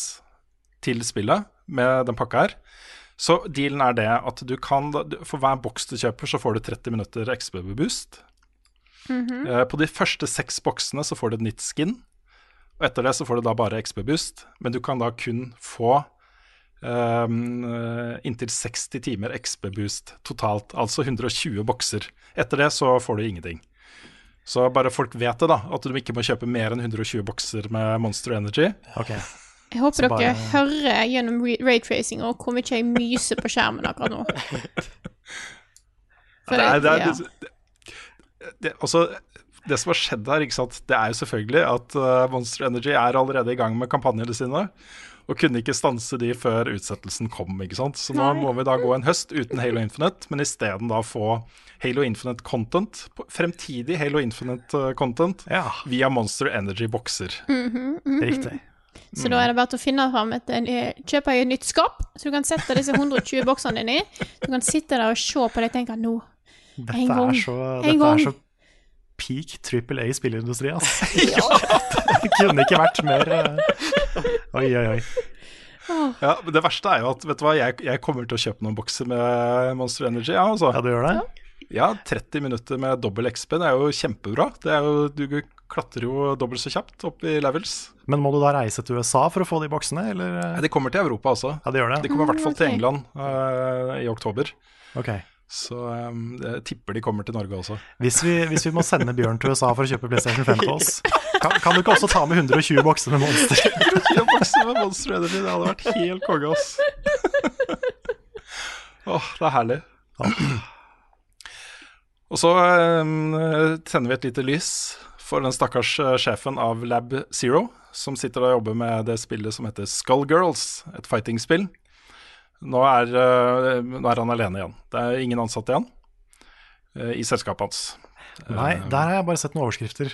[SPEAKER 2] til spillet med den pakka her. Så dealen er det at du kan For hver boks du kjøper, så får du 30 minutter XBB Boost. Eh, på de første seks boksene så får du et nytt skin. Og etter det så får du da bare XB-boost, men du kan da kun få ehm, eh, inntil 60 timer XB-boost totalt, altså 120 bokser. Etter det så får du ingenting. Så bare folk vet det, da, at du ikke må kjøpe mer enn 120 bokser med Monster Energy.
[SPEAKER 3] ok.
[SPEAKER 1] Jeg håper dere
[SPEAKER 3] bare-
[SPEAKER 1] hører gjennom raytracing og hvor mye jeg myser på skjermen akkurat nå. For
[SPEAKER 2] det, er, det, er, det, det, også, det som har skjedd her, ikke sant? det er jo selvfølgelig at eh, Monster Energy er allerede i gang med kampanjene sine. Og kunne ikke stanse de før utsettelsen kom. ikke sant? Så nå
[SPEAKER 1] Nei.
[SPEAKER 2] må vi da gå en høst uten Halo Infinite, men isteden da få Halo Infinite content, fremtidig Halo Infinite eh, content,
[SPEAKER 3] Ja,
[SPEAKER 2] via Monster Energy-bokser.
[SPEAKER 3] riktig.
[SPEAKER 1] Så da er det bare til å finne fram et Kjøpe et nytt skap, så du kan sette disse 120 boksene dine i. Du kan sitte der og se på det og tenke nå
[SPEAKER 3] Dette
[SPEAKER 1] En gang.
[SPEAKER 3] er så,
[SPEAKER 1] En
[SPEAKER 3] dette
[SPEAKER 1] gang.
[SPEAKER 3] er så peak triple A spillindustri, ja. Det kunne ikke vært mer eh, Oi, oi, oi.
[SPEAKER 2] Ja, men Det verste er jo at vet du hva, jeg, jeg kommer til å kjøpe noen bokser med Monster Energy. Ja, altså.
[SPEAKER 3] Ja, du gjør det?
[SPEAKER 2] Ja, 30 minutter med dobbel XP, det er jo kjempebra. Det er jo, du klatrer jo dobbelt så kjapt opp i levels.
[SPEAKER 3] Men må du da reise til USA for å få de boksene, eller?
[SPEAKER 2] Ja, De kommer til Europa også.
[SPEAKER 3] Ja, det gjør
[SPEAKER 2] De kommer i hvert fall til. England uh, i oktober.
[SPEAKER 3] Okay.
[SPEAKER 2] Så um, jeg tipper de kommer til Norge også.
[SPEAKER 3] Hvis vi, hvis vi må sende Bjørn til USA for å kjøpe PlayStation 5 til oss, kan, kan du ikke også ta med 120 bokser med Monster?
[SPEAKER 2] 120 bokser med Monster Energy, det hadde vært helt konge, ass. Åh, det er herlig. Og så eh, tenner vi et lite lys for den stakkars eh, sjefen av Lab Zero, som sitter og jobber med det spillet som heter Skullgirls, et fighting-spill. Nå er, eh, nå er han alene igjen. Det er ingen ansatte igjen eh, i selskapet hans.
[SPEAKER 3] Nei, der har jeg bare sett noen overskrifter.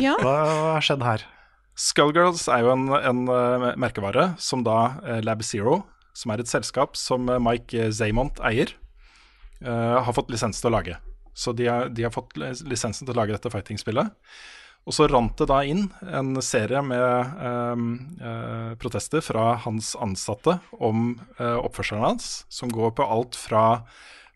[SPEAKER 1] Ja.
[SPEAKER 3] Hva har skjedd her?
[SPEAKER 2] Skullgirls er jo en, en eh, merkevare som da eh, Lab Zero, som er et selskap som eh, Mike Zaymont eier, eh, har fått lisens til å lage. Så de har, de har fått lisensen til å lage dette fighting-spillet. Og så rant det da inn en serie med eh, eh, protester fra hans ansatte om eh, oppførselen hans, som går på alt fra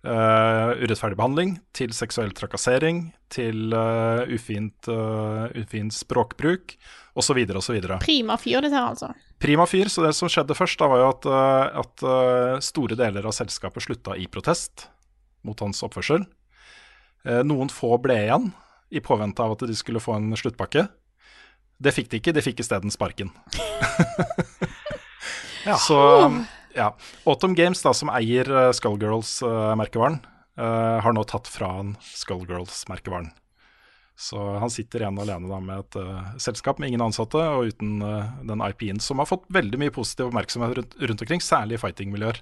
[SPEAKER 2] eh, urettferdig behandling til seksuell trakassering til eh, ufint, eh, ufin språkbruk osv. osv.
[SPEAKER 1] Prima fyr, dette her, altså.
[SPEAKER 2] Prima fyr, så det som skjedde først, da var jo at, eh, at eh, store deler av selskapet slutta i protest mot hans oppførsel. Eh, Noen få ble igjen i påvente av at de skulle få en sluttpakke. Det fikk de ikke, de fikk isteden sparken.
[SPEAKER 3] Ja.
[SPEAKER 2] Så ja. Autumn Games, da, som eier uh, Skullgirls-merkevaren, har nå tatt fra han Skullgirls-merkevaren. Så han sitter igjen alene da med et uh, selskap med ingen ansatte og uten uh, den IP-en, som har fått veldig mye positiv oppmerksomhet rundt, rundt omkring, særlig i fighting-miljøer.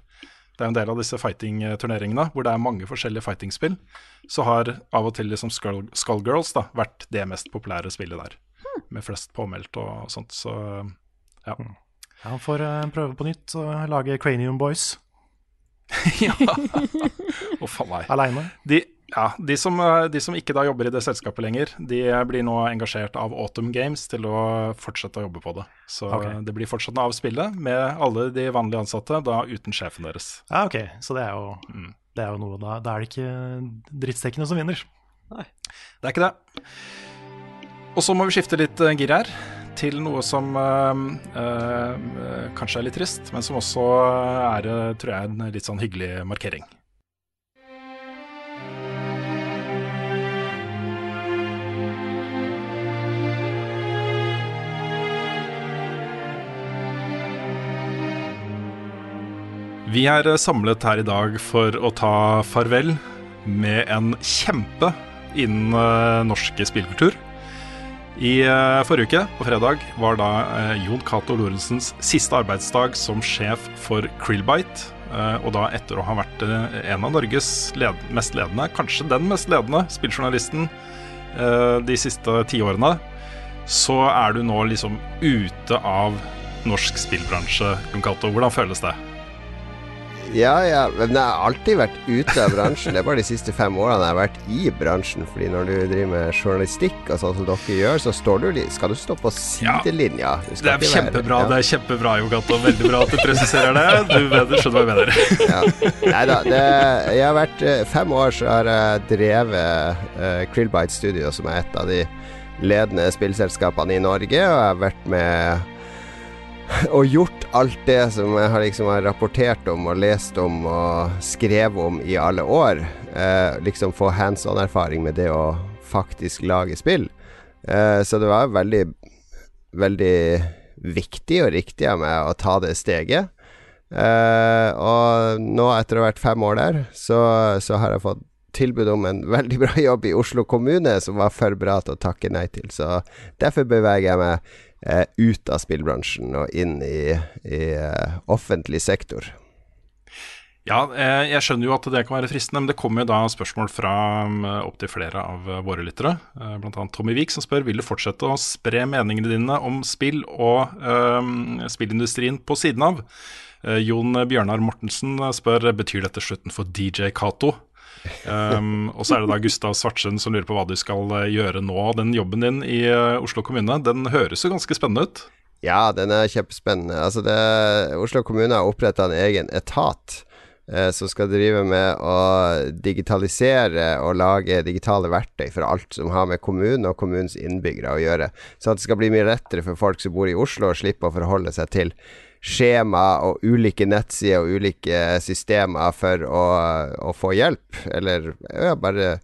[SPEAKER 2] Det er en del av disse fighting-turneringene hvor det er mange forskjellige fighting-spill. Så har av og til liksom Skull, Skullgirls da, vært det mest populære spillet der. Med flest påmeldt og sånt. Så ja.
[SPEAKER 3] Ja, han får uh, prøve på nytt og lage Cranium Boys
[SPEAKER 2] ja. Uff a meg.
[SPEAKER 3] aleine.
[SPEAKER 2] De, ja, de, som, eh, de som ikke da jobber i det selskapet lenger, de blir nå engasjert av Autumn Games til å fortsette å jobbe på det. Så
[SPEAKER 3] okay.
[SPEAKER 2] det blir fortsatt av spillet med alle de vanlige ansatte, da uten sjefen deres.
[SPEAKER 3] Ja, ok, så det er jo, det er jo noe da, da er det ikke drittsekkene som vinner. Nei.
[SPEAKER 2] Det er ikke det. Og så må vi skifte litt eh, gir her, til noe som øh, øh, kanskje er litt trist, men som også er, tror jeg, en litt sånn hyggelig markering. Vi er eh, samlet her i dag for å ta farvel med en kjempe innen norske norsk spillkultur. I eh, forrige uke, på fredag, var da eh, Jon Cato Lorentzens siste arbeidsdag som sjef for Krillbite. eh, og da etter å ha vært eh, en av Norges led mest ledende, kanskje den mest ledende, spilljournalisten eh, de siste tiårene, så er du nå liksom ute av norsk spillbransje, Jon Cato. Hvordan føles det?
[SPEAKER 5] Ja, ja, men jeg har alltid vært ute av bransjen. Det er bare de siste fem årene jeg har vært i bransjen. Fordi når du driver med journalistikk og sånn som dere gjør, så står du skal du stå på sidelinja.
[SPEAKER 2] Det er kjempebra,
[SPEAKER 5] ja.
[SPEAKER 2] det er kjempebra, Jogato. Veldig bra at du presiserer det. Du mener, skjønner hva jeg mener.
[SPEAKER 5] Ja. Nei da. Det, jeg har vært eh, fem år så har jeg drevet uh, Krillbite Studio, som er et av de ledende spillselskapene i Norge, og jeg har vært med og gjort alt det som jeg har liksom rapportert om og lest om og skrevet om i alle år. Eh, liksom få hands on-erfaring med det å faktisk lage spill. Eh, så det var veldig, veldig viktig og riktig av meg å ta det steget. Eh, og nå, etter å ha vært fem år der, så, så har jeg fått tilbud om en veldig bra jobb i Oslo kommune som var for bra til å takke nei til. Så derfor beveger jeg meg eh, ut av spillbransjen og inn i, i eh, offentlig sektor.
[SPEAKER 2] Ja, eh, jeg skjønner jo at det kan være fristende, men det kommer jo da spørsmål fra um, opptil flere av eh, våre lyttere. Eh, annet Tommy Wiik som spør vil du fortsette å spre meningene dine om spill og um, spillindustrien på siden av. Eh, Jon Bjørnar Mortensen spør betyr dette slutten for DJ Cato. Um, og så er det da Gustav Svartsund som lurer på hva du skal eh, gjøre nå. Den jobben din i eh, Oslo kommune, den høres jo ganske spennende ut.
[SPEAKER 5] Ja, den er kjempespennende. Altså det, Oslo kommune har oppretta en egen etat eh, som skal drive med å digitalisere og lage digitale verktøy for alt som har med kommunen og kommunens innbyggere å gjøre. Så at det skal bli mye lettere for folk som bor i Oslo å slippe å forholde seg til skjema og ulike nettsider og ulike systemer for å, å få hjelp, eller ja, bare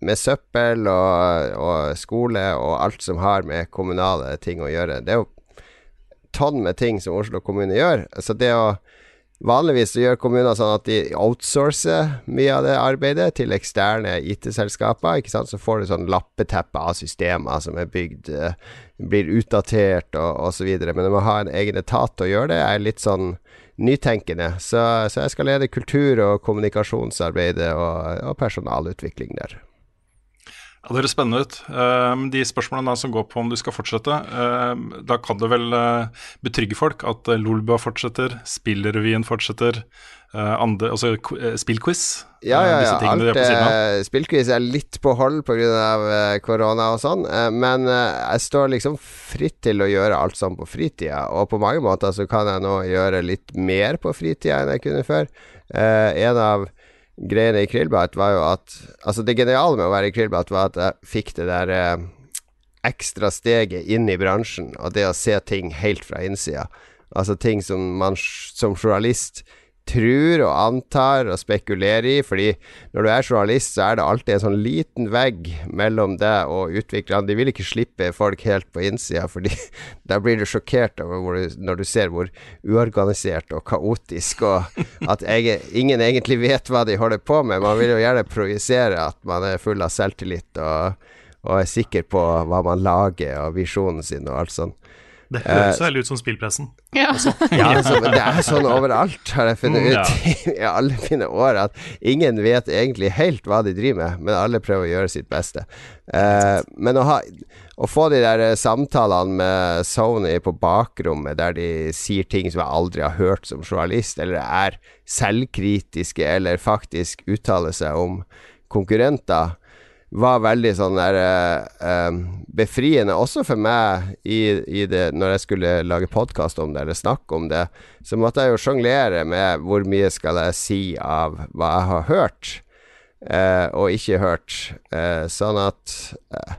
[SPEAKER 5] med søppel og, og skole og alt som har med kommunale ting å gjøre. Det er jo tonn med ting som Oslo kommune gjør. Så det å Vanligvis gjør kommuner sånn at de outsourcer mye av det arbeidet til eksterne IT-selskaper. ikke sant? Så får du sånn lappeteppe av systemer som er bygd, eh, blir utdatert og osv. Men du må ha en egen etat til å gjøre det, er litt sånn nytenkende. Så, så jeg skal lede kultur- og kommunikasjonsarbeidet og, og personalutvikling der.
[SPEAKER 2] Ja, Det høres spennende ut. Ehm, de spørsmålene som går på om du skal fortsette, ehm, da kan du vel eh, betrygge folk at uh, Lolbua fortsetter, Spillrevyen fortsetter, eh, andre, altså eh, spillquiz.
[SPEAKER 5] Ja,
[SPEAKER 2] eh,
[SPEAKER 5] ja, ja. Alt
[SPEAKER 2] på siden av.
[SPEAKER 5] eh, Spillquiz er litt på hold pga. Korona og sånn, eh, men eh, jeg står liksom fritt til å gjøre alt sånn på fritida. Og på mange måter så kan jeg nå gjøre litt mer på fritida enn jeg kunne før. Eh, en av greiene i Krillbart var jo at Altså, det geniale med å være i Krillbart var at jeg fikk det der eh, ekstra steget inn i bransjen, og det å se ting helt fra innsida. Altså ting som man som journalist tror og antar og spekulerer i, fordi når du er journalist, så er det alltid en sånn liten vegg mellom deg og utviklerne. De vil ikke slippe folk helt på innsida, fordi da blir du sjokkert når du ser hvor uorganisert og kaotisk og at ingen egentlig vet hva de holder på med. Man vil jo gjerne projisere at man er full av selvtillit og og er sikker på hva man lager og visjonen sin og alt sånn.
[SPEAKER 3] Det høres veldig ut som spillpressen.
[SPEAKER 1] Ja.
[SPEAKER 5] Ja, altså, det er sånn overalt, har jeg funnet
[SPEAKER 3] Mm,
[SPEAKER 5] ut i alle mine år, at ingen vet egentlig helt hva de driver med, men alle prøver å gjøre sitt beste. Eh, men å, ha, å få de der eh, samtalene med Sony på bakrommet, der de sier ting som jeg aldri har hørt som journalist, eller er selvkritiske, eller faktisk uttaler seg om konkurrenter, var veldig sånn der eh, eh, befriende, også for meg i, i det, når jeg skulle lage podkast om det, eller snakke om det. Så måtte jeg jo sjonglere med hvor mye skal jeg si av hva jeg har hørt, eh, og ikke hørt. Eh, sånn at eh,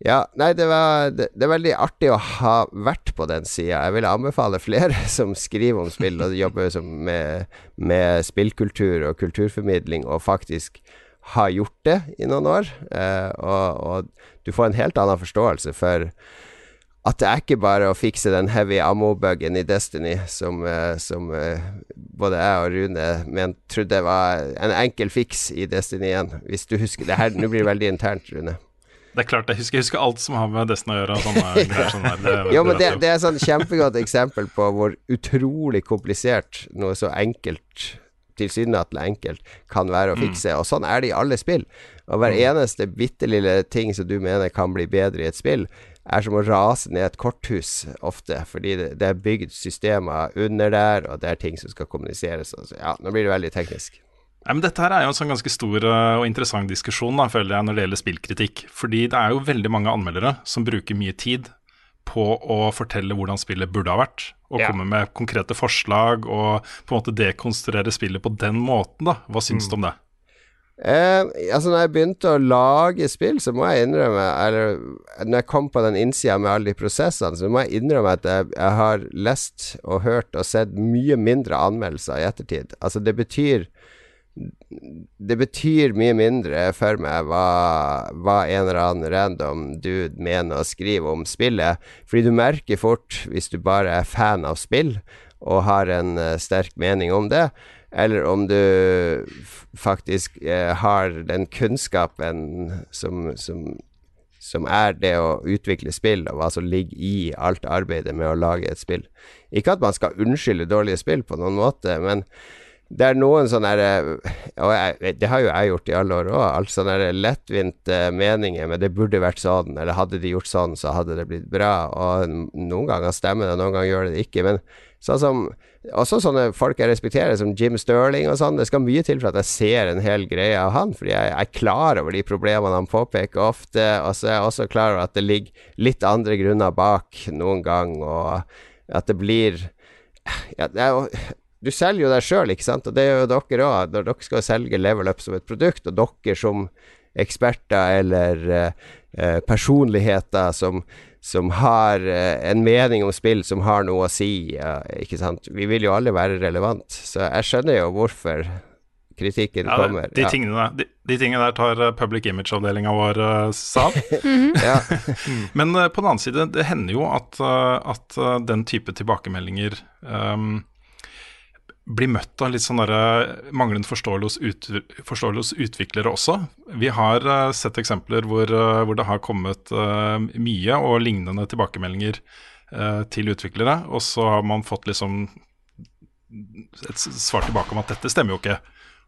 [SPEAKER 5] Ja, nei, det, var, det, det er veldig artig å ha vært på den sida. Jeg vil anbefale flere som skriver om spill og jobber med, med spillkultur og kulturformidling, og faktisk har gjort det i noen år. Eh, og, og du får en helt annen forståelse for at det er ikke bare å fikse den heavy ammo-buggen i Destiny som, eh, som eh, både jeg og Rune men, trodde var en enkel fiks i Destiny 1. Hvis du husker det her Nå blir det veldig internt, Rune.
[SPEAKER 2] Det er klart, jeg husker, jeg husker alt som har med Destiny å gjøre. Sånne greier, sånn der. Det,
[SPEAKER 5] Jo, men det, det er et sånn kjempegodt eksempel på hvor utrolig komplisert noe så enkelt tilsynelatende enkelt kan være å fikse. Og sånn er det i alle spill. Og hver eneste bitte lille ting som du mener kan bli bedre i et spill, er som å rase ned et korthus ofte, fordi det, det er bygd systemer under der, og det er ting som skal kommuniseres. Altså, ja, nå blir det veldig teknisk.
[SPEAKER 2] Nei, men Dette her er jo en sånn ganske stor uh, og interessant diskusjon da, føler jeg, når det gjelder spillkritikk. Fordi det er jo veldig mange anmeldere som bruker mye tid på å fortelle hvordan spillet burde ha vært. Og
[SPEAKER 5] Ja.
[SPEAKER 2] komme med konkrete forslag og på en måte dekonstruere spillet på den måten. da. Hva syns du om det?
[SPEAKER 5] Eh, altså når jeg begynte å lage spill, så må jeg innrømme Eller når jeg kom på den innsida med alle de prosessene, så må jeg innrømme at jeg, jeg har lest og hørt og sett mye mindre anmeldelser i ettertid. Altså det betyr Det betyr mye mindre for meg hva, hva en eller annen random dude mener og skriver om spillet, fordi du merker fort, hvis du bare er fan av spill og har en uh, sterk mening om det, eller om du faktisk uh, har den kunnskapen som, som, som er det å utvikle spill, og hva som ligger i alt arbeidet med å lage et spill. Ikke at man skal unnskylde dårlige spill på noen måte, men det er noen sånne der, Og jeg, det har jo jeg gjort i alle år òg. Altså sånne lettvinte meninger med 'det burde vært sånn', eller 'hadde de gjort sånn, så hadde det blitt bra'. Og noen ganger stemmer det, noen ganger gjør det ikke. Men sånn som også sånne folk jeg respekterer, som Jim Sterling og sånn. Det skal mye til for at jeg ser en hel greie av han, fordi jeg er klar over de problemene han påpeker ofte. Og så er jeg også klar over at det ligger litt andre grunner bak noen gang, og at det blir ja, det er jo du selger jo deg sjøl, ikke sant, og det gjør jo dere òg, når dere skal selge Level Up som et produkt, og dere som eksperter eller eh, eh, personligheter som, som har eh, en mening om spill som har noe å si, ja, ikke sant. Vi vil jo alle være relevant, så jeg skjønner jo hvorfor kritikken
[SPEAKER 2] Ja,
[SPEAKER 5] kommer.
[SPEAKER 2] de,
[SPEAKER 5] ja.
[SPEAKER 2] tingene, de, de tingene der tar eh, public image-avdelinga vår uh, seg av.
[SPEAKER 5] Ja.
[SPEAKER 2] Men eh, på den annen side, det hender jo at, eh, at eh, den type tilbakemeldinger ehm, blir møtt av litt sånn manglende forståelse hos, utviklere også. Vi har eh, sett eksempler hvor, eh, hvor det har kommet eh, mye og lignende tilbakemeldinger til utviklere, og så har man fått liksom et svar tilbake om at dette stemmer jo ikke.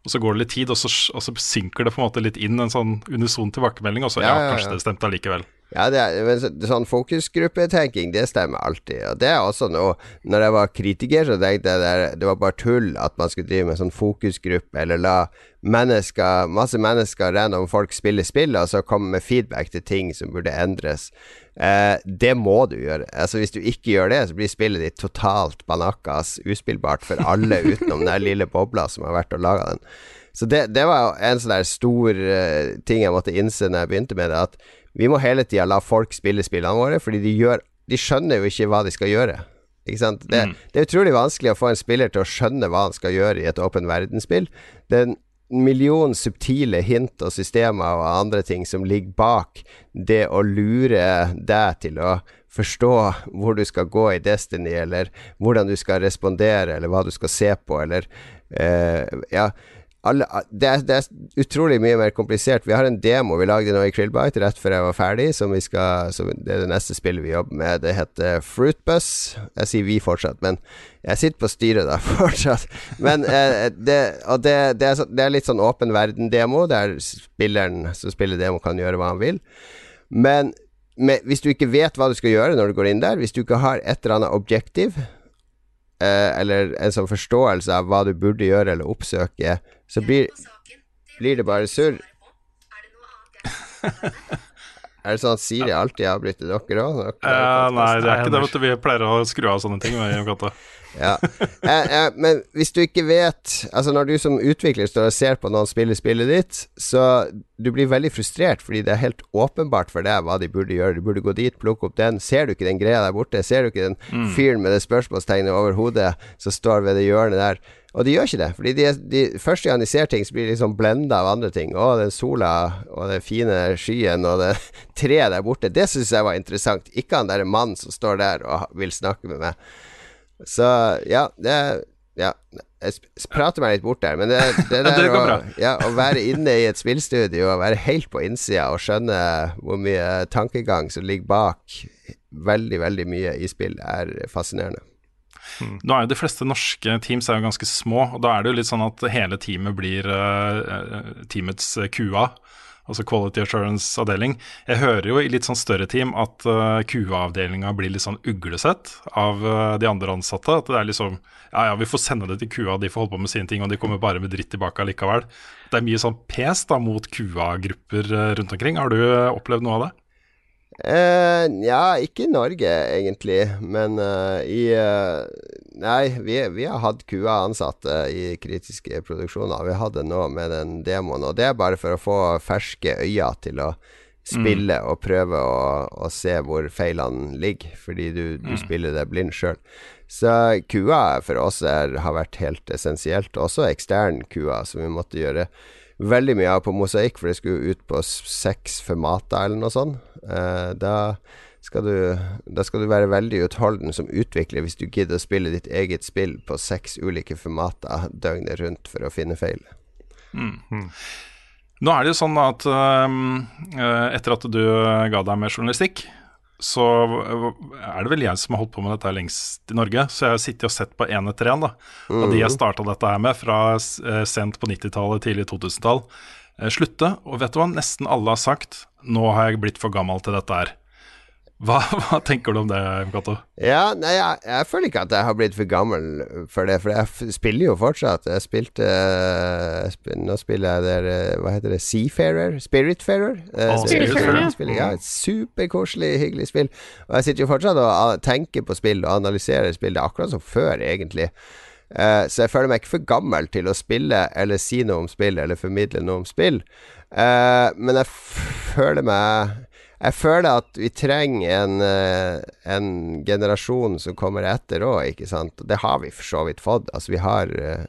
[SPEAKER 2] Og så går det litt tid, og så, og så synker det på en måte litt inn en sånn unison tilbakemelding, og så ja,
[SPEAKER 5] Ja, ja, ja.
[SPEAKER 2] kanskje det stemte allikevel.
[SPEAKER 5] Ja, det er, men sånn fokusgruppetenking, det stemmer alltid. Og det er også noe Når jeg var kritiker, så tenkte jeg det, det var bare tull at man skulle drive med sånn fokusgruppe, eller la mennesker, masse mennesker, random folk, spille spill, og så komme med feedback til ting som burde endres. Eh, det må du gjøre. Altså Hvis du ikke gjør det, så blir spillet ditt totalt banakkas uspillbart for alle utenom den lille bobla som har vært og laga den. Så det, det var en sånn der stor uh, ting jeg måtte innse når jeg begynte med det, at vi må hele tida la folk spille spillene våre, fordi de, gjør, de skjønner jo ikke hva de skal gjøre. Det, det er utrolig vanskelig å få en spiller til å skjønne hva han skal gjøre i et åpen verdensspill. Det er en million subtile hint og systemer og andre ting som ligger bak det å lure deg til å forstå hvor du skal gå i Destiny, eller hvordan du skal respondere, eller hva du skal se på, eller uh, Ja alle, det, er, det er utrolig mye mer komplisert. Vi har en demo vi lagde nå i Krillbite rett før jeg var ferdig, som vi skal som Det er det neste spillet vi jobber med. Det heter Fruitbus. Jeg sier vi fortsatt, men jeg sitter på styret da fortsatt. Men eh, det, og det, det, er det er litt sånn åpen verden-demo, der spilleren som spiller demo, kan gjøre hva han vil. Men med, hvis du ikke vet hva du skal gjøre når du går inn der, hvis du ikke har et eller annet objektiv, eller en sånn forståelse av hva du burde gjøre eller oppsøke, så blir, blir det bare surr. Er det sånn at Siri alltid avbryter dere òg?
[SPEAKER 2] Eh, nei, det er ikke det. vet du Vi pleier å skru av sånne ting. med.
[SPEAKER 5] Ja. Eh, eh, men hvis du ikke vet Altså Når du som utvikler står og ser på noen spille spillet ditt, så du blir veldig frustrert fordi det er helt åpenbart for deg hva de burde gjøre. Du burde gå dit, plukke opp den. Ser du ikke den greia der borte? Ser du ikke den
[SPEAKER 2] Mm.
[SPEAKER 5] fyren med det spørsmålstegnet over hodet som står ved det hjørnet der? Og de gjør ikke det. Fordi de, de, første gang de ser ting, så blir de liksom blenda av andre ting. Å, den sola og den fine skyen og det treet der borte. Det syns jeg var interessant. Ikke han derre mannen som står der og vil snakke med meg. Så ja, det Ja. Jeg prater meg litt bort der, men det, det der
[SPEAKER 2] Det
[SPEAKER 5] å, ja, å være inne i et spillstudio og være helt på innsida og skjønne hvor mye tankegang som ligger bak veldig, veldig mye i spill, er fascinerende.
[SPEAKER 2] Nå er jo De fleste norske teams er jo ganske små, og da er det jo litt sånn at hele teamet blir uh, teamets eh, QA, altså Quality Assurance-avdeling. Jeg hører jo i litt sånn større team at uh, QA-avdelinga blir litt sånn uglesett av uh, de andre ansatte. At det er liksom Ja, ja, vi får sende det til QA, de får holde på med sine ting, og de kommer bare med dritt tilbake allikevel. Det er mye sånn pes da mot QA-grupper eh, rundt omkring. Har du eh, opplevd noe av det?
[SPEAKER 5] Uh, ja, ikke i Norge, egentlig, men uh, i eh, Nei, vi, vi har hatt kua ansatte i kritiske produksjoner. Vi hadde nå med den demoen, og det er bare for å få ferske øyne til å spille og prøve å, å se hvor feilene ligger, fordi du, du spiller det blind sjøl. Så kua for oss er, har vært helt essensielt, også ekstern kua, som vi måtte gjøre veldig mye av på mosaikk, for det skulle ut på seks formater eller noe sånt. Eh, da, skal du, da skal du være veldig utholden som utvikler hvis du gidder å spille ditt eget spill på seks ulike formater døgnet rundt for å finne feil.
[SPEAKER 2] Nå er det jo sånn at øh, etter at du ga deg med journalistikk, så er det vel jeg som har holdt på med dette lengst i Norge. Så jeg har sittet og sett på én etter én, da. Og de jeg starta dette her med, fra øh, sent på 90-tallet, tidlig 2000-tall, øh, slutte. Og vet du hva, nesten alle har sagt 'nå har jeg blitt for gammel til dette her'. Hva, hva tenker du om det, Mkato?
[SPEAKER 5] Ja, nei, jeg, jeg føler ikke at jeg har blitt for gammel for det, for jeg spiller jo fortsatt. Jeg spilte jeg spil, Nå spiller jeg der eh, Hva heter det? Seafarer? Spiritfarer? Eh,
[SPEAKER 2] Å,
[SPEAKER 1] Spiritfarer, ja.
[SPEAKER 5] spiller- Ja, et superkoselig, hyggelig spill. Og jeg sitter jo fortsatt og tenker på spill og analyserer spill. Det er akkurat som før, egentlig. Uh, så jeg føler meg ikke for gammel til å spille eller si noe om spill eller formidle noe om spill. Uh, men jeg føler meg Jeg føler at vi trenger en, eh, en generasjon som kommer etter òg, ikke sant. Det har vi for så vidt fått. Altså, vi har uh,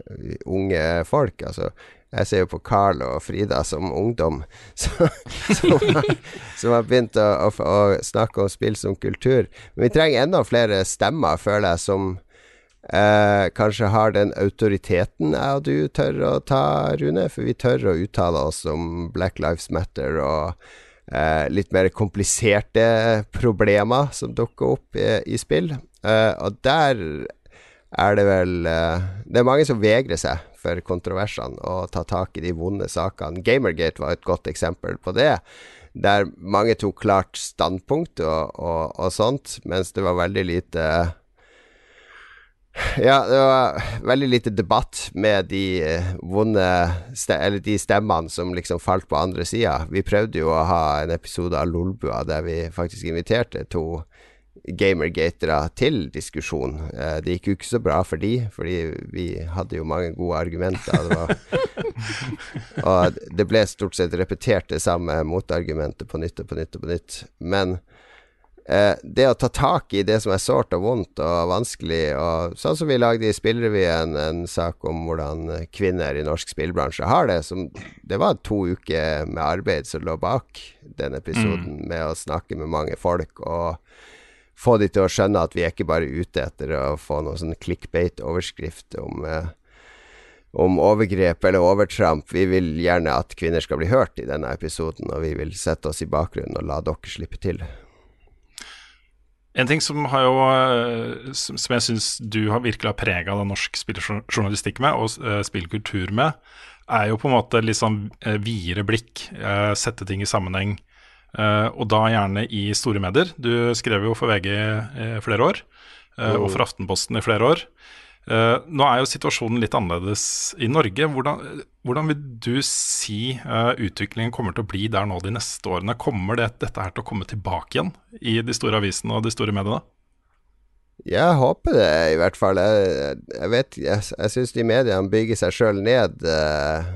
[SPEAKER 5] unge folk. Altså, jeg ser jo på Carl og Frida som ungdom, så, som, har, som har begynt å, å, å snakke om spill som kultur. Men vi trenger enda flere stemmer, føler jeg, som uh, kanskje har den autoriteten jeg og du tør å ta, Rune. For vi tør å uttale oss om Black Lives Matter og eh, litt mer kompliserte problemer som dukker opp i, i spill. Eh, og der er det vel eh, Det er mange som vegrer seg for kontroversene og ta tak i de vonde sakene. Gamergate var et godt eksempel på det. Der mange tok klart standpunkt og, og, og sånt, mens det var veldig lite ja, det var veldig lite debatt med de eh, vonde Eller de stemmene som liksom falt på andre sida. Vi prøvde jo å ha en episode av Lolbua der vi faktisk inviterte to gamergatere til diskusjon. Eh, det gikk jo ikke så bra for de, fordi vi hadde jo mange gode argumenter. Det og det ble stort sett repetert det samme motargumentet på nytt og på nytt og på nytt. Men eh, det å ta tak i det som er sårt og vondt og vanskelig, og sånn som vi lagde i Spillrevyen, en sak om hvordan kvinner i norsk spillbransje har det, som Det var to uker med arbeid som lå bak den episoden, med å snakke med mange folk og få de til å skjønne at vi er ikke bare ute etter å få noen sånn clickbait-overskrift om eh, om overgrep eller overtramp. Vi vil gjerne at kvinner skal bli hørt i denne episoden, og vi vil sette oss i bakgrunnen og la dere slippe til.
[SPEAKER 2] En ting som, har jo, eh, som jeg syns du har virkelig har prega norsk spilljournalistikk med, og uh, spillkultur med, er jo på en måte litt sånn uh, videre blikk, eh, sette ting i sammenheng. eh, og da gjerne i store medier. Du skrev jo for VG i flere år, eh, og for Aftenposten i flere år. Eh, nå er jo situasjonen litt annerledes i Norge. Hvordan, hvordan vil du si eh, utviklingen kommer til å bli der nå de neste årene? Kommer det, dette her til å komme tilbake igjen i de store avisene og de store mediene?
[SPEAKER 5] Jeg håper det, i hvert fall. Jeg, jeg vet Jeg, jeg syns de mediene bygger seg sjøl ned eh,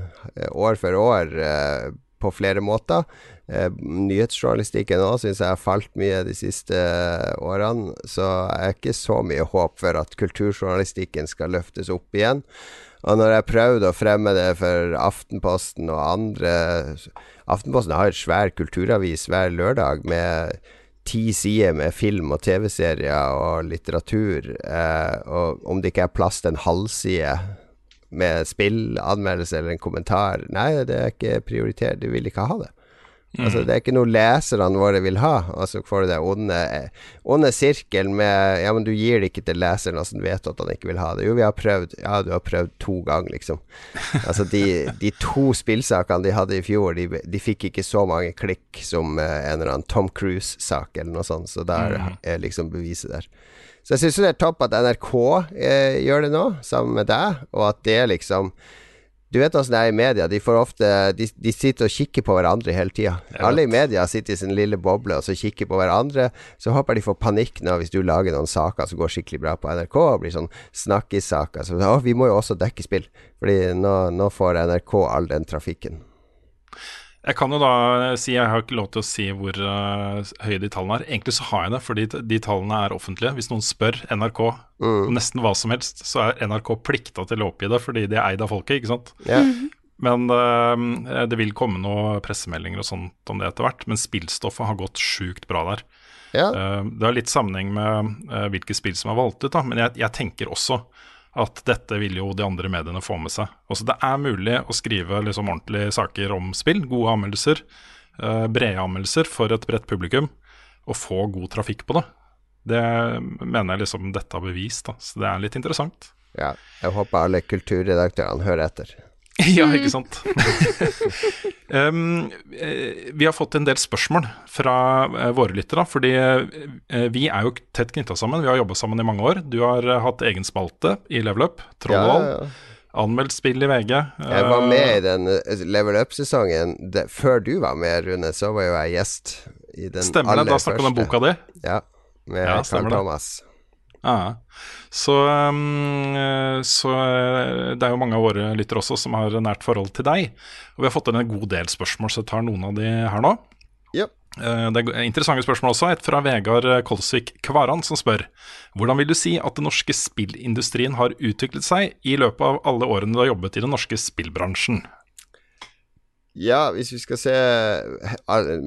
[SPEAKER 5] år for år eh, på flere måter. Eh, nyhetsjournalistikken òg syns jeg har falt mye de siste eh, årene, så jeg har ikke så mye håp for at kulturjournalistikken skal løftes opp igjen. Og når jeg prøvde å fremme det for Aftenposten og andre Aftenposten har et svær kulturavis hver lørdag med ti sider med film og TV-serier og litteratur, eh, og om det ikke er plass til en halvside med spillanmeldelse eller en kommentar Nei, det er ikke prioritert. Du vil ikke ha det. Altså, det er ikke noe leserne våre vil ha. Og så får du det onde, onde sirkelen med Ja, men du gir det ikke til leseren, altså du vet at han ikke vil ha det. Jo, vi har prøvd. Ja, du har prøvd to ganger, liksom. Altså, de, de to spillsakene de hadde i fjor, de, de fikk ikke så mange klikk som eh, en eller annen Tom Cruise-sak eller noe sånt, så der er liksom beviset der. Så jeg syns det er topp at NRK eh, gjør det nå, sammen med deg, og at det liksom du vet åssen det er i media. De får ofte De, de sitter og kikker på hverandre hele tida. Alle i media sitter i sin lille boble og så kikker på hverandre. Så håper de får panikk nå hvis du lager noen saker som går skikkelig bra på NRK, og blir sånn snakkissaker. Så å, vi må jo også dekke spill. Fordi nå, nå får NRK all den trafikken.
[SPEAKER 2] Jeg kan jo da si, jeg har ikke lov til å si hvor uh, høye de tallene er. Egentlig så har jeg det, fordi de tallene er offentlige. Hvis noen spør NRK om nesten hva som helst, så er NRK plikta til å oppgi det, fordi de er eid av folket, ikke sant.
[SPEAKER 5] Yeah.
[SPEAKER 2] Men uh, det vil komme noen pressemeldinger og sånt om det etter hvert. Men spillstoffet har gått sjukt bra der.
[SPEAKER 5] Yeah.
[SPEAKER 2] Uh, det har litt sammenheng med uh, hvilke spill som er valgt ut, da. men jeg, jeg tenker også at dette vil jo de andre mediene få med seg. Også det er mulig å skrive liksom ordentlige saker om spill, gode anmeldelser, uh, brede anmeldelser for et bredt publikum, og få god trafikk på det. Det mener jeg liksom dette har bevist, da. så det er litt interessant.
[SPEAKER 5] ja. Jeg håper alle kulturredaktørene hører etter.
[SPEAKER 2] Ja, ikke sant. um, vi har fått en del spørsmål fra eh, våre lyttere. Fordi eh, vi er jo tett knytta sammen. Vi har jobba sammen i mange år. Du har hatt egen spalte i Level Up,
[SPEAKER 5] Ja,
[SPEAKER 2] Trollvoll.
[SPEAKER 5] ja, ja.
[SPEAKER 2] Anmeldt spill i VG.
[SPEAKER 5] Jeg var med i den Level Up-sesongen. Før du var med, Rune, så var jo jeg gjest i den
[SPEAKER 2] Stemmer det, da snakka du om boka di.
[SPEAKER 5] Ja, med
[SPEAKER 2] Ja,
[SPEAKER 5] Carl
[SPEAKER 2] Thomas. det. Ja. Så, um, eh, så eh, det er jo mange av våre lyttere også som har nært forhold til deg. Og vi har fått inn en god del spørsmål, så jeg tar noen av de her nå.
[SPEAKER 5] Ja.
[SPEAKER 2] Eh, Det er interessante spørsmål også. Et fra Vegard Kolsvik Kvaran som spør Hvordan vil du si at den norske spillindustrien har utviklet seg i løpet av alle årene du har jobbet i den norske spillbransjen?
[SPEAKER 5] Ja, hvis vi skal se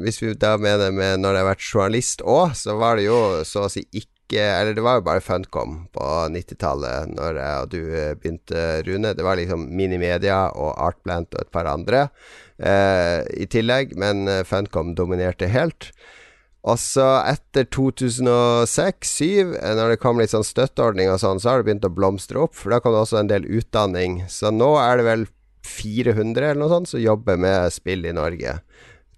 [SPEAKER 5] Hvis vi da mener med når jeg har vært journalist òg, så var det jo så å si ikke Eller det var jo bare Funcom på 90-tallet, når jeg og du eh, begynte, Rune. Det var liksom Minimedia og Artplant og et par andre eh, i tillegg, men eh, Funcom dominerte helt. Og så etter 2006-2007, når det kom litt sånn støtteordning og sånn, så har det begynt å blomstre opp. For da kom det også en del utdanning. Så nå er det vel 400 eller noe sånt som jobber med spill i Norge.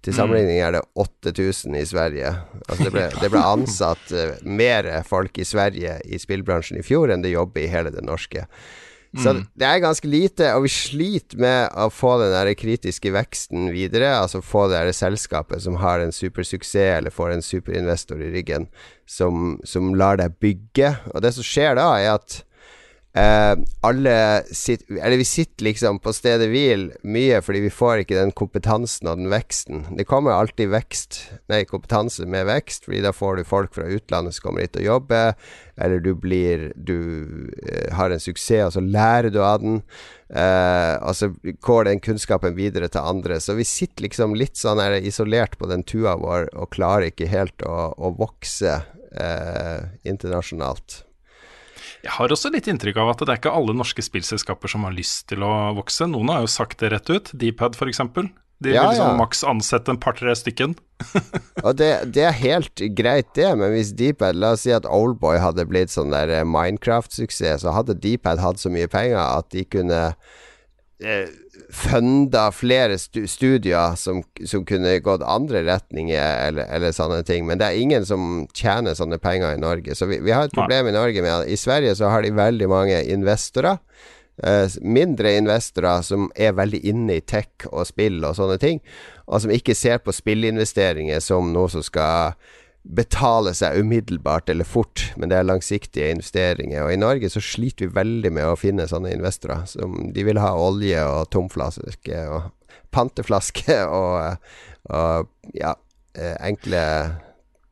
[SPEAKER 5] Til sammenligning er det 8000 i Sverige. Altså det, ble, det ble ansatt uh, mer folk i Sverige i spillbransjen i fjor enn det jobber i hele det norske. Så det er ganske lite, og vi sliter med å få den der kritiske veksten videre. Altså få det der selskapet som har en supersuksess, eller får en superinvestor i ryggen, som, som lar deg bygge. Og det som skjer da, er at eh, alle sitter Eller vi sitter liksom på stedet hvil mye fordi vi får ikke den kompetansen og den veksten. Det kommer alltid vekst, nei, kompetanse med vekst, fordi da får du folk fra utlandet som kommer hit og jobber, eller du blir Du eh, har en suksess, og så lærer du av den. Eh, og så går den kunnskapen videre til andre. Så vi sitter liksom litt sånn her isolert på den tua vår og klarer ikke helt å, å vokse internasjonalt.
[SPEAKER 2] Jeg har også litt inntrykk av at det er ikke alle norske spillselskaper som har lyst til å vokse. Noen har jo sagt det rett ut. Dpad f.eks. De
[SPEAKER 5] Ja,
[SPEAKER 2] vil sånn maks ansette en par-tre stykken.
[SPEAKER 5] Og det, det er helt greit, det, men hvis Dpad La oss si at Oldboy hadde blitt sånn der eh, Minecraft-suksess, så hadde Dpad hatt så mye penger at de kunne eh, funda flere studier som, som kunne gått andre retninger, eller, eller sånne ting. Men det er ingen som tjener sånne penger i Norge. Så vi, vi har et problem i Norge med at i Sverige så har de veldig mange investorer. eh, mindre investorer som er veldig inne i tech og spill og sånne ting, og som ikke ser på spillinvesteringer som noe som skal betale seg umiddelbart eller fort, men det er langsiktige investeringer. Og i Norge så sliter vi veldig med å finne sånne investorer. Som de vil ha olje og tomflaske og panteflaske og, og ja, eh, enkle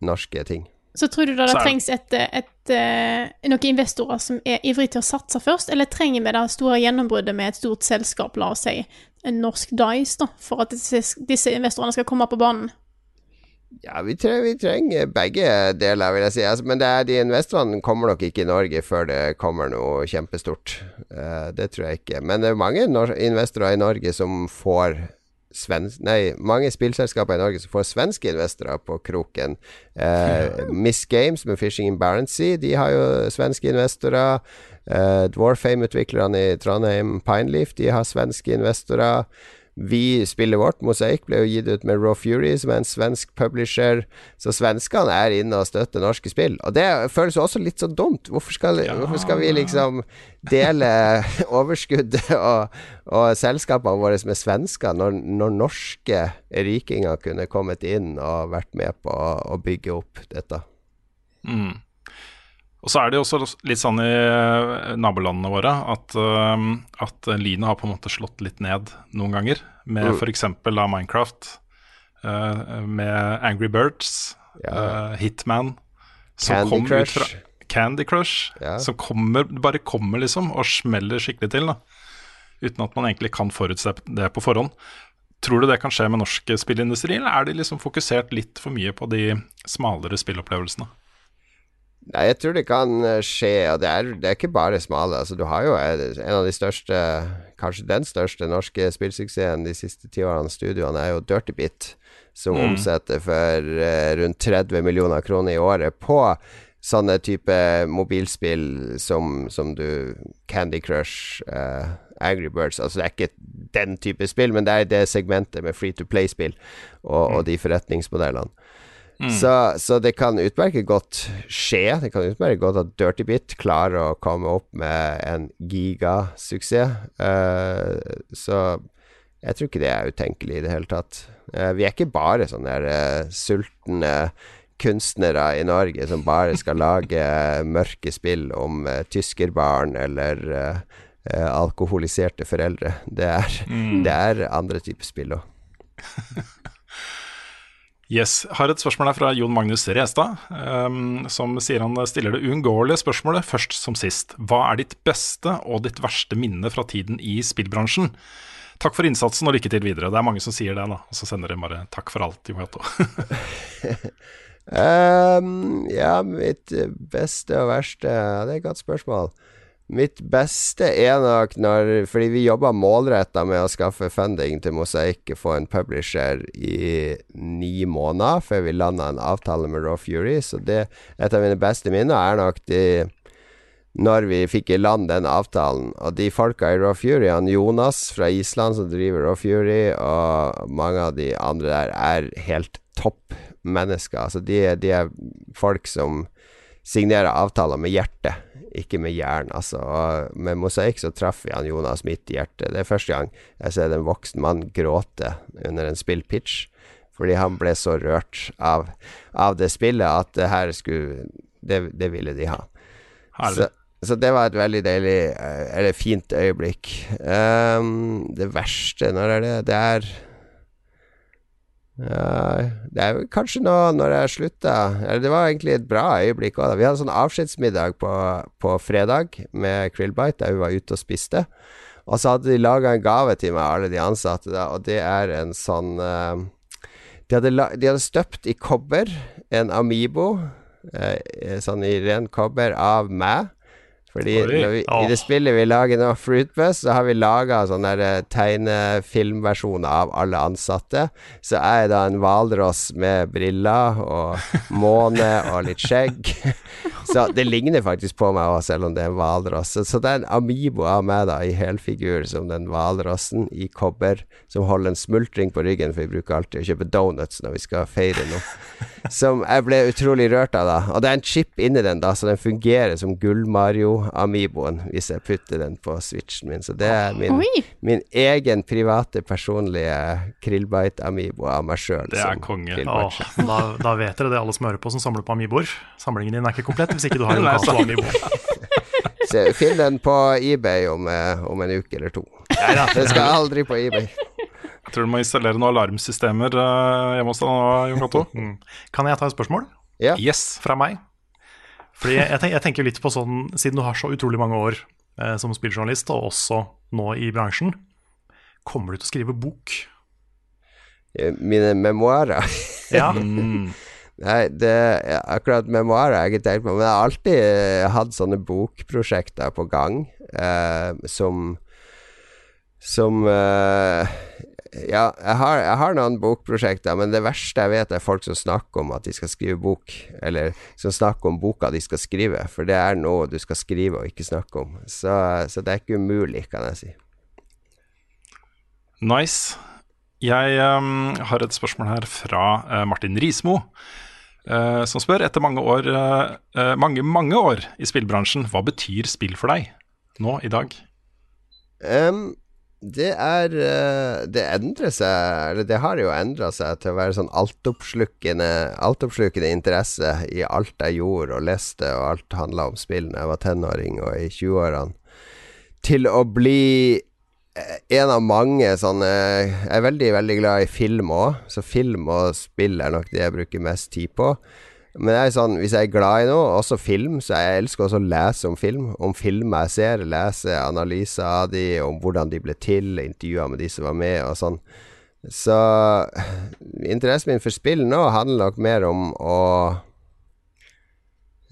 [SPEAKER 5] norske ting.
[SPEAKER 1] Så tror du da det trengs et, et, et, noen investorer som er ivrige til å satse først, eller trenger vi det store gjennombruddet med et stort selskap, la oss si en norsk Dice, da, for at disse, disse investorene skal komme på banen?
[SPEAKER 5] Ja, vi, tre vi trenger begge deler, vil jeg si. Altså, men det er, de investorene kommer nok ikke i Norge før det kommer noe kjempestort. Uh, det tror jeg ikke. Men det er mange investorer i Norge som får svensk... Nei, mange spillselskaper i Norge som får svenske investorer på kroken. Uh, Miss Games med Fishing in Barents Sea, de har jo svenske investorer. Uh, Dwarfame-utviklerne i Trondheim, Pineleaf, de har svenske investorer. Vi spillet vårt, Mosaikk, ble jo gitt ut med Raw Fury, som er en svensk publisher. Så svenskene er inne og støtter norske spill. Og det føles jo også litt så dumt. Hvorfor skal, hvorfor skal vi liksom dele overskuddet og, og selskapene våre med svensker, når, når norske rikinger kunne kommet inn og vært med på å, å bygge opp dette?
[SPEAKER 2] Mm. Og så er det jo også litt sånn i eh, nabolandene våre at, eh, at Line har på en måte slått litt ned noen ganger, med
[SPEAKER 5] Mm.
[SPEAKER 2] f.eks. av Minecraft, eh, med Angry Birds, eh, Hitman som
[SPEAKER 5] Candy Crush.
[SPEAKER 2] fra Candy Crush,
[SPEAKER 5] Ja.
[SPEAKER 2] som kommer, bare kommer liksom og smeller skikkelig til, da. Uten at man egentlig kan forutse det på forhånd. Tror du det kan skje med norsk spillindustri, eller er de liksom fokusert litt for mye på de smalere spillopplevelsene?
[SPEAKER 5] Nei, jeg tror det kan eh, skje, og det er, det er ikke bare smale. Altså, du har jo eh, en av de største, kanskje den største norske spillsuksessen de siste ti årene, studioene, er jo Dirty Bit, som
[SPEAKER 2] Mm.
[SPEAKER 5] omsetter for uh, rundt 30 millioner kroner i året på sånne type mobilspill som, som du Candy Crush, uh, Angry Birds Altså det er ikke den type spill, men det er det segmentet med free to play-spill og, og de forretningsmodellene. Så, så det kan utmerket godt skje. Det kan utmerket godt at Dirty Bit klarer å komme opp med en gigasuksess. Uh, så jeg tror ikke det er utenkelig i det hele tatt. Uh, vi er ikke bare sånne der, uh, sultne kunstnere i Norge som bare skal lage mørke spill om eh, tyskerbarn eller eh, eh, alkoholiserte foreldre. Det er, det er andre typer spill òg.
[SPEAKER 2] Yes, Har et spørsmål her fra Jon Magnus Restad, um, som sier han stiller det uunngåelige spørsmålet først som sist. Hva er ditt beste og ditt verste minne fra tiden i spillbransjen? Takk for innsatsen og lykke til videre. Det er mange som sier det, da. Og så sender de bare 'takk for alt', Jon
[SPEAKER 5] Gato. um, ja, mitt eh, beste og verste Det er et godt spørsmål. Mitt beste er nok når Fordi vi jobba målretta med å skaffe funding til Mosaikk få en publisher i ni måneder før vi landa en avtale med Raw Fury. Så det et av mine beste minner er nok de når vi fikk i land den avtalen. Og de folka i Raw Fury, han Jonas fra Island som driver Raw Fury, og mange av de andre der, er helt topp mennesker. Altså de, de er folk som signerer avtaler med hjertet, ikke med hjernen. Altså. Og med Mosaikk så traff vi han Jonas midt i hjertet. Det er første gang jeg ser en voksen mann gråte under en spillpitch. Fordi han ble så rørt av, av det spillet at det her skulle Det, det ville de ha. Så, så det var et veldig deilig eh, Eller fint øyeblikk. Um, det verste, når er det? Det er Det er kanskje nå når jeg slutta det var egentlig et bra øyeblikk òg. Vi hadde sånn avskjedsmiddag på, på fredag med Krillbite, der hun var ute og spiste. Og så hadde de laga en gave til meg, alle de ansatte, da, og det er en sånn eh, de, hadde de hadde støpt i kobber en Amibo, eh, sånn i ren kobber, av meg Fordi vi, i det spillet vi lager nå, Fruitbus, så har vi laga sånne eh, tegnefilmversjoner av alle ansatte. Så er jeg da en hvalross med briller og måne og litt skjegg. Så det ligner faktisk på meg òg, selv om det er en hvalross. Så, det er en Amibo av meg da, i helfigur som den hvalrossen i kobber, som holder en smultring på ryggen, for vi bruker alltid å kjøpe donuts når vi skal feire noe. Som jeg ble utrolig rørt av, da. Og det er en chip inni den, da, så den fungerer som Gull-Mario-amiboen hvis jeg putter den på switchen min. Så det er min, min egen private, personlige Krillbite-amibo av meg sjøl.
[SPEAKER 2] Det er konge.
[SPEAKER 3] Åh, da, da vet dere det, alle som hører på som samler på Amiboer. Samlingen din er ikke komplett hvis ikke du har en
[SPEAKER 2] Nei,
[SPEAKER 3] lokal Amibo.
[SPEAKER 5] Så Finn den på eBay om, eh, om en uke eller to. Den skal aldri på eBay.
[SPEAKER 2] Jeg tror du må installere noen alarmsystemer eh, hjemme hos deg nå, Jon Cato.
[SPEAKER 3] Mm. Kan jeg ta et spørsmål
[SPEAKER 5] Ja.
[SPEAKER 2] Yes.
[SPEAKER 3] fra meg? Fordi jeg, tenker, jeg tenker litt på sånn, siden du har så utrolig mange år eh, som spilljournalist, og også nå i bransjen, kommer du til å skrive bok?
[SPEAKER 5] Eh, Mine memoarer.
[SPEAKER 3] Ja.
[SPEAKER 5] Nei, det, akkurat memoarer har jeg ikke tenkt på, men jeg har alltid eh, hatt sånne bokprosjekter på gang eh, som Som eh, Ja, jeg har, jeg har noen bokprosjekter, men det verste jeg vet, er folk som snakker om at de skal skrive bok, eller som snakker om boka de skal skrive, for det er noe du skal skrive og ikke snakke om. Så, så det er ikke umulig, kan jeg si.
[SPEAKER 2] Nice. Jeg um, har et spørsmål her fra uh, Martin Rismo, Uh, som spør etter mange år, uh, mange, mange år i spillbransjen, hva betyr spill for deg nå i dag?
[SPEAKER 5] Em, det er eh, Det endrer seg Eller det har jo endra seg til å være sånn altoppslukende Altoppslukende interesse i alt jeg gjorde og leste, og alt handla om spill da jeg var tenåring og i 20-årene, til å bli eh, en av mange sånne Jeg er veldig, veldig glad i film òg, så film og spill er nok det jeg bruker mest tid på. Men er sånn, hvis jeg er glad i noe, også film, så jeg elsker også å lese om film. Om filmer jeg ser, lese analyser av de, om hvordan de ble til, intervjuer med de som var med og sånn. Så interessen min for spill nå handler nok mer om å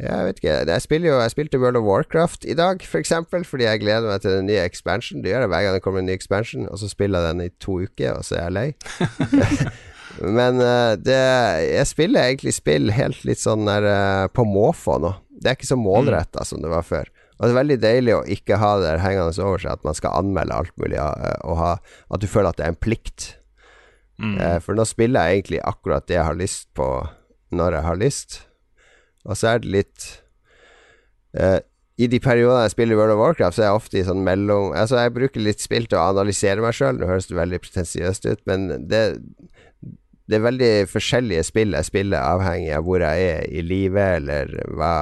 [SPEAKER 5] Jeg vet ikke. Jeg, spiller jo, jeg spilte World of Warcraft i dag, for eksempel, fordi jeg gleder meg til den nye expansion. Det gjør jeg hver gang det kommer en ny expansion, og så spiller jeg den i to uker, og så er jeg lei. Men eh, det, jeg spiller egentlig spill helt litt sånn der eh, på måfå nå. Det er ikke så målretta som det var før. Og det er veldig deilig å ikke ha det hengende over seg at man skal anmelde alt mulig, eh, og ha, at du føler at det er en plikt. Eh, for nå spiller jeg egentlig akkurat det jeg har lyst på, når jeg har lyst. Og så er det litt eh, I de periodene jeg spiller World of Warcraft, så er jeg ofte i sånn mellom Altså, jeg bruker litt spill til å analysere meg sjøl. Nå høres det veldig pretensiøst ut, men det det er veldig forskjellige spill jeg spiller, avhengig av hvor jeg er i livet, eller hva,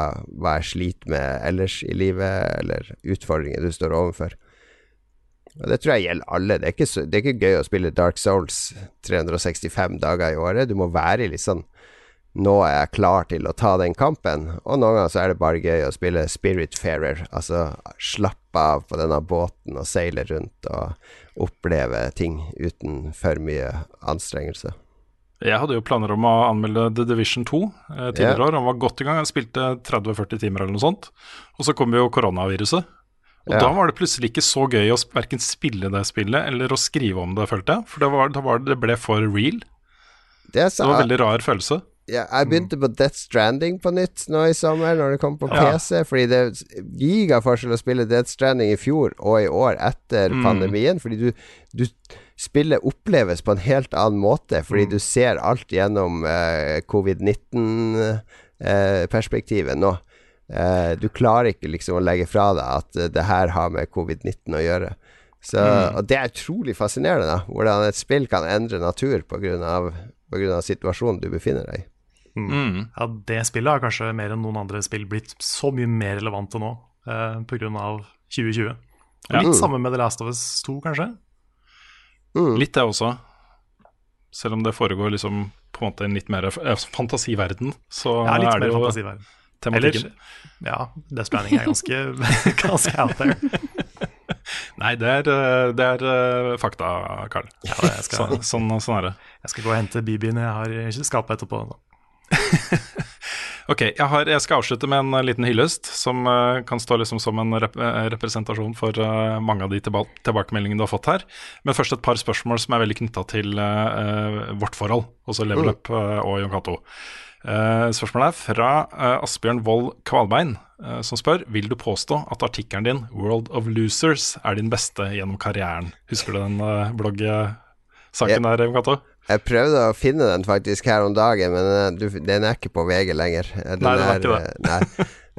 [SPEAKER 5] hva jeg sliter med ellers i livet, eller utfordringer du står overfor. Og Det tror jeg gjelder alle. Det er, ikke så, det er ikke gøy å spille Dark Souls 365 dager i året. Du må være litt sånn Nå er jeg klar til å ta den kampen. Og noen ganger så er det bare gøy å spille Spiritfarer. Altså slappe av på denne båten og seile rundt og oppleve ting uten for mye anstrengelse.
[SPEAKER 2] Jeg hadde jo planer om å anmelde The Division 2 eh, tidligere
[SPEAKER 5] yeah.
[SPEAKER 2] år. Han var godt i gang, han spilte 30-40 timer eller noe sånt. Og så kom jo koronaviruset. Og
[SPEAKER 5] yeah.
[SPEAKER 2] da var det plutselig ikke så gøy å verken spille det spillet eller å skrive om det, følte jeg. For det, var, da var, det ble for real.
[SPEAKER 5] Det, er
[SPEAKER 2] Det var en veldig rar følelse.
[SPEAKER 5] Ja, jeg begynte på Death Stranding på nytt nå i sommer, når det kom på
[SPEAKER 2] Ja.
[SPEAKER 5] PC. Fordi det er gigaforskjell å spille Death Stranding i fjor og i år etter
[SPEAKER 2] Mm.
[SPEAKER 5] pandemien. Fordi du, du Spillet oppleves på en helt annen måte, fordi
[SPEAKER 2] Mm.
[SPEAKER 5] du ser alt gjennom eh, covid-19-perspektivet nå. Eh, du klarer ikke liksom å legge fra deg at eh, det her har med covid-19 å gjøre. Så,
[SPEAKER 2] Mm.
[SPEAKER 5] Og det er utrolig fascinerende, da. Hvordan et spill kan endre natur pga. situasjonen du befinner deg i.
[SPEAKER 2] Mm.
[SPEAKER 3] Ja, det spillet har kanskje mer enn noen andre spill blitt så mye mer relevante nå eh, pga. 2020. Og litt
[SPEAKER 5] ja.
[SPEAKER 3] samme med The Last of Us 2, kanskje.
[SPEAKER 5] Mm.
[SPEAKER 2] Litt det også. Selv om det foregår liksom på en måte en litt mer eh, fantasiverden, så
[SPEAKER 3] Ja, litt
[SPEAKER 2] er det
[SPEAKER 3] mer
[SPEAKER 2] jo
[SPEAKER 3] fantasiverden. Eller, ja, Death Stranding er ganske, ganske out there.
[SPEAKER 2] Nei, det er, eh, det er eh, fakta, Karl.
[SPEAKER 3] Ja, det skal,
[SPEAKER 2] Sånn, sånn, sånn er det.
[SPEAKER 3] jeg skal gå og hente BB-en jeg har i skapet etterpå.
[SPEAKER 2] Ok, jeg, har, jeg skal avslutte med en eh, liten hyllest som uh, kan stå liksom som en rep eh, representasjon for uh, mange av de tilba tilbakemeldingene du har fått her. Men først et par spørsmål som er veldig knytta til uh, vårt forhold, også Level
[SPEAKER 5] Mm.
[SPEAKER 2] Up og Jon Cato. Spørsmålet er fra Asbjørn Wold Kvalbein, som spør Vil du påstå at artikkelen din 'World of Losers' er din beste gjennom karrieren? Husker du den bloggsaken der, Jon Cato?
[SPEAKER 5] Jeg prøvde å finne den faktisk her om dagen, men eh, du, den er ikke på VG lenger. Eh, Den
[SPEAKER 2] Nei, det er, ikke det.
[SPEAKER 5] Nei,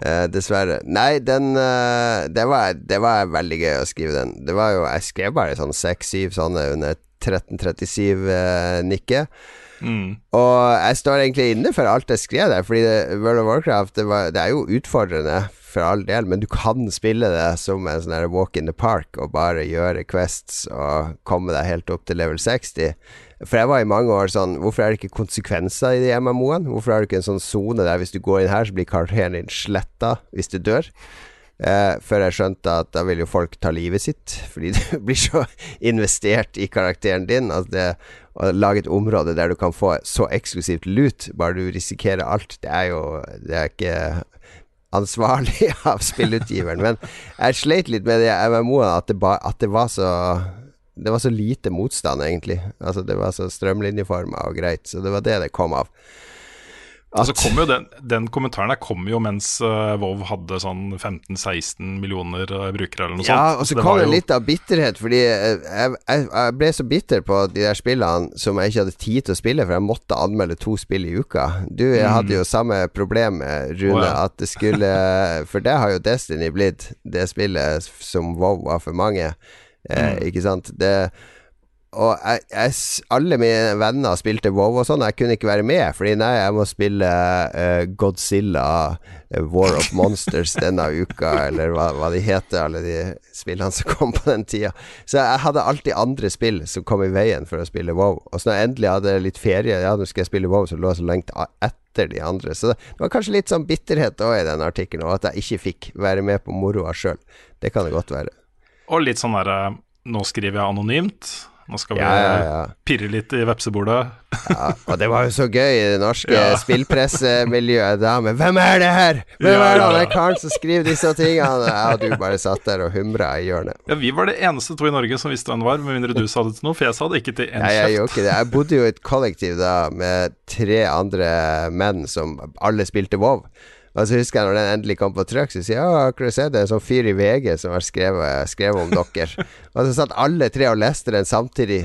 [SPEAKER 5] uh, dessverre. Nei, den uh, det, var, det var veldig gøy å skrive den. Det var jo Jeg skrev bare sånn seks-syv sånne under 1337-nikket.
[SPEAKER 2] Mm.
[SPEAKER 5] Og jeg står egentlig inne for alt jeg skrev der, fordi det, World of Warcraft det, var, det er jo utfordrende for all del, men du kan spille det som en sånn walk in the park og bare gjøre quests og komme deg helt opp til level 60. For jeg var i mange år sånn Hvorfor er det ikke konsekvenser i de MMO-ene? Hvorfor har du ikke en sånn sone der hvis du går inn her, så blir karakteren din sletta hvis du dør? Eh, før jeg skjønte at da vil jo folk ta livet sitt, fordi du blir så investert i karakteren din. At det å lage et område der du kan få så eksklusivt lut, bare du risikerer alt, det er jo Det er ikke ansvarlig av spillutgiveren. Men jeg sleit litt med det MMO-ene, at, at det var så det var så lite motstand, egentlig. Altså Det var så strømlinjeforma og greit. Så det var det det kom av.
[SPEAKER 2] Altså kom jo den, den kommentaren der kom jo mens uh, WoW hadde sånn 15-16 millioner uh, brukere eller noe sånt.
[SPEAKER 5] Ja, og så
[SPEAKER 2] det
[SPEAKER 5] kom det
[SPEAKER 2] jo-
[SPEAKER 5] litt av bitterhet, fordi eh, jeg, jeg, jeg ble så bitter på de der spillene som jeg ikke hadde tid til å spille, for jeg måtte anmelde to spill i uka. Du
[SPEAKER 2] Mm.
[SPEAKER 5] hadde jo samme problem, eh, Rune,
[SPEAKER 2] oh, ja.
[SPEAKER 5] at det skulle For det har jo Destiny blitt, det spillet som WoW var for mange. Eh,
[SPEAKER 2] Mm.
[SPEAKER 5] Ikke sant? Det og jeg, jeg, alle mine venner spilte WoW og sånn, jeg kunne ikke være med, fordi nei, jeg må spille uh, Godzilla, uh, War of Monsters denne uka, eller hva, hva de heter, alle de spillene som kom på den tida. Så jeg hadde alltid andre spill som kom i veien for å spille WoW. Og så når jeg endelig hadde litt ferie, ja, nå skal jeg spille WoW, så lå jeg så lengt etter de andre. Så det, var kanskje litt sånn bitterhet òg i den artikkelen, og at jeg ikke fikk være med på moroa sjøl. Det kan det godt være.
[SPEAKER 2] Og litt sånn derre Nå skriver jeg anonymt. Nå skal vi
[SPEAKER 5] Ja, ja,
[SPEAKER 2] pirre litt i vepsebordet.
[SPEAKER 5] Ja, og det var jo så gøy i det norske
[SPEAKER 2] Ja.
[SPEAKER 5] spillpressemiljøet da med 'Hvem er det her?' 'Hvem er det der karen som skriver disse tingene?' Ja, du bare satt der og humra i hjørnet.
[SPEAKER 2] Ja, Vi var det eneste to i Norge som visste hvem det var, med mindre du sa det til noe, for jeg sa det ikke til en
[SPEAKER 5] Nei, jeg gjorde
[SPEAKER 2] kjeft.
[SPEAKER 5] ikke det. Jeg bodde jo i et kollektiv da med tre andre menn som alle spilte WoW. Og så husker jeg når den endelig kom på trykk, så sier jeg ja, sett det? En sånn fyr i VG som har skrevet, skrevet om dere. og så satt alle tre og leste den samtidig,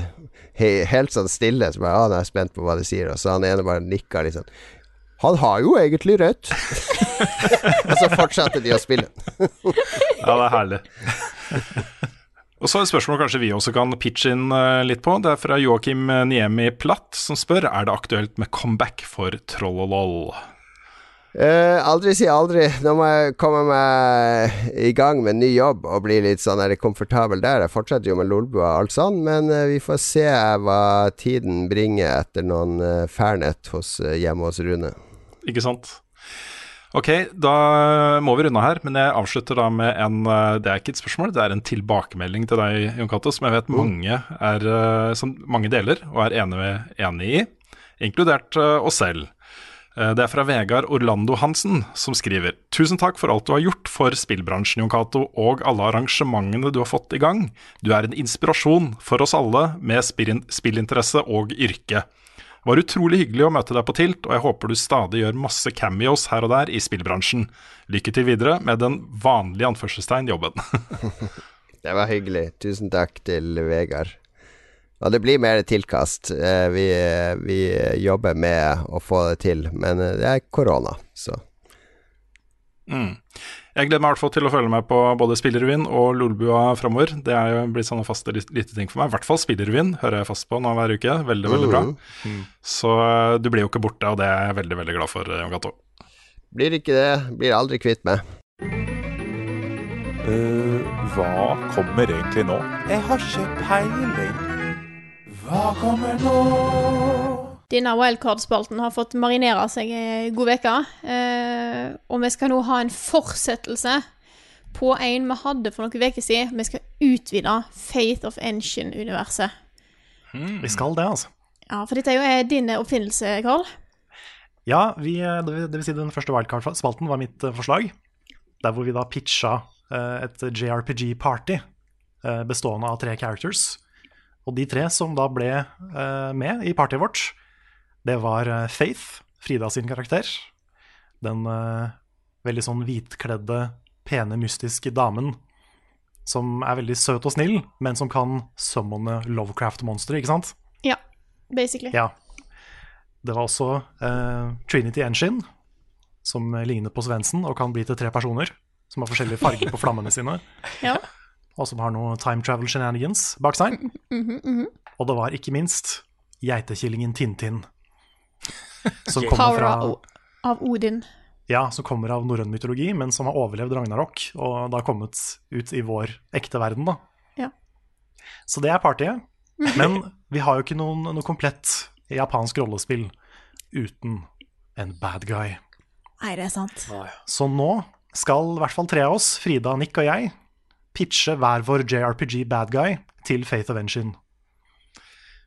[SPEAKER 5] he, helt sånn stille. Så bare, ah, nå er jeg spent på hva de sier. Og så han ene bare nikka litt sånn. Han har jo egentlig rødt. og så fortsatte de å spille.
[SPEAKER 2] Ja, det er herlig. Og så er et spørsmål kanskje vi også kan pitche inn eh, litt på. Det er fra Joakim Niemi Platt, som spør er det aktuelt med comeback for Troll
[SPEAKER 5] Eh, aldri si aldri. Nå må jeg komme meg i gang med en ny jobb og bli litt sånn er det komfortabel der. Jeg fortsetter jo med Lolbua og alt sånn, men uh, vi får se hva tiden bringer etter noen uh, fernet hos, hjemme hos Rune.
[SPEAKER 2] Ikke sant? Ok, da må vi runde her, men jeg avslutter da med en Det er ikke et spørsmål, det er en tilbakemelding til deg, Jon Cato, som jeg vet mange, er, som mange deler og er enig, enig i, inkludert oss selv. Eh, Det er fra Vegard Orlando Hansen, som skriver Tusen takk for alt du har gjort for spillbransjen, Jon Cato, og alle arrangementene du har fått i gang. Du er en inspirasjon for oss alle med spillinteresse og yrke. Det var utrolig hyggelig å møte deg på Tilt, og jeg håper du stadig gjør masse cameos her og der i spillbransjen. Lykke til videre med den vanlige anførselstegn jobben.
[SPEAKER 5] Det var hyggelig. Tusen takk til Vegard. Og det blir mer tilkast. Eh, vi, vi jobber med å få det til, men eh, det er korona, så
[SPEAKER 2] Mm. Jeg gleder meg i hvert fall til å følge med på både Spillerevyen og Lolbua framover. Det er jo blitt sånne faste lite ting for meg. I hvert fall Spillerevyen hører jeg fast på nå hver uke. Veldig, veldig bra.
[SPEAKER 5] Mm.
[SPEAKER 2] Så eh, du blir jo ikke borte, og det er jeg veldig, veldig glad for, Jon Cato.
[SPEAKER 5] Blir ikke det. Blir aldri kvitt meg.
[SPEAKER 7] Uh, hva kommer egentlig nå? Jeg har ikke peiling. Hva kommer nå?
[SPEAKER 1] Denne wildcard-spalten har fått marinere seg ei god uke. Eh, og vi skal nå ha en fortsettelse på en vi hadde for noen uker siden. Vi skal utvide Faith of Engine-universet.
[SPEAKER 3] Vi skal det, altså.
[SPEAKER 1] Ja, for dette er jo din oppfinnelse, Carl.
[SPEAKER 3] Ja, vi, eh, det, vil, si den første wildcard-spalten var mitt eh, forslag. Der hvor vi da pitcha eh, et JRPG-party eh, bestående av tre characters. Og de tre som da ble eh, med i partyet vårt, det var eh, Faith, Frida sin karakter. Den eh, veldig sånn hvitkledde, pene, mystiske damen som er veldig søt og snill, men som kan summone Lovecraft-monstre, ikke sant?
[SPEAKER 1] Ja, basically.
[SPEAKER 3] Ja. Det var også uh, Trinity Engine, som ligner på Svendsen og kan bli til tre personer. Som har forskjellige farger på flammene sine,
[SPEAKER 1] Ja.
[SPEAKER 3] Og som har noe time travel shenanigans bak seg.
[SPEAKER 1] Mhm, mhm.
[SPEAKER 3] Og det var ikke minst geitekillingen Tintin. Som kommer fra,
[SPEAKER 1] av, av Odin.
[SPEAKER 3] ja, som kommer av norrøn mytologi, men som har overlevd Ragnarok, og da kommet ut i vår ekte verden, da.
[SPEAKER 1] Ja.
[SPEAKER 3] Så det er partyet. Men vi har jo ikke noen, noe komplett japansk rollespill uten en bad guy.
[SPEAKER 1] Nei, det er sant.
[SPEAKER 3] Så nå skal i hvert fall tre av oss, Frida, Nick og jeg, pitche hver vår JRPG bad guy til Faith of Engine.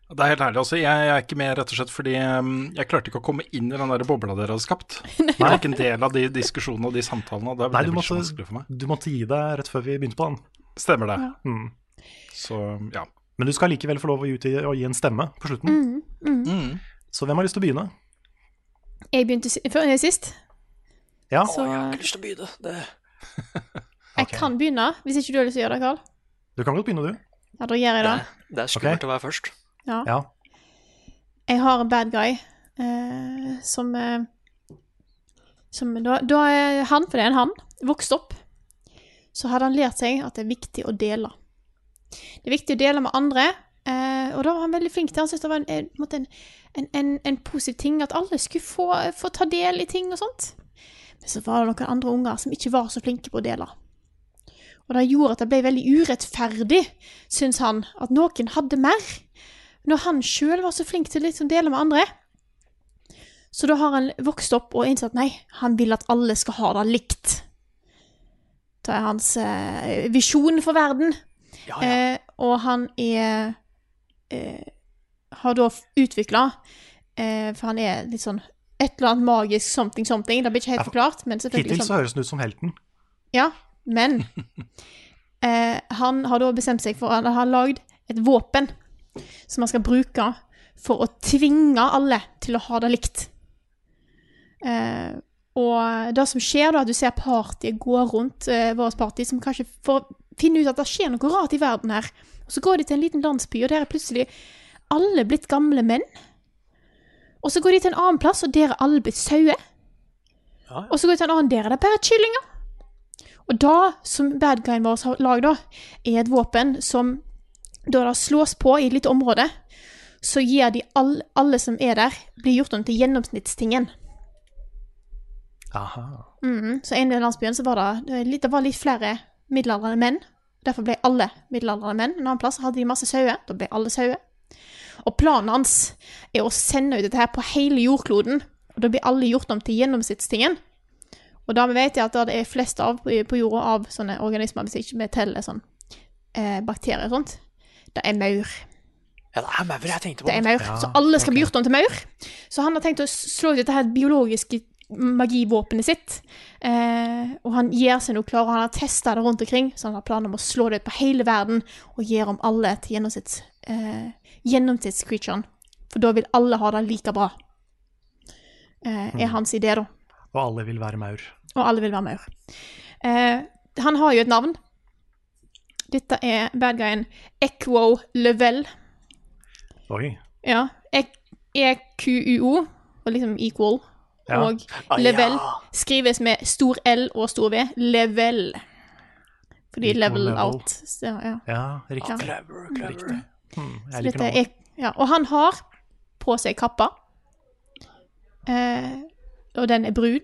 [SPEAKER 2] Det er helt ærlig altså. Jeg, jeg er ikke med rett og slett fordi um, jeg klarte ikke å komme inn i den der bobla dere hadde skapt. Jeg er ikke en del av de diskusjonene og de samtalene. og Det,
[SPEAKER 3] Nei,
[SPEAKER 2] det
[SPEAKER 3] du
[SPEAKER 2] blir så
[SPEAKER 3] måtte,
[SPEAKER 2] vanskelig for meg.
[SPEAKER 3] du måtte gi deg rett før vi begynte på den.
[SPEAKER 2] Stemmer det.
[SPEAKER 3] Mm.
[SPEAKER 2] Så ja.
[SPEAKER 3] Men du skal likevel få lov å gi, å gi en stemme på slutten.
[SPEAKER 1] Mm, mm.
[SPEAKER 3] Så hvem har lyst til å begynne?
[SPEAKER 1] Jeg begynte si- før, sist,
[SPEAKER 3] Ja,
[SPEAKER 1] så
[SPEAKER 4] Jeg har ikke lyst til å begynne. Det...
[SPEAKER 1] jeg kan begynne, hvis ikke du har lyst til å gjøre det, Karl.
[SPEAKER 3] du kan godt begynne, du.
[SPEAKER 1] Ja, da gjør jeg det.
[SPEAKER 4] Det, det er skummelt å være først.
[SPEAKER 1] Ja.
[SPEAKER 3] Ja.
[SPEAKER 1] Jeg har en bad guy eh, som eh, Som da, da er han, for det er en han, vokst opp, så hadde han lært seg at det er viktig å dele. Det er viktig å dele med andre, eh, og da var han veldig flink til Han syntes det var en, en, en, en positiv ting at alle skulle få, få ta del i ting og sånt. Men så var det noen andre unger som ikke var så flinke på å dele. Og det gjorde at det ble veldig urettferdig, syns han, at noen hadde mer når han sjøl var så flink til å liksom dele med andre. Så da har han vokst opp og innsett nei, han vil at alle skal ha det likt. Det er hans eh, visjon for verden.
[SPEAKER 4] Ja, ja.
[SPEAKER 1] Eh, og han er eh, Har da utvikla eh, For han er litt sånn et eller annet magisk something something. Det blir ikke helt forklart, men selvfølgelig
[SPEAKER 3] Hittil så høres han ut som helten.
[SPEAKER 1] ja, men eh, han har da bestemt seg for Han har lagd et våpen som han skal bruke for å tvinge alle til å ha det likt. Eh, og det som skjer, da, at du ser partyet gå rundt eh, vårt party, som kanskje får finne ut at det skjer noe rart i verden her. Og så går de til en liten landsby, og der er plutselig alle blitt gamle menn. Og så går de til en annen plass, og der er alle blitt sauer. Og så går de til en annen, der er det bare kyllinger. Og da, som bad guyen vår har lagd, er et våpen som da det slås på i et lite område, så gir de all, alle som er der, blir gjort om til gjennomsnittstingen.
[SPEAKER 3] Aha.
[SPEAKER 1] Mm, Så inne i landsbyen så var det, litt, det var litt flere middelaldrende menn. Derfor ble alle middelaldrende menn. En annen plass hadde de masse sauer. Da ble alle sauer. Og planen hans er å sende ut dette her på hele jordkloden. Og da blir alle gjort om til gjennomsnittstingen. Og da vet jeg at det er flest av på jorda av sånne organismer, hvis ikke vi teller sånn eh, bakterier og sånt, det er maur.
[SPEAKER 4] Ja, det er maur jeg tenkte på.
[SPEAKER 1] Det er maur. så alle skal bli gjort om til maur. Så han har tenkt å slå ut dette her biologiske magivåpenet sitt. Eh, og han gjør seg noe klar, og han har testa det rundt omkring, så han har planer om å slå det ut på hele verden og gjøre om alle til gjennomsnitts, eh, gjennomsnittscreaturen. For da vil alle ha det like bra. Eh, er hans idé, da.
[SPEAKER 3] Og alle vil være maur.
[SPEAKER 1] Og alle vil være maur. Eh, han har jo et navn. Dette er bad guyen Equo Level.
[SPEAKER 3] Oi.
[SPEAKER 1] Ja. EQUO, og liksom equal.
[SPEAKER 3] Ja.
[SPEAKER 1] Og
[SPEAKER 4] Ah,
[SPEAKER 1] level
[SPEAKER 4] ja.
[SPEAKER 1] skrives med stor L og stor V. Level. Fordi
[SPEAKER 3] Equal
[SPEAKER 1] level,
[SPEAKER 3] level.
[SPEAKER 1] out. Så, ja.
[SPEAKER 3] Ja, riktig.
[SPEAKER 1] Ja.
[SPEAKER 4] Clever, clever.
[SPEAKER 3] Riktig. Hmm, jeg liker navnet.
[SPEAKER 1] er, ja. Og han har på seg kappa. Eh, og den er brun.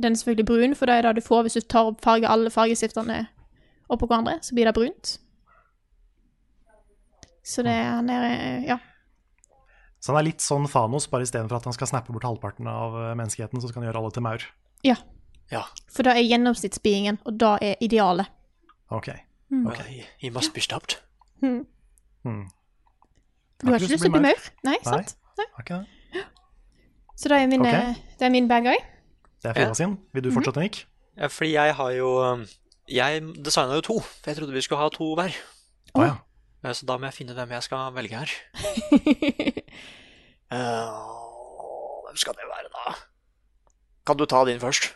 [SPEAKER 1] Den er selvfølgelig brun, for det er det du får hvis du tar opp farge, alle fargestiftene oppå hverandre. Så blir det brunt. Så det han er nede Ja.
[SPEAKER 3] Så han er litt sånn Fanos, bare istedenfor at han skal snappe bort halvparten av eh, menneskeheten, så skal han gjøre alle til maur.
[SPEAKER 1] ja.
[SPEAKER 4] Ja.
[SPEAKER 1] For det er gjennomsnittsbiingen, og da er idealet.
[SPEAKER 3] Ok.
[SPEAKER 1] Mm.
[SPEAKER 3] Ok.
[SPEAKER 4] He, he must be stopped.
[SPEAKER 1] Mm.
[SPEAKER 3] Mm.
[SPEAKER 1] Du har ikke lyst til å bli maur? Nei,
[SPEAKER 3] Nei.
[SPEAKER 1] sant? Nei.
[SPEAKER 3] Okay. ikke det?
[SPEAKER 1] Så er min,
[SPEAKER 3] Ok.
[SPEAKER 1] eh, det er min bad guy.
[SPEAKER 3] Det er Frida sin. Vil du fortsette, Nick?
[SPEAKER 4] Ja, fordi jeg har jo um, Jeg designa jo to, for jeg trodde vi skulle ha to hver.
[SPEAKER 3] Oh, ja.
[SPEAKER 4] Så da må jeg finne hvem jeg skal velge her. uh, hvem skal det være, da? Kan du ta din først?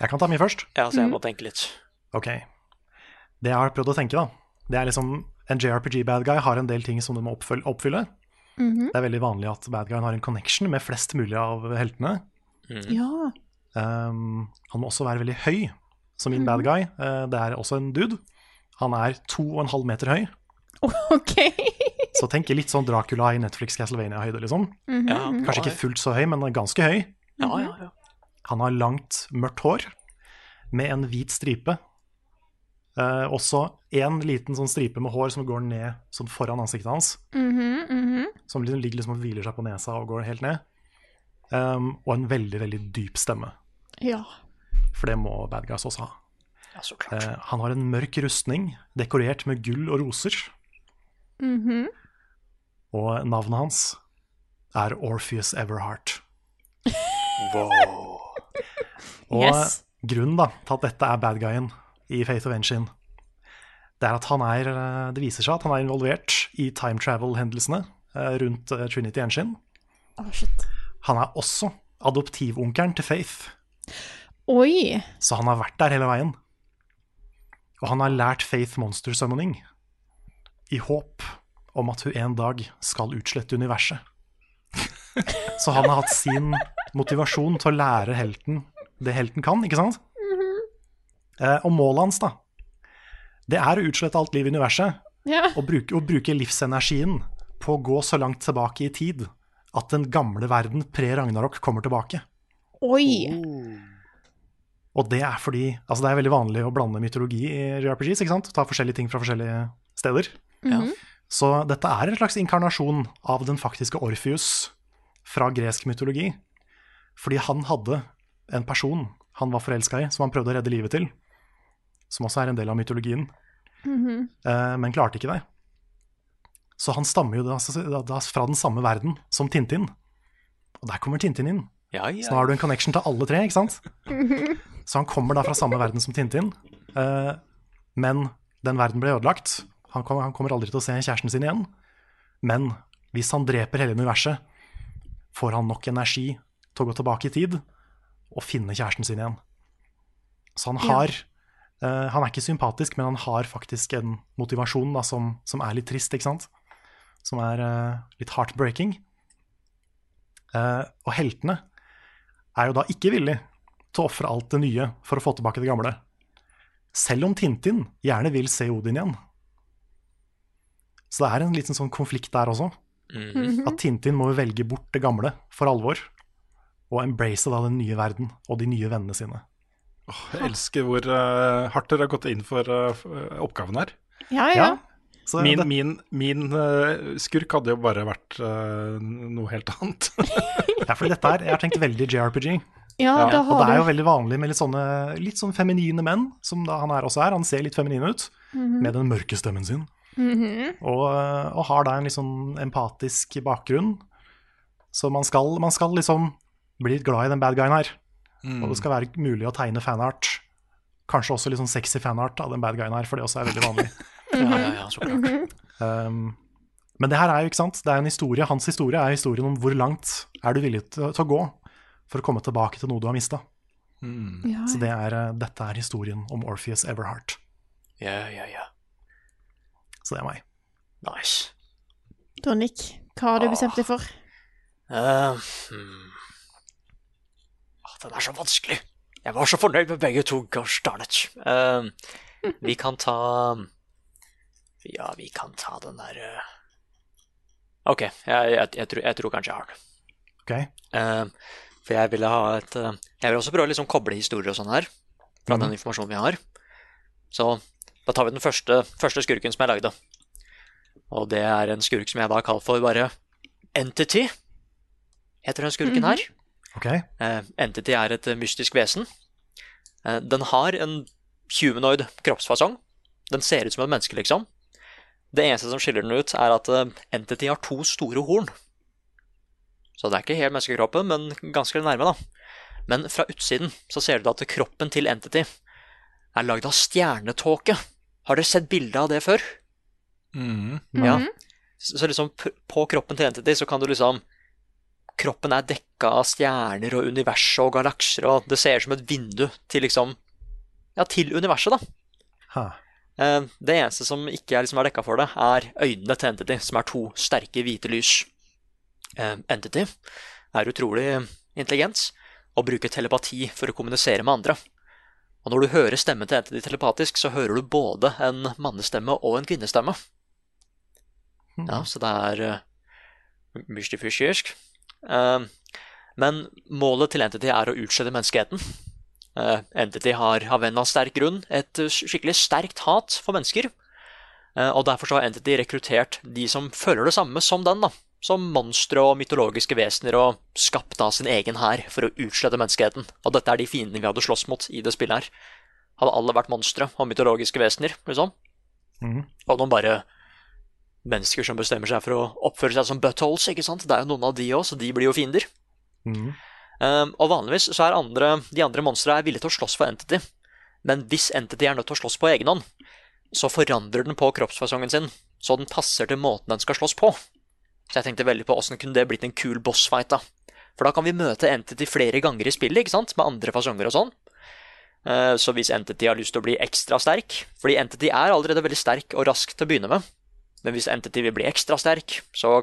[SPEAKER 3] Jeg kan ta min først.
[SPEAKER 4] Ja, så jeg må tenke litt.
[SPEAKER 3] Ok. Det jeg har prøvd å tenke, da, det er liksom En JRPG-bad guy har en del ting som du må oppfylle. Mm
[SPEAKER 1] -hmm.
[SPEAKER 3] Det er veldig vanlig at bad guyen har en connection med flest mulig av heltene.
[SPEAKER 1] Ja.
[SPEAKER 3] Um, han må også være veldig høy, som min bad guy. Uh, det er også en dude. Han er to og en halv meter høy.
[SPEAKER 1] OK.
[SPEAKER 3] Så tenk litt sånn Dracula i Netflix Castlevania-høyde, liksom.
[SPEAKER 1] Mhm,
[SPEAKER 4] Ja,
[SPEAKER 1] mhm.
[SPEAKER 3] Kanskje ikke fullt så høy, men ganske høy.
[SPEAKER 4] Ja, ja, ja.
[SPEAKER 3] Han har langt, mørkt hår med en hvit stripe. Uh, også én liten sånn stripe med hår som går ned sånn foran ansiktet hans.
[SPEAKER 1] Mhm, -hmm.
[SPEAKER 3] Som liksom ligger liksom og hviler seg på nesa og går helt ned. Um, og en veldig, veldig dyp stemme.
[SPEAKER 1] Ja.
[SPEAKER 3] For det må bad guys også ha.
[SPEAKER 4] ja så klart.
[SPEAKER 3] Eh, han har en mørk rustning dekorert med gull og roser.
[SPEAKER 1] Mhm.
[SPEAKER 3] Og navnet hans er Orpheus Everheart.
[SPEAKER 4] Wow.
[SPEAKER 3] Og
[SPEAKER 1] Yes.
[SPEAKER 3] grunnen da, til at dette er bad guyen i Faith of Engine, det er at han er eh, Det viser seg at han er involvert i time travel-hendelsene eh, rundt eh, Trinity Engine.
[SPEAKER 1] Oh, shit.
[SPEAKER 3] Han er også adoptivonkelen til Faith,
[SPEAKER 1] Oi.
[SPEAKER 3] så han har vært der hele veien. Og han har lært Faith monster summoning i håp om at hun en dag skal utslette universet. Så han har hatt sin motivasjon til å lære helten det helten kan, ikke sant? Eh, og målet hans, da, det er å utslette alt liv i universet
[SPEAKER 1] Ja.
[SPEAKER 3] og bruke, og bruke livsenergien på å gå så langt tilbake i tid at den gamle verden pre-Ragnarok kommer tilbake.
[SPEAKER 1] Oi.
[SPEAKER 3] Og det er fordi Altså, det er veldig vanlig å blande mytologi i JRPGs, ikke sant? Ta forskjellige ting fra forskjellige steder.
[SPEAKER 4] Ja.
[SPEAKER 3] Så dette er en slags inkarnasjon av den faktiske Orpheus fra gresk mytologi. Fordi han hadde en person han var forelska i, som han prøvde å redde livet til. Som også er en del av mytologien.
[SPEAKER 1] Mm
[SPEAKER 3] -hmm. men klarte ikke det. Så han stammer jo da, da, da fra den samme verden som Tintin. Og der kommer Tintin inn.
[SPEAKER 4] Ja,
[SPEAKER 3] Så nå har du en connection til alle tre, ikke sant? Så han kommer da fra samme verden som Tintin. eh, men den verden ble ødelagt. Han, kom, han kommer aldri til å se kjæresten sin igjen. Men hvis han dreper hele universet, får han nok energi til å gå tilbake i tid og finne kjæresten sin igjen. Så han
[SPEAKER 1] Ja.
[SPEAKER 3] har eh, Han er ikke sympatisk, men han har faktisk en motivasjon da, som, som er litt trist, ikke sant? Som er eh, litt heartbreaking. Eh, og heltene er jo da ikke villig til å ofre alt det nye for å få tilbake det gamle. Selv om Tintin gjerne vil se Odin igjen. Så det er en liten sånn konflikt der også.
[SPEAKER 4] Mhm.
[SPEAKER 3] At Tintin må velge bort det gamle for alvor. Og embrace da den nye verden og de nye vennene sine.
[SPEAKER 2] Jeg elsker hvor uh, hardt dere har gått inn for uh, oppgaven her.
[SPEAKER 1] Ja, ja.
[SPEAKER 3] Så
[SPEAKER 2] Min, min, min eh, skurk hadde jo bare vært uh, noe helt annet.
[SPEAKER 3] ja, fordi dette her, Jeg har tenkt veldig JRPG.
[SPEAKER 1] Ja, da
[SPEAKER 3] Og det er jo veldig vanlig med litt sånne litt sånn feminine menn, som da han er også er. Han ser litt feminin ut, med den mørke stemmen sin.
[SPEAKER 1] Mhm.
[SPEAKER 3] Og, eh, og har da en litt sånn empatisk bakgrunn. Så man skal, man skal liksom bli litt glad i den bad guyen her. Og det skal være mulig å tegne fanart. Kanskje også litt sånn sexy fanart av den bad guyen her, for det også er veldig vanlig.
[SPEAKER 4] ja, ja, ja, så klart.
[SPEAKER 3] Um, men det her er jo ikke sant, det er en historie. Hans historie er historien om hvor langt er du villig til, å gå for å komme tilbake til noe du har mista.
[SPEAKER 1] ja.
[SPEAKER 3] Så det er, eh, dette er historien om Orpheus Everheart.
[SPEAKER 4] Ja, ja, ja.
[SPEAKER 3] Så det er meg.
[SPEAKER 4] Nice.
[SPEAKER 1] Da, Nick, hva har du bestemt deg for?
[SPEAKER 4] Uh, hmm. Ah, den er så vanskelig. Jeg var så fornøyd med begge to, gosh darn it. Uh, vi kan ta Ja, vi kan ta den der eh. OK, jeg, jeg, jeg, tror, jeg tror kanskje jeg har den.
[SPEAKER 3] Ok?
[SPEAKER 4] Uh, for jeg ville ha et uh, Jeg vil også prøve å liksom koble historier og sånn her, fra den informasjonen vi har. Så da tar vi den første, første skurken som jeg lagde. Og det er en skurk som jeg da kaller for bare Entity, heter den skurken her.
[SPEAKER 3] Ok?
[SPEAKER 4] Eh, Entity er et mystisk vesen. Eh, den har en humanoid kroppsfasong. Den ser ut som et menneske, liksom. Det eneste som skiller den ut, er at eh, Entity har to store horn. Så det er ikke helt menneskekroppen, men ganske nærme, da. Men fra utsiden så ser du at kroppen til Entity er lagd av stjernetåke. Har dere sett bilde av det før?
[SPEAKER 2] Mhm.
[SPEAKER 4] Ja. Så så liksom på kroppen til Entity så kan du liksom Kroppen er dekka av stjerner og universet og galakser, og det ser ut som et vindu til liksom Ja, til universet, da.
[SPEAKER 3] Ha.
[SPEAKER 4] Eh, Det eneste som ikke er, liksom er dekka for det, er øynene til Entity, som er to sterke hvite lys. Eh, Entity er utrolig intelligent og bruker telepati for å kommunisere med andre. Og når du hører stemmen til Entity telepatisk, så hører du både en mannestemme og en kvinnestemme. Ja, så det er. Eh, men målet til Entity er å utslette menneskeheten. Eh, Entity har av en av sterk grunn et skikkelig sterkt hat for mennesker. Eh, og derfor så har Entity rekruttert de som føler det samme som den. da. Som monstre og mytologiske vesener, og skapt av sin egen hær for å utslette menneskeheten. Og dette er de fiendene vi hadde slåss mot i det spillet her. Hadde alle vært monstre og mytologiske vesener, liksom.
[SPEAKER 3] Mhm.
[SPEAKER 4] Og noen bare mennesker som bestemmer seg for å oppføre seg som buttholes, ikke sant. Det er jo noen av de òg, så de blir jo fiender.
[SPEAKER 3] Mhm.
[SPEAKER 4] Um, og vanligvis så er andre, de andre monstre er villige til å slåss for Entity. Men hvis Entity er nødt til å slåss på egen hånd, så forandrer den på kroppsfasongen sin, så den passer til måten den skal slåss på. Så jeg tenkte veldig på åssen kunne det blitt en kul bossfight, da. For da kan vi møte Entity flere ganger i spillet, ikke sant, med andre fasonger og sånn. Eh, Så hvis Entity har lyst til å bli ekstra sterk Fordi Entity er allerede veldig sterk og rask til å begynne med. Men hvis Entity vil bli ekstra sterk, så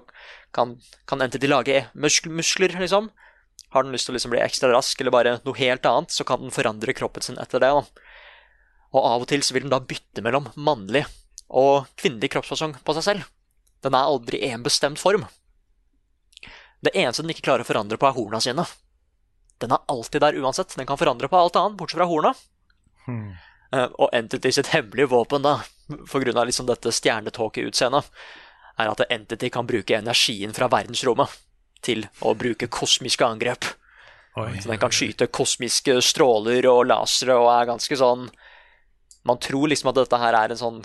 [SPEAKER 4] kan, kan Entity lage muskler, liksom. Har den lyst til å liksom bli ekstra rask eller bare noe helt annet, så kan den forandre kroppen sin etter det. Da. Og av og til så vil den da bytte mellom mannlig og kvinnelig kroppsfasong på seg selv. Den er aldri i en bestemt form. Det eneste den ikke klarer å forandre på, er horna sine. Den er alltid der uansett. Den kan forandre på alt annet, bortsett fra horna.
[SPEAKER 3] Hmm.
[SPEAKER 4] Eh, Og Entity sitt hemmelige våpen, da, av liksom dette stjernetåkeutseendet, er at Entity kan bruke energien fra verdensrommet til å bruke kosmiske angrep.
[SPEAKER 3] Oi.
[SPEAKER 4] Så den kan skyte kosmiske stråler og lasere og er ganske sånn Man tror liksom at dette her er en sånn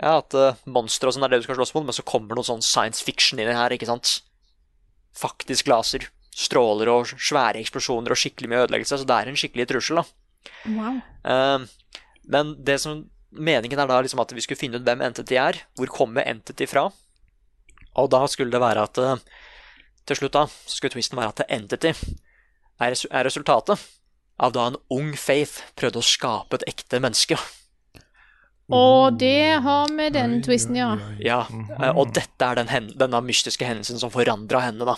[SPEAKER 4] Ja, at uh, monstre og sånn er det du skal slåss mot, men så kommer noe sånn science fiction inn i her, ikke sant? Faktisk laser. Stråler og svære eksplosjoner og skikkelig mye ødeleggelse. Så det er en skikkelig trussel, da.
[SPEAKER 1] Wow.
[SPEAKER 4] Uh, men det som meningen er da liksom at vi skulle finne ut hvem Entity er. Hvor kommer Entity fra? Og da skulle det være at eh, Til slutt da, så skulle twisten være at Entity er, er resultatet av da en ung Faith prøvde å skape et ekte menneske.
[SPEAKER 1] Og det har vi den twisten, ja.
[SPEAKER 4] Ja, eh, Og dette er den denne mystiske hendelsen som forandra henne, da.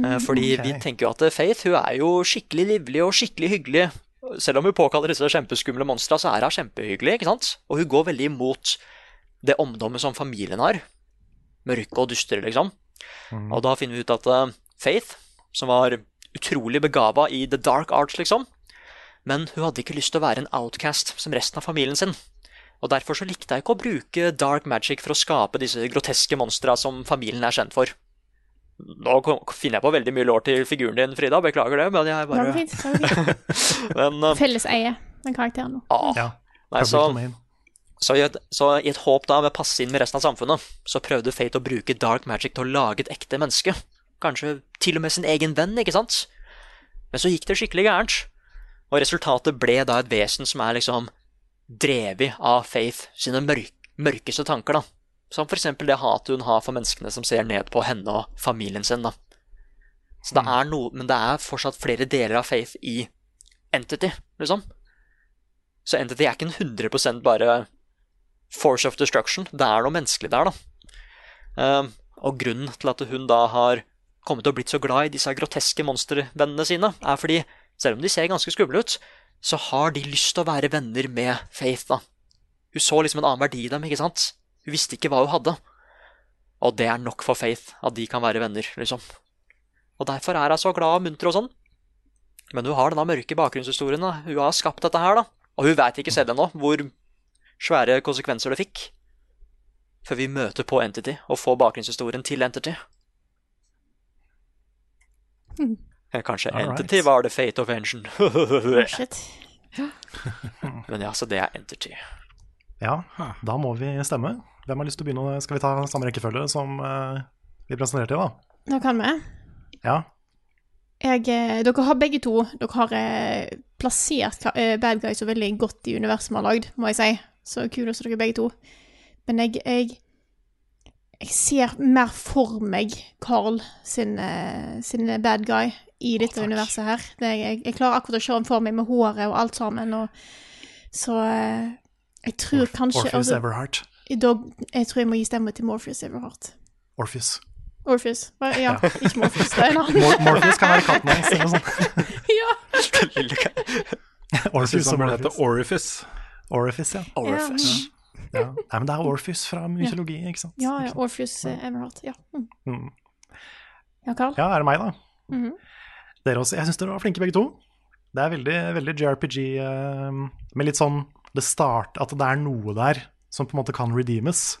[SPEAKER 4] Fordi Fordi vi tenker jo at Faith hun er jo skikkelig livlig og skikkelig hyggelig. Selv om hun påkaller disse kjempeskumle monstra, så er hun kjempehyggelig. ikke sant? Og hun går veldig imot det omdømmet som familien har. Mørke og dystre, liksom. Og da finner vi ut at uh, Faith, som var utrolig begava i the dark arts, liksom, men hun hadde ikke lyst til å være en outcast som resten av familien sin. Og Derfor så likte jeg ikke å bruke dark magic for å skape disse groteske monstra som familien er kjent for. Nå finner jeg på veldig mye lår til figuren din, Frida. Beklager det, men jeg bare. Men eh,
[SPEAKER 1] Felleseie, den karakteren nå.
[SPEAKER 4] ah,
[SPEAKER 3] Ja.
[SPEAKER 4] Nei, så,
[SPEAKER 3] domain.
[SPEAKER 4] Så, i et, så i et håp da med å passe inn med resten av samfunnet, så prøvde Fate å bruke dark magic til å lage et ekte menneske. Kanskje til og med sin egen venn, ikke sant? Men så gikk det skikkelig gærent. Og resultatet ble da et vesen som er liksom drevet av Faith sine mørk, mørkeste tanker, da. Som for eksempel det hatet hun har for menneskene som ser ned på henne og familien sin, da. Så det er noe, men det er fortsatt flere deler av Faith i Entity, liksom. Så Entity er ikke en 100% bare force of destruction. Det er noe menneskelig der, da. Ehm, og grunnen til at hun da har kommet å blitt så glad i disse groteske monstervennene sine, er fordi selv om de ser ganske skumle ut, så har de lyst til å være venner med Faith, da. Hun så liksom en annen verdi i dem, ikke sant? Hun visste ikke hva hun hadde. Og det er nok for Faith, at de kan være venner, liksom. Og derfor er hun så glad og munter og sånn. Men hun har denne mørke bakgrunnshistorien. da. Hun har skapt dette her, da. Og hun veit ikke selv ennå hvor svære konsekvenser det fikk. Før vi møter på Entity og får bakgrunnshistorien til Entity. Eh, Kanskje
[SPEAKER 3] All right.
[SPEAKER 4] Entity var the Fate of Engine.
[SPEAKER 1] Oh.
[SPEAKER 4] Men ja, så det er Entity.
[SPEAKER 3] Ja, da må vi stemme. Hvem har lyst til å begynne? Skal vi ta samme rekkefølge som eh, vi presenterte da?
[SPEAKER 1] da? Kan vi.
[SPEAKER 3] Ja.
[SPEAKER 1] Jeg, eh, dere har begge to Dere har plassert bad guys så veldig godt i universet vi har lagd, må jeg si. Så kudos til dere begge to. Men jeg, jeg Jeg ser mer for meg Carl sin, eh, sin bad guy i dette universet her. Det, jeg, jeg klarer akkurat å se ham for meg med håret og alt sammen, og så eh, Jeg tror kanskje
[SPEAKER 3] Orpheus
[SPEAKER 1] altså,
[SPEAKER 3] Everheart.
[SPEAKER 1] da, Jeg tror jeg må gi stemme til Morpheus Everheart.
[SPEAKER 3] Orpheus.
[SPEAKER 1] Orpheus. Ja, Ja, ikke Morpheus, det er en annen.
[SPEAKER 3] Mor Morpheus kan være katten hans, eller noe sånt.
[SPEAKER 1] ja.
[SPEAKER 3] Orpheus
[SPEAKER 2] som burde hete Orifice.
[SPEAKER 3] Orifice, ja.
[SPEAKER 4] Orifice.
[SPEAKER 3] ja. Nei, men det er Orpheus fra mytologi, ikke sant?
[SPEAKER 1] Ja, ja, Orpheus eh, Everheart. Ja. Mm.
[SPEAKER 3] Mm.
[SPEAKER 1] Ja, Carl?
[SPEAKER 3] Ja, er det meg, da?
[SPEAKER 1] Mhm.
[SPEAKER 3] Dere også. Jeg syns dere var flinke begge to. Det er veldig, veldig JRPG uh, med litt sånn det start, At det er noe der som på en måte kan redeemes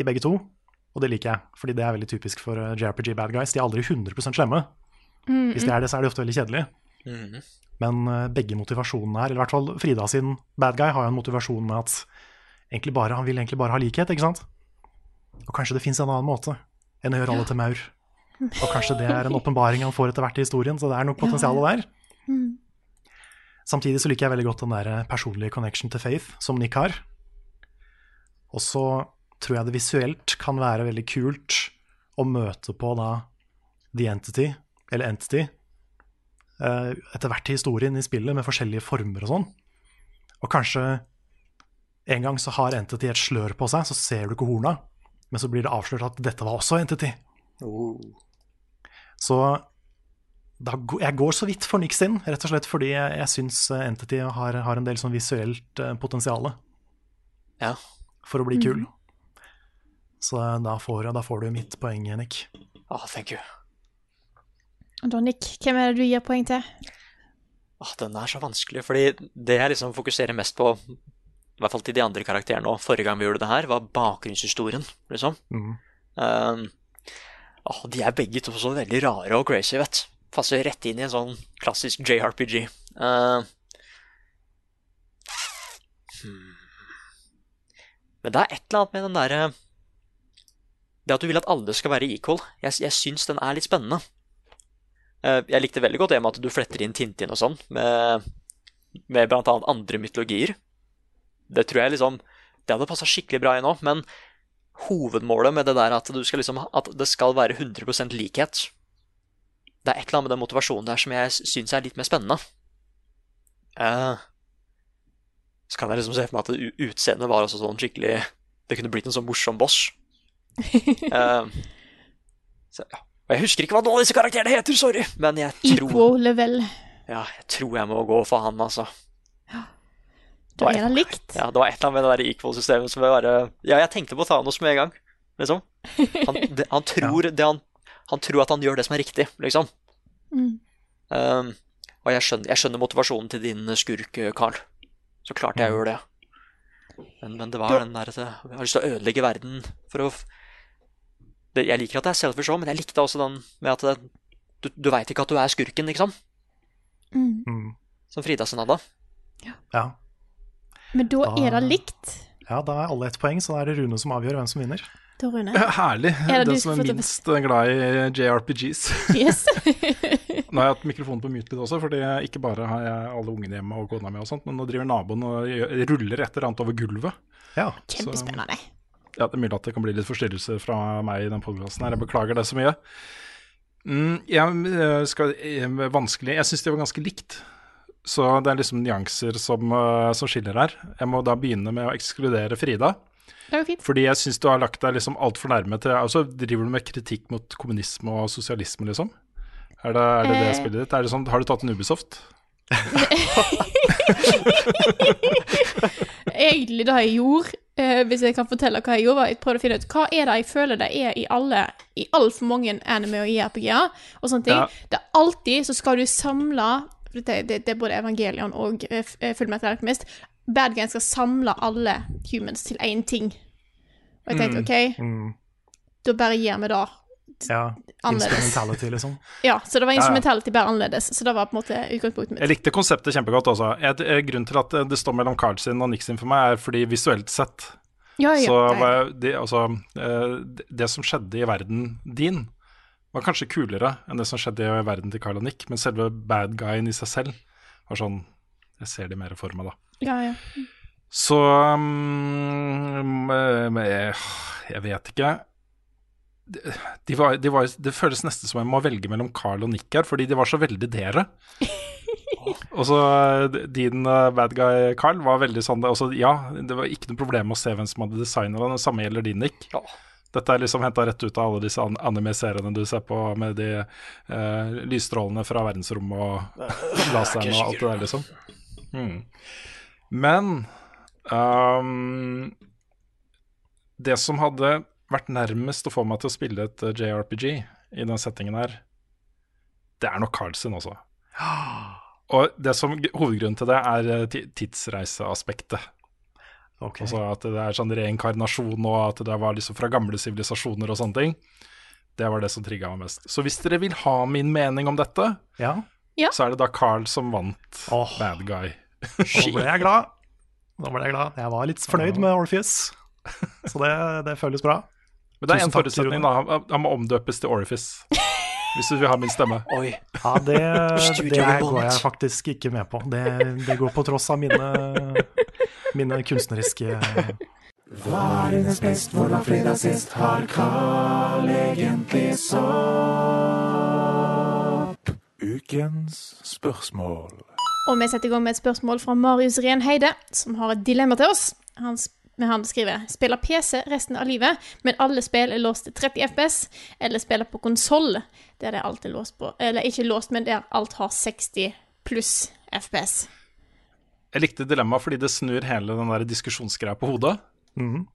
[SPEAKER 3] i begge to. Og det liker jeg, fordi det er veldig typisk for eh, JRPG bad guys. De er aldri 100 slemme.
[SPEAKER 1] Mm,
[SPEAKER 3] Hvis de er det, så er de ofte veldig kjedelige.
[SPEAKER 4] Mhm.
[SPEAKER 3] Men eh, begge motivasjonene her, eller i hvert fall Frida sin bad guy, har jo en motivasjon med at egentlig bare, han vil egentlig bare ha likhet, ikke sant? Og kanskje det fins en annen måte enn å gjøre alle til maur. Og kanskje det er en åpenbaring han får etter hvert i historien, så det er nok potensial der.
[SPEAKER 1] Mm.
[SPEAKER 3] Samtidig så liker jeg veldig godt den der eh, personlige connection til Faith som Nick har. Og så tror jeg det visuelt kan være veldig kult å møte på da The Entity, eller Entity, etter hvert historien i spillet med forskjellige former og sånn. Og kanskje en gang så har Entity et slør på seg, så ser du ikke horna, men så blir det avslørt at dette var også Entity.
[SPEAKER 4] Oh.
[SPEAKER 3] Så da, jeg går så vidt for Nick sin, rett og slett fordi jeg, jeg syns eh, Entity har, har en del sånn visuelt uh, potensial
[SPEAKER 4] Ja.
[SPEAKER 3] for å bli kul.
[SPEAKER 1] Mm.
[SPEAKER 3] Så eh, da får, da får du mitt poeng, Nick.
[SPEAKER 4] Ah, thank you.
[SPEAKER 1] Og da, Nick, hvem er det du gir poeng til?
[SPEAKER 4] Åh, den er så vanskelig, fordi det jeg liksom fokuserer mest på, i hvert fall til de andre karakterene og forrige gang vi gjorde det her, var bakgrunnshistorien, liksom.
[SPEAKER 3] Mm.
[SPEAKER 4] Um, åh, de er begge to så veldig rare og crazy, vet du. Passer rett inn i en sånn klassisk JRPG. Uh, hmm. Men det er et eller annet med den derre Det at du vil at alle skal være equal, jeg, jeg syns den er litt spennende. Eh, Jeg likte veldig godt det med at du fletter inn Tintin og sånn, med, med annet andre mytologier. Det tror jeg liksom Det hadde passa skikkelig bra inn òg, men hovedmålet med det der at, du skal liksom, at det skal være 100% likhet Det er et eller annet med den motivasjonen der som jeg syns er litt mer spennende. Uh, så kan jeg liksom se for meg at utseendet var også sånn skikkelig Det kunne blitt en sånn morsom boss. Uh, så, ja. Og jeg husker ikke hva noen av disse karakterene heter, sorry! Men jeg tror,
[SPEAKER 1] Equal level.
[SPEAKER 4] ja, jeg tror jeg må gå for han, altså.
[SPEAKER 1] Det var, det likt.
[SPEAKER 4] Ja, det var et eller annet med det der equal-systemet som bare Ja, jeg tenkte på Thanos med en gang, liksom. Han, det, han, tror, det han, han tror at han gjør det som er riktig, liksom.
[SPEAKER 1] Mm.
[SPEAKER 4] Um, og jeg skjønner, jeg skjønner motivasjonen til din skurk, Carl. Så klart jeg gjør det. Men, men det var den der at jeg har lyst til å ødelegge verden for å det, Jeg liker at det er selfish òg, men jeg likte også den med at det, du, du veit ikke at du er skurken, liksom.
[SPEAKER 1] Mm.
[SPEAKER 3] Mm.
[SPEAKER 4] Som Frida sin hadde.
[SPEAKER 3] Ja.
[SPEAKER 1] Men da
[SPEAKER 3] Da-
[SPEAKER 1] er det likt.
[SPEAKER 3] ja, da er alle ett poeng, så da er det Rune som avgjør hvem som vinner.
[SPEAKER 1] Da, Rune.
[SPEAKER 2] Herlig.
[SPEAKER 1] Er det
[SPEAKER 2] Den som er
[SPEAKER 1] minst
[SPEAKER 2] minst glad i JRPGs.
[SPEAKER 1] Yes.
[SPEAKER 2] Nå har jeg hatt mikrofonen på mute litt også, fordi ikke bare har jeg alle ungene hjemme og kona mi og sånt, men nå driver naboen og ruller et eller annet over gulvet.
[SPEAKER 3] Ja.
[SPEAKER 1] Kjempespennende.
[SPEAKER 2] Ja, det er mulig at det kan bli litt forstyrrelser fra meg i den podkasten her. Jeg beklager det så mye. Mm, jeg eh, skal jeg, Vanskelig Jeg syns det var ganske likt. Så det er liksom nyanser som, eh, som skiller her. Jeg må da begynne med å ekskludere Frida.
[SPEAKER 1] Det går fint.
[SPEAKER 2] Fordi jeg syns du har lagt deg liksom altfor nærme til Altså driver du med kritikk mot kommunisme og sosialisme, liksom? Er det er det, det
[SPEAKER 1] Eh.
[SPEAKER 2] spillet ditt? Er det sånn, har du tatt en Ubisoft?
[SPEAKER 1] Egentlig det jeg gjorde, eh, hvis jeg kan fortelle hva jeg gjorde, var jeg prøvde å finne ut hva er det jeg føler det er i alle, i altfor mange anime og JRPG-er og sånne ting.
[SPEAKER 2] Ja.
[SPEAKER 1] Det er alltid så skal du samle det, det, det er både Evangelion og uh, Fullmetal Alchemist. Bad guys skal samle alle humans til én ting. Og jeg tenkte OK,
[SPEAKER 3] Mm.
[SPEAKER 1] da bare gir vi det.
[SPEAKER 3] Ja.
[SPEAKER 1] Annerledes.
[SPEAKER 3] Instrumentality, liksom.
[SPEAKER 1] Ja, så det var instrumentality bare annerledes. Så det var på en måte utgangspunktet
[SPEAKER 2] Jeg likte konseptet kjempegodt også. Jeg, jeg, grunnen til at det står mellom Cardsin og Nick sin for meg, er fordi visuelt sett
[SPEAKER 1] Ja, ja,
[SPEAKER 2] så var det, altså, eh, det- som skjedde i verden din, var kanskje kulere enn det som skjedde i verden til Carl og Nick, men selve bad guyen i seg selv var sånn Jeg ser det mer for meg, da.
[SPEAKER 1] Ja, ja.
[SPEAKER 2] Så um, eh, Jeg vet ikke. De, var, de var, det føles nesten som jeg må velge mellom Carl og Nick her, fordi de var så veldig dere. og så eh, din eh, bad guy Carl var veldig sånn også, Ja, det var ikke noe problem å se hvem som hadde designa den. Det samme gjelder din, Nick. Dette er liksom henta rett ut av alle disse anime-seriene du ser på, med de uh, lysstrålene fra verdensrommet og laseren og alt det der, liksom. Mm. Men um, det som hadde vært nærmest å få meg til å spille et eh, JRPG i den settingen her, det er nok Carlsen også. Og det som, hovedgrunnen til det er tidsreiseaspektet. Okay. Altså at det er sånn reinkarnasjon og at det var liksom fra gamle sivilisasjoner og sånne ting. Det var det som trigga meg mest. Så hvis dere vil ha min mening om dette,
[SPEAKER 3] Ja.
[SPEAKER 2] så er det da Carl som vant bad guy.
[SPEAKER 3] Nå ble jeg glad. Nå ble jeg glad. Jeg var litt fornøyd med Orpheus, så det, det føles bra.
[SPEAKER 2] Men det er
[SPEAKER 3] takk,
[SPEAKER 2] forutsetning, da. Han- må omdøpes til Orifice. Hvis du vil ha min stemme.
[SPEAKER 4] Oi.
[SPEAKER 3] Ja, det, det går jeg faktisk ikke med på. Det, det går på tross av mine, mine kunstneriske
[SPEAKER 7] Hva er hennes best, hvordan fredag sist, har Carl egentlig sopp? Ukens spørsmål.
[SPEAKER 1] Og vi setter i gang med et spørsmål fra Marius Renheide, som har et dilemma til oss. Han, s- men han skriver spiller PC resten av livet, men alle spill er låst til 30 FPS, eller spiller på konsoll, der det alt er låst på Eller ikke låst, men der alt har 60 pluss FPS.
[SPEAKER 2] Jeg likte dilemmaet fordi det snur hele den der diskusjonsgreia på hodet.
[SPEAKER 3] Mhm.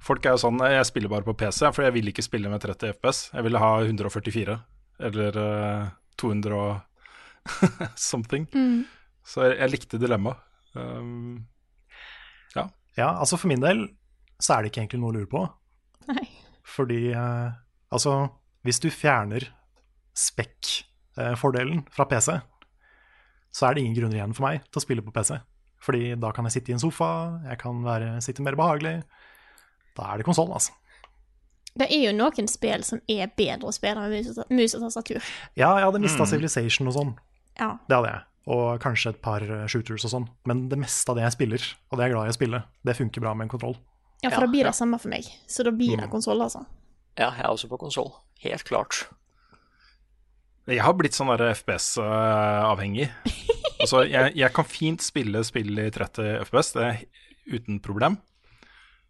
[SPEAKER 2] Folk er jo sånn Jeg spiller bare på PC, for jeg vil ikke spille med 30 FPS. Jeg ville ha 144 eller uh, 200 og something.
[SPEAKER 1] Mm.
[SPEAKER 2] Så jeg, jeg likte dilemmaet. Um, ja.
[SPEAKER 3] Ja, altså for min del så er det ikke egentlig noe å lure på.
[SPEAKER 1] Nei.
[SPEAKER 3] Fordi eh, altså, hvis du fjerner spekk-fordelen fra PC, så er det ingen grunner igjen for meg til å spille på PC. Fordi da kan jeg sitte i en sofa, jeg kan være, sitte mer behagelig. Da er det konsollen, altså.
[SPEAKER 1] Det er jo noen spill som er bedre å spille med mus mus og tastatur.
[SPEAKER 3] Ja, jeg hadde mista
[SPEAKER 1] Mm.
[SPEAKER 3] Civilization og sånn.
[SPEAKER 1] Ja.
[SPEAKER 3] Det hadde jeg. Og kanskje et par shooters og sånn. Men det meste av det jeg spiller, og det jeg er glad i å spille, det funker bra med en kontroll.
[SPEAKER 1] Ja, for
[SPEAKER 4] Ja,
[SPEAKER 1] da blir
[SPEAKER 4] ja.
[SPEAKER 1] det samme for meg. Så da blir det
[SPEAKER 3] Mm.
[SPEAKER 1] konsoll, altså.
[SPEAKER 4] Ja, jeg er også på konsoll. Helt klart.
[SPEAKER 2] Jeg har blitt sånn der FPS-avhengig. altså, jeg, jeg kan fint spille spill i 30 FPS, det er uten problem.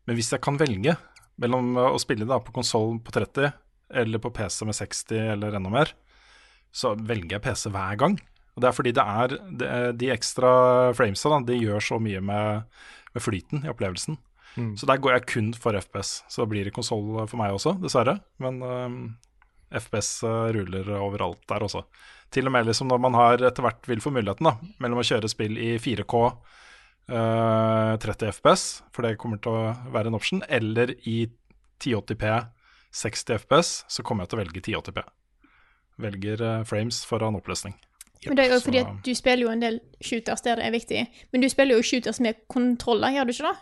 [SPEAKER 2] Men hvis jeg kan velge mellom å spille da på konsoll på 30 eller på PC med 60 eller enda mer, så velger jeg PC hver gang. Og det er fordi det er det, de ekstra framesa, da, de gjør så mye med, med flyten i opplevelsen.
[SPEAKER 3] Mm.
[SPEAKER 2] Så der går jeg kun for FPS. Så da blir det konsoll for meg også, dessverre. Men øhm, FPS øh, ruller overalt der også. Til og med liksom når man har etter hvert vil få muligheten da, mellom å kjøre spill i 4K uh, 30 FPS, for det kommer til å være en option, eller i 1080P 60 FPS, så kommer jeg til å velge 1080P. Velger uh, frames foran oppløsning.
[SPEAKER 1] Men det er jo
[SPEAKER 2] Så-
[SPEAKER 1] fordi at du spiller jo en del shooters der det er viktig. Men du spiller jo shooters med kontroller, gjør du ikke det?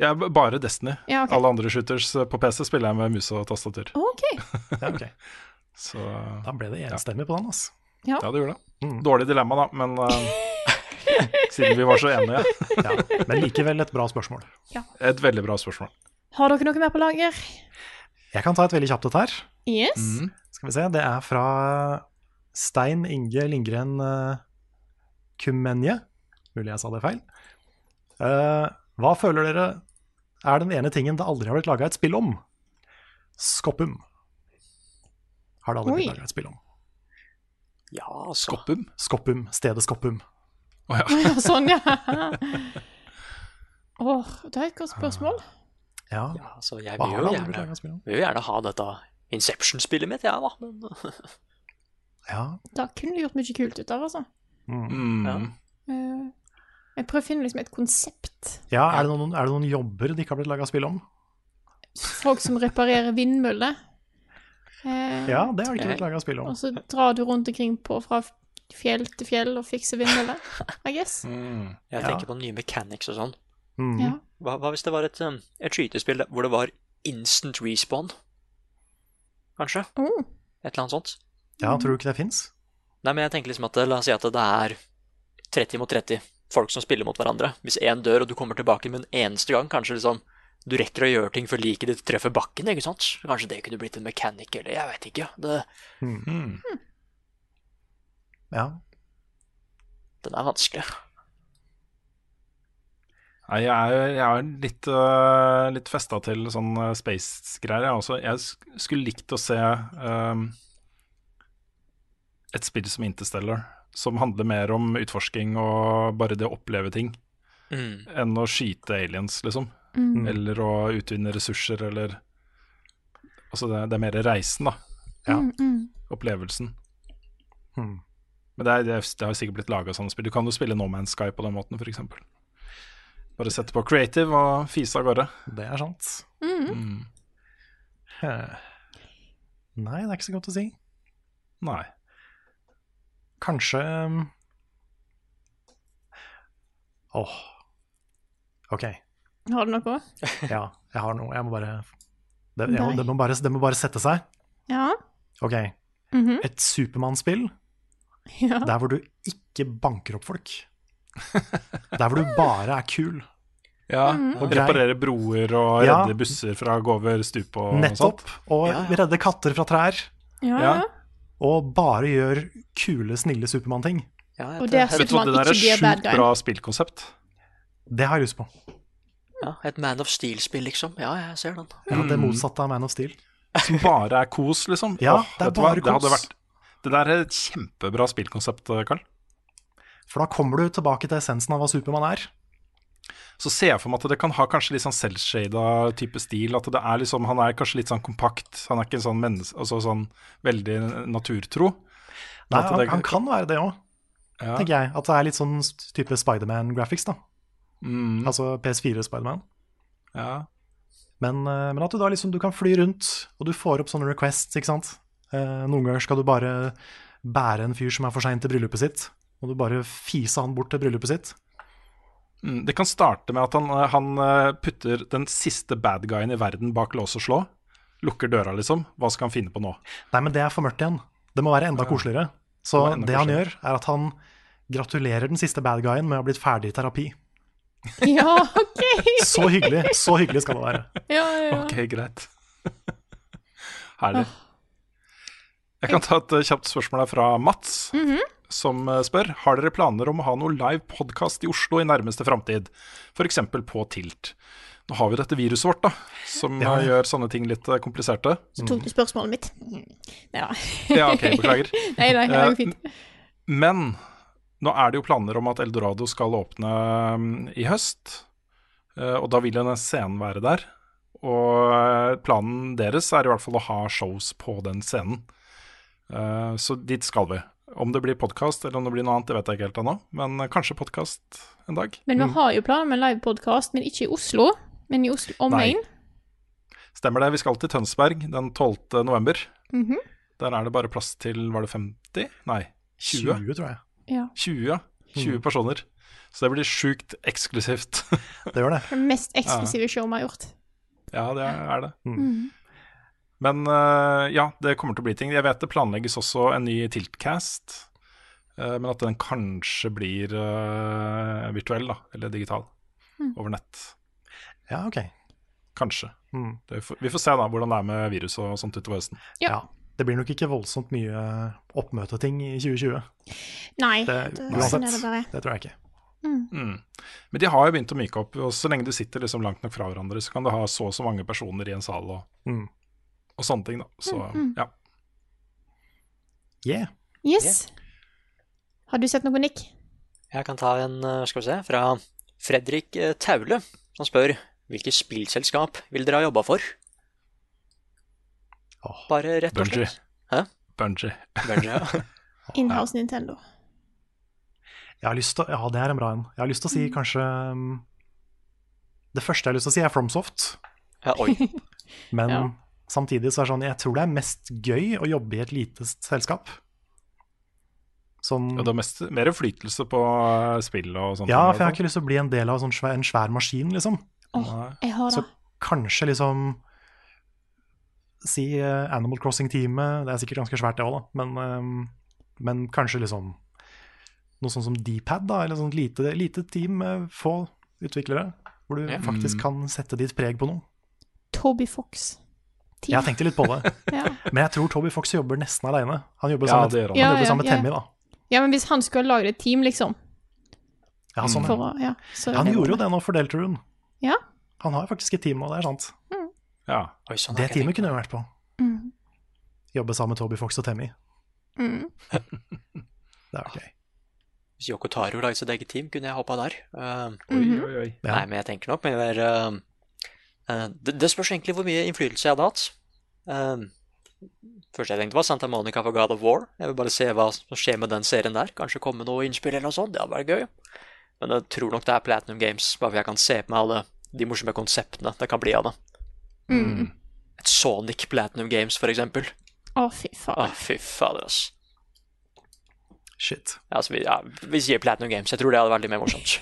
[SPEAKER 2] Ja, bare Destiny.
[SPEAKER 1] Ja, okay.
[SPEAKER 2] Alle andre shooters øh, på PC spiller jeg med mus og tastatur.
[SPEAKER 1] OK.
[SPEAKER 3] Ja, ok.
[SPEAKER 2] Så
[SPEAKER 3] Da ble det enstemmig på den, altså.
[SPEAKER 1] Ja.
[SPEAKER 2] Ja, det gjorde det. Dårlig dilemma, da, men uh, siden vi var så enige.
[SPEAKER 3] Ja, men likevel et bra spørsmål.
[SPEAKER 2] Et veldig bra spørsmål.
[SPEAKER 1] Har dere noe mer på lager?
[SPEAKER 3] Jeg kan ta et veldig kjapt et her.
[SPEAKER 1] Yes.
[SPEAKER 3] Skal vi se, det er fra Stein Inge Lindgren uh, Kumenje. Mulig jeg sa det feil. Eh, hva føler dere er den ene tingen det aldri har blitt laga et spill om? Skoppum. Har det aldri blitt laga et spill om.
[SPEAKER 4] Ja, altså.
[SPEAKER 2] Skoppum?
[SPEAKER 3] Skoppum. Stedet Skoppum.
[SPEAKER 2] Å
[SPEAKER 1] oh, ja, sånn, ja. Åh, det er et godt spørsmål.
[SPEAKER 3] Ja.
[SPEAKER 4] Ja, altså, jeg vil jo gjerne, vil jo gjerne ha dette Inception-spillet mitt, ja da. Men
[SPEAKER 3] Ja.
[SPEAKER 1] Da kunne du gjort mye kult ut av, altså.
[SPEAKER 2] Mm.
[SPEAKER 4] Ja.
[SPEAKER 1] Eh, jeg prøver å finne liksom et konsept.
[SPEAKER 3] ja, er det, noen, er det noen jobber det ikke har blitt laga spill om?
[SPEAKER 1] Folk som reparerer vindmøller. Eh,
[SPEAKER 3] Ja, det har det ikke blitt laga spill om.
[SPEAKER 1] Og så drar du rundt omkring på fra fjell til fjell og fikser vindmøller, I guess.
[SPEAKER 2] Mm.
[SPEAKER 4] jeg
[SPEAKER 3] Ja.
[SPEAKER 4] tenker på nye mechanics og sånn.
[SPEAKER 3] Mm.
[SPEAKER 1] Ja.
[SPEAKER 4] Hva, hva hvis det var et, um, et skytespill hvor det var instant respawn? Kanskje?
[SPEAKER 1] Mm.
[SPEAKER 4] Et eller annet sånt.
[SPEAKER 3] Ja, tror du ikke det fins?
[SPEAKER 4] Nei, men jeg tenker liksom at La oss si at det er 30 mot 30 folk som spiller mot hverandre. Hvis én dør, og du kommer tilbake med en eneste gang, kanskje liksom du rekker å gjøre ting før liket ditt treffer bakken, ikke sant? Kanskje det kunne blitt en mechanic, eller jeg vet ikke. Det,
[SPEAKER 2] Mm.
[SPEAKER 3] Ja.
[SPEAKER 4] den er vanskelig.
[SPEAKER 2] Nei, jeg er, jeg er litt, uh, litt festa til sånn eh, space-greier, jeg også. Jeg skulle likt å se ehm, et spill som Interstellar, som handler mer om utforsking og bare det å oppleve ting,
[SPEAKER 4] Mm.
[SPEAKER 2] enn å skyte aliens, liksom.
[SPEAKER 1] Mm.
[SPEAKER 2] Eller å utvinne ressurser, eller Altså, det, det er mer reisen, da.
[SPEAKER 3] Ja.
[SPEAKER 1] Mm, mm.
[SPEAKER 2] Opplevelsen.
[SPEAKER 3] Hmm.
[SPEAKER 2] Men det, er, det, er, det har sikkert blitt laga sånne spill. Du kan jo spille No Man's Sky på den måten, f.eks. Bare sette på creative og fise av gårde.
[SPEAKER 3] Det er sant.
[SPEAKER 1] Mm.
[SPEAKER 2] Mm.
[SPEAKER 3] Eh. Nei, det er ikke så godt å si.
[SPEAKER 2] Nei.
[SPEAKER 3] Kanskje Åh. Åh. OK.
[SPEAKER 1] Har du noe?
[SPEAKER 3] Ja, jeg har noe. Jeg må bare Det, jeg, det, må, bare, det må bare sette seg.
[SPEAKER 1] Ja.
[SPEAKER 3] OK.
[SPEAKER 1] Mhm.
[SPEAKER 3] Et Supermann-spill
[SPEAKER 1] ja.
[SPEAKER 3] der hvor du ikke banker opp folk. Der hvor du bare er kul.
[SPEAKER 2] Ja,
[SPEAKER 1] Mhm.
[SPEAKER 2] og reparere broer og
[SPEAKER 3] Ja.
[SPEAKER 2] redde busser fra å gå over stupet og
[SPEAKER 3] Nettopp.
[SPEAKER 2] sånt.
[SPEAKER 3] Og
[SPEAKER 4] Ja, ja.
[SPEAKER 3] redde katter fra trær.
[SPEAKER 1] Ja,
[SPEAKER 2] Ja.
[SPEAKER 3] Og bare gjør kule, snille Supermann-ting.
[SPEAKER 4] Ja,
[SPEAKER 1] Og det er
[SPEAKER 4] et,
[SPEAKER 2] Vet det der er
[SPEAKER 1] ikke
[SPEAKER 2] sjukt bra spillkonsept.
[SPEAKER 3] Det har jeg lyst på.
[SPEAKER 4] ja, et Man of Steel-spill, liksom. Ja, jeg ser den.
[SPEAKER 3] Ja, Det motsatte av Man of Steel.
[SPEAKER 2] Som bare er kos, liksom.
[SPEAKER 3] Ja, det er bare kos.
[SPEAKER 2] Det, vært, det der er et kjempebra spillkonsept, Karl.
[SPEAKER 3] For da kommer du tilbake til essensen av hva Supermann er.
[SPEAKER 2] Så ser jeg for meg at det kan ha kanskje litt sånn selvshada type stil. At det er liksom, han er kanskje litt sånn kompakt. Han er ikke en sånn menneske, altså sånn veldig naturtro.
[SPEAKER 3] Nei, han,
[SPEAKER 2] det-
[SPEAKER 3] han kan være det òg,
[SPEAKER 2] Ja.
[SPEAKER 3] tenker jeg. At det er litt sånn type Spiderman-graphics, da.
[SPEAKER 2] Mm,
[SPEAKER 3] Altså PS4 Spiderman.
[SPEAKER 2] ja.
[SPEAKER 3] Men, eh, men at du da liksom du kan fly rundt, og du får opp sånne requests, ikke sant. Eh, noen ganger skal du bare bære en fyr som er for sein til bryllupet sitt, og du bare fise han bort til bryllupet sitt.
[SPEAKER 2] Mm, Det kan starte med at han, han eh, putter den siste bad guyen i verden bak lås og slå. Lukker døra, liksom. Hva skal han finne på nå?
[SPEAKER 3] Nei, men det er for mørkt igjen. Det må være enda koseligere. Så
[SPEAKER 2] Det enda
[SPEAKER 3] det han gjør, er at han gratulerer den siste bad guyen med å ha blitt ferdig i terapi.
[SPEAKER 1] ja, OK.
[SPEAKER 3] Så hyggelig, så hyggelig skal det være.
[SPEAKER 1] Ja, ja.
[SPEAKER 2] Ok, greit. Herlig. Jeg kan ta et eh, kjapt spørsmål her fra Mats,
[SPEAKER 1] Mhm.
[SPEAKER 2] Som eh, spør Har dere planer om å ha noe live podkast i Oslo i nærmeste framtid, f.eks. på Tilt? Nå har vi dette viruset vårt, da, som
[SPEAKER 3] Ja.
[SPEAKER 2] eh, gjør sånne ting litt eh, kompliserte.
[SPEAKER 1] Så tok du spørsmålet mitt. Nei da.
[SPEAKER 2] Ja, ok, beklager.
[SPEAKER 1] Nei, nei, det er jo fint.
[SPEAKER 2] Men nå er det jo planer om at Eldorado skal åpne mm, i høst. eh, Og da vil jo den scenen være der. Og planen deres er i hvert fall å ha shows på den scenen. Eh, Så dit skal vi. Om det blir podkast eller om det blir noe annet, det vet jeg ikke helt ennå. Men eh, kanskje podkast en dag.
[SPEAKER 1] Men vi har jo planer med en livepodkast, men ikke i Oslo. Men i Oslo omegn.
[SPEAKER 2] Stemmer det. Vi skal til Tønsberg den 12. november.
[SPEAKER 1] Mhm.
[SPEAKER 2] Der er det bare plass til, var det 50? Nei, 20?
[SPEAKER 3] 20, tror jeg.
[SPEAKER 1] Ja.
[SPEAKER 2] 20, 20 mm. personer. Så det blir sjukt eksklusivt.
[SPEAKER 3] Det gjør det.
[SPEAKER 1] Det mest eksklusive showet vi har gjort.
[SPEAKER 2] Ja, det er det.
[SPEAKER 1] Mhm.
[SPEAKER 2] Men eh, ja, det kommer til å bli ting. Jeg vet det planlegges også en ny Tiltcast. eh, men at den kanskje blir eh, virtuell, da. Eller digital.
[SPEAKER 1] Mm.
[SPEAKER 2] Over nett.
[SPEAKER 3] Ja, ok.
[SPEAKER 2] Kanskje.
[SPEAKER 3] Mm.
[SPEAKER 2] Det, vi får se da hvordan det er med virus og sånt utover høsten.
[SPEAKER 1] Ja.
[SPEAKER 3] Ja. Det blir nok ikke voldsomt mye oppmøteting i 2020.
[SPEAKER 1] Nei,
[SPEAKER 3] Det,
[SPEAKER 1] det,
[SPEAKER 3] uansett.
[SPEAKER 1] sånn er det bare.
[SPEAKER 3] Det tror jeg ikke.
[SPEAKER 2] Mm. Men de har jo begynt å myke opp. Og så lenge du sitter liksom langt nok fra hverandre, så kan du ha så og så mange personer i en sal og,
[SPEAKER 3] Mm.
[SPEAKER 2] Og sånne ting, da. Så
[SPEAKER 1] Mm,
[SPEAKER 2] ja.
[SPEAKER 3] Yeah.
[SPEAKER 1] Yes. Har du sett noe, Nick?
[SPEAKER 4] Jeg kan ta en, eh, skal vi se, fra Fredrik eh, Taule, som spør hvilket spillselskap vil dere ha jobba for? Bare rett og slett. Hæ?
[SPEAKER 2] Bungie.
[SPEAKER 4] Bungie, ja.
[SPEAKER 1] Inhouse Nintendo.
[SPEAKER 3] Jeg har lyst til, ja, det er en bra en. Jeg har lyst til å si kanskje um, Det første jeg har lyst til å si, er FromSoft.
[SPEAKER 4] ja oi.
[SPEAKER 3] Men
[SPEAKER 1] Ja.
[SPEAKER 3] Samtidig så er det sånn Jeg tror det er mest gøy å jobbe i et lite selskap. Sånn,
[SPEAKER 2] Ja, det er mest, mer innflytelse på eh, spill og sånt.
[SPEAKER 3] Ja, for jeg har ikke lyst til å bli en del av sånn svær, en svær maskin, liksom.
[SPEAKER 2] Oh,
[SPEAKER 1] jeg har
[SPEAKER 3] Så kanskje liksom si eh, Animal Crossing-teamet. Det er sikkert ganske svært, det òg, da. Men, eh, men kanskje liksom noe sånt som Dpad, da. Eller sånn lite, lite team med få utviklere. Hvor du
[SPEAKER 4] Ja.
[SPEAKER 3] faktisk kan sette ditt preg på noe.
[SPEAKER 1] Toby Fox. Team.
[SPEAKER 3] Jeg tenkte litt på det.
[SPEAKER 1] Ja.
[SPEAKER 3] Men jeg tror Toby Fox jobber nesten alene. Han jobber
[SPEAKER 2] Ja,
[SPEAKER 3] sammen
[SPEAKER 2] ja,
[SPEAKER 3] med,
[SPEAKER 2] han.
[SPEAKER 3] han jobber sammen med. Temmy, da.
[SPEAKER 1] ja, men hvis han skulle lage et team, liksom
[SPEAKER 3] Ja, sånn,
[SPEAKER 1] for
[SPEAKER 3] ja.
[SPEAKER 1] så
[SPEAKER 3] Han
[SPEAKER 1] det
[SPEAKER 3] gjorde jo det nå for Deltarune.
[SPEAKER 1] Ja.
[SPEAKER 3] Han har faktisk et team nå, det er sant.
[SPEAKER 2] Ja.
[SPEAKER 4] Oi, sånn
[SPEAKER 3] Det teamet kunne jeg vært på.
[SPEAKER 1] Mm.
[SPEAKER 3] Jobbe sammen med Toby Fox og Temmy.
[SPEAKER 1] Mm.
[SPEAKER 3] Det er gøy.
[SPEAKER 4] Hvis Yoko Taro lagde sitt eget team, kunne jeg hoppa der. Uh,
[SPEAKER 2] Oi, oi, oi.
[SPEAKER 3] Ja.
[SPEAKER 4] Nei, men jeg tenker nok mer eh, det, det spørs egentlig hvor mye innflytelse jeg hadde hatt. Først jeg tenkte var Santa Monica for God of War. Jeg vil bare se hva som skjer med den serien der. Kanskje komme noe innspill eller noe sånt. Det hadde vært gøy. Men jeg tror nok det er Platinum Games, bare for jeg kan se på meg alle de morsomme konseptene det kan bli av det.
[SPEAKER 1] Mm.
[SPEAKER 4] Et Sonic Platinum Games, for eksempel.
[SPEAKER 1] Å, fy
[SPEAKER 4] Å, fy fader, ass.
[SPEAKER 3] Shit.
[SPEAKER 4] Ja, altså, vi, ja, vi sier Platinum Games. Jeg tror det hadde vært litt mer morsomt.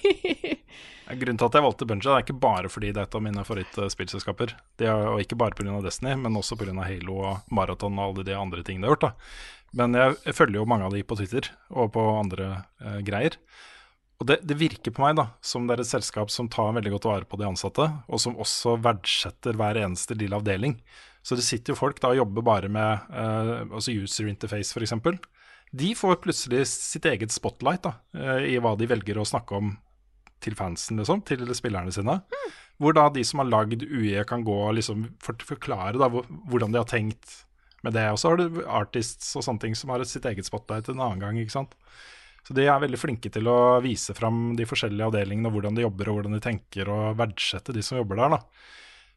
[SPEAKER 2] Grunnen til at jeg valgte Bunja, er ikke bare fordi det er et av mine favorittspillselskaper. Det er, og ikke bare pga. Destiny, men også pga. Halo og Marathon og alle de andre tingene de har gjort. da. Men jeg, jeg følger jo mange av de på Twitter og på andre eh, greier. Og det, det virker på meg da, som det er et selskap som tar veldig godt vare på de ansatte, og som også verdsetter hver eneste lille avdeling. Så det sitter jo folk da og jobber bare med eh, altså user interface, f.eks. De får plutselig sitt eget spotlight da, eh, i hva de velger å snakke om til fansen, liksom, til spillerne sine. Hvor da de som har lagd UE kan gå og liksom forklare da, hvordan de har tenkt med det. Og så har du artists og sånne ting som har sitt eget spotlight en annen gang. ikke sant? Så de er veldig flinke til å vise fram de forskjellige avdelingene, og hvordan de jobber og hvordan de tenker, og verdsette de som jobber der. da.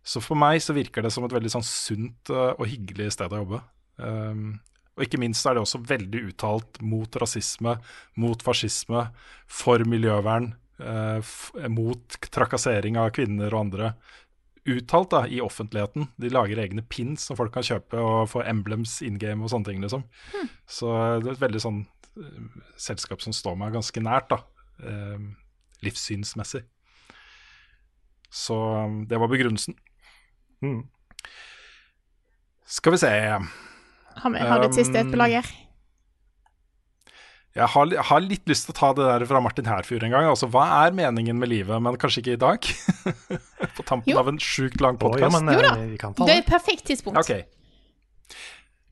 [SPEAKER 2] Så for meg så virker det som et veldig sånn sunt eh, og hyggelig sted å jobbe. Um, og ikke minst er det også veldig uttalt mot rasisme, mot fascisme, for miljøvern, eh, mot trakassering av kvinner og andre. Uttalt da, i offentligheten. De lager egne pins som folk kan kjøpe og få emblems in game og sånne ting. liksom. Så det er et veldig sånn eh, selskap som står meg ganske nært, da. Eh, livssynsmessig. Så um, det var begrunnelsen.
[SPEAKER 3] Mm.
[SPEAKER 2] Skal vi se
[SPEAKER 1] Har vi har du et siste et på lager?
[SPEAKER 2] Jeg har, jeg har litt lyst til å ta det der fra Martin Herfjord en gang. Altså, Hva er meningen med livet? Men kanskje ikke i dag? På tampen
[SPEAKER 1] Jo.
[SPEAKER 2] av en sjukt lang podkast.
[SPEAKER 1] Jo da.
[SPEAKER 3] eh, kan ta
[SPEAKER 1] Det er et perfekt tidspunkt.
[SPEAKER 2] Okay.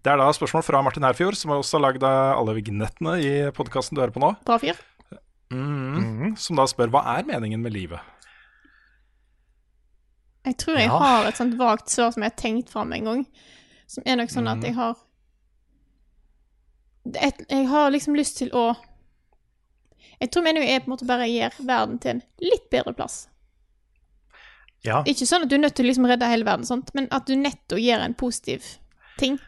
[SPEAKER 2] Det er da spørsmål fra Martin Herfjord, som har også lagd alle vignettene i podkasten du hører på nå.
[SPEAKER 1] Bra fyr.
[SPEAKER 2] Mm. Som da spør hva er meningen med livet?
[SPEAKER 1] Jeg tror jeg
[SPEAKER 3] Ja.
[SPEAKER 1] har et sånt vagt svar som jeg har tenkt fram en gang. Som er nok sånn at jeg har et, Jeg har liksom lyst til å Jeg tror meningen er på en måte bare å gjøre verden til en litt bedre plass.
[SPEAKER 3] Ja,
[SPEAKER 1] Ikke sånn at du er nødt til å liksom redde hele verden, sånt, men at du netto gjør en positiv ting.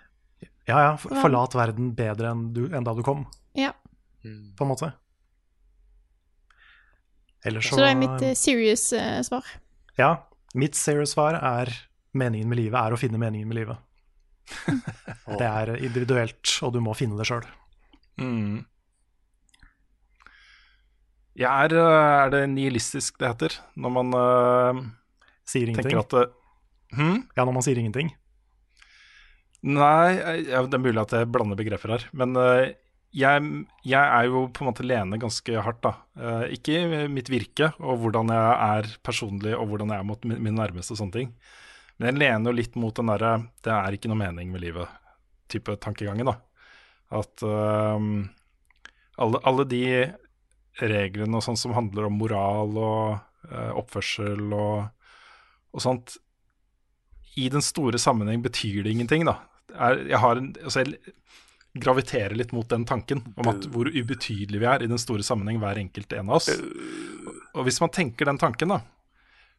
[SPEAKER 3] ja, ja. Forlat verden bedre enn, du, enn da du kom,
[SPEAKER 1] Ja.
[SPEAKER 3] på en måte. Ellers så
[SPEAKER 1] Så det er mitt eh, serious uh, svar.
[SPEAKER 3] Ja. Mitt serious svar er meningen med livet er å finne meningen med livet. det er individuelt, og du må finne det sjøl.
[SPEAKER 2] Mm. Jeg er, øh, er det nihilistisk det heter? Når man uh,
[SPEAKER 3] Sier ingenting.
[SPEAKER 2] at det, hmm?
[SPEAKER 3] Ja, når man sier ingenting.
[SPEAKER 2] Nei, ja, det er mulig at jeg blander begreper her. Men uh, jeg, jeg er jo på en måte Lene ganske hardt, da. Eh, ikke mitt virke og hvordan jeg er personlig og hvordan jeg er mot min- nærmeste og sånne ting. Men jeg lener jo litt mot den derre 'det er ikke noe mening med livet'-type tankegangen, da. At uh, alle, alle de reglene og sånn som handler om moral og uh, oppførsel og, og sånt, i den store sammenheng betyr det ingenting, da. Jeg, har en, altså jeg graviterer litt mot den tanken om at hvor ubetydelig vi er i den store sammenheng, hver enkelt en av oss. Og hvis man tenker den tanken, da,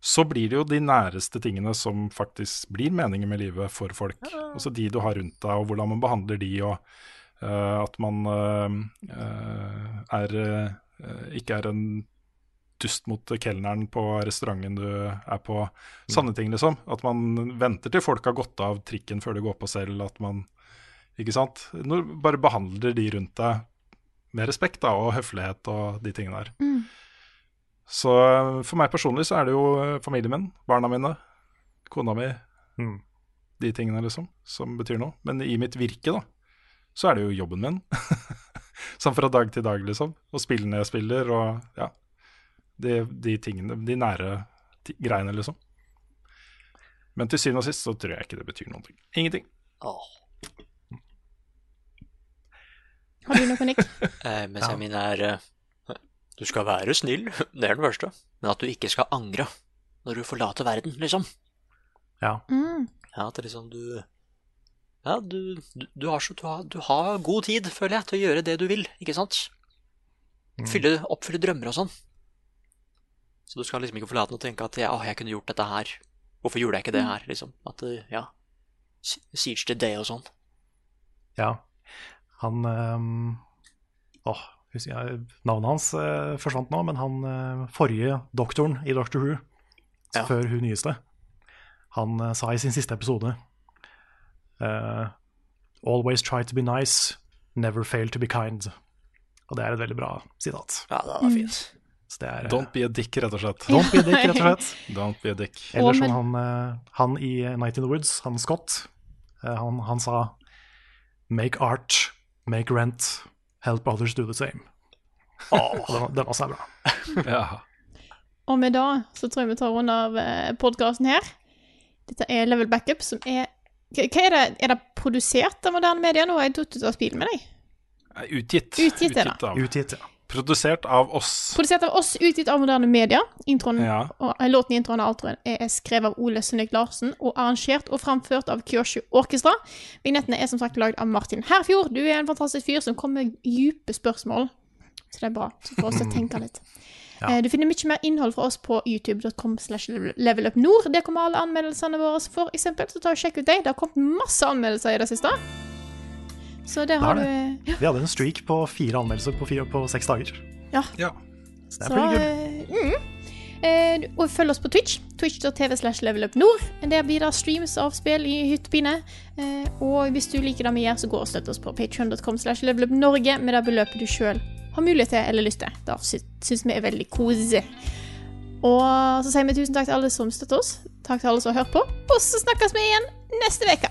[SPEAKER 2] så blir det jo de næreste tingene som faktisk blir meningen med livet for folk. Altså de du har rundt deg, og hvordan man behandler de, og uh, at man uh, eh, er uh, ikke er en dust mot kelneren på restauranten du er på. Sanne ting, liksom. At man venter til folk har gått av trikken før de går på selv. At man Ikke sant? Når, bare behandler de rundt deg med respekt da, og høflighet og de tingene der.
[SPEAKER 1] Mm.
[SPEAKER 2] Så eh, for meg personlig så er det jo eh, familien min, barna mine, kona mi.
[SPEAKER 3] Mm.
[SPEAKER 2] de tingene, liksom, som betyr noe. Men i mitt virke, da, så er det jo jobben min. sånn fra dag til dag, liksom. Og spillene jeg spiller, og ja. De, de tingene, de nære greiene, liksom. Men til syvende og sist så tror jeg ikke det betyr noen ting. Ingenting.
[SPEAKER 1] Har du noe, Nick?
[SPEAKER 4] Eh, mens jeg min er eh, Du skal være snill, det er den første. Men at du ikke skal angre når du forlater verden, liksom.
[SPEAKER 3] Ja.
[SPEAKER 1] Mm.
[SPEAKER 4] Ja, at liksom du Ja, du, du, du, har så, du, har, du har god tid, føler jeg, til å gjøre det du vil, ikke sant? Fylle, oppfylle drømmer og sånn. Så du skal liksom ikke forlate den og tenke at ja, å, jeg kunne gjort dette her. Hvorfor gjorde jeg ikke det her, liksom? At ja Si- Siege the day og sånn.
[SPEAKER 3] Ja. Han ehm, Åh, jeg, navnet hans eh, forsvant nå, men han eh, forrige doktoren i Doctor Who,
[SPEAKER 4] Ja.
[SPEAKER 3] før hun nyeste, han eh, sa i sin siste episode eh, Always try to be nice, never fail to be kind. Og det er et veldig bra sitat.
[SPEAKER 4] Ja, det var fint.
[SPEAKER 3] Så det er, eh,
[SPEAKER 2] Don't be a dick, rett og slett.
[SPEAKER 3] Don't be a dick, rett og slett.
[SPEAKER 2] Don't be a dick.
[SPEAKER 3] Eller som han, eh, han i Night in the Woods, han Scott, han, han sa Make art, make rent, help others do the same. Oh. Den, den også er bra.
[SPEAKER 2] Ja.
[SPEAKER 1] Og med det så tror jeg vi tar rundt av podkasten her. Dette er Level Backup, som er Hva er det? Er det produsert av moderne medier? Nå har jeg datt ut av spill med deg.
[SPEAKER 2] Utgitt.
[SPEAKER 1] Utgitt, er det.
[SPEAKER 3] Utgitt, ja.
[SPEAKER 2] Produsert av oss.
[SPEAKER 1] Produsert av oss, utgitt av moderne media. Introen,
[SPEAKER 2] Ja.
[SPEAKER 1] og, eh, låten i introen og outroen er skrevet av Ole Sønnik Larsen og arrangert og framført av Kyoshu Orkestra. Vignettene er som sagt lagd av Martin Herfjord. Du er en fantastisk fyr som kommer med dype spørsmål. Så det er bra. Så får oss til å tenke litt. Ja. Du finner mye mer innhold fra oss på youtube.com slash levelupnord. Der kommer alle anmeldelsene våre, for eksempel. Så ta og sjekk ut dem. Det har kommet masse anmeldelser i det siste. Så det har
[SPEAKER 3] Det
[SPEAKER 1] du
[SPEAKER 3] ja. Vi hadde en streak på fire anmeldelser på, fire, på seks dager.
[SPEAKER 1] Ja.
[SPEAKER 2] Ja.
[SPEAKER 3] Så det er pretty good.
[SPEAKER 1] eh, mm. Eh, og følg oss på Twitch. Twitch.tv slash levelupnord. Der blir det streams av spill i hyttepine. Eh, og hvis du liker det vi gjør, så gå og støtt oss på patreon.com slash levelupnorge med det beløpet du sjøl har mulighet til eller lyst til. Det sy- syns vi er veldig koselig. Og så sier vi tusen takk til alle som støtter oss. Takk til alle som har hørt på. Og så snakkes vi igjen neste uke.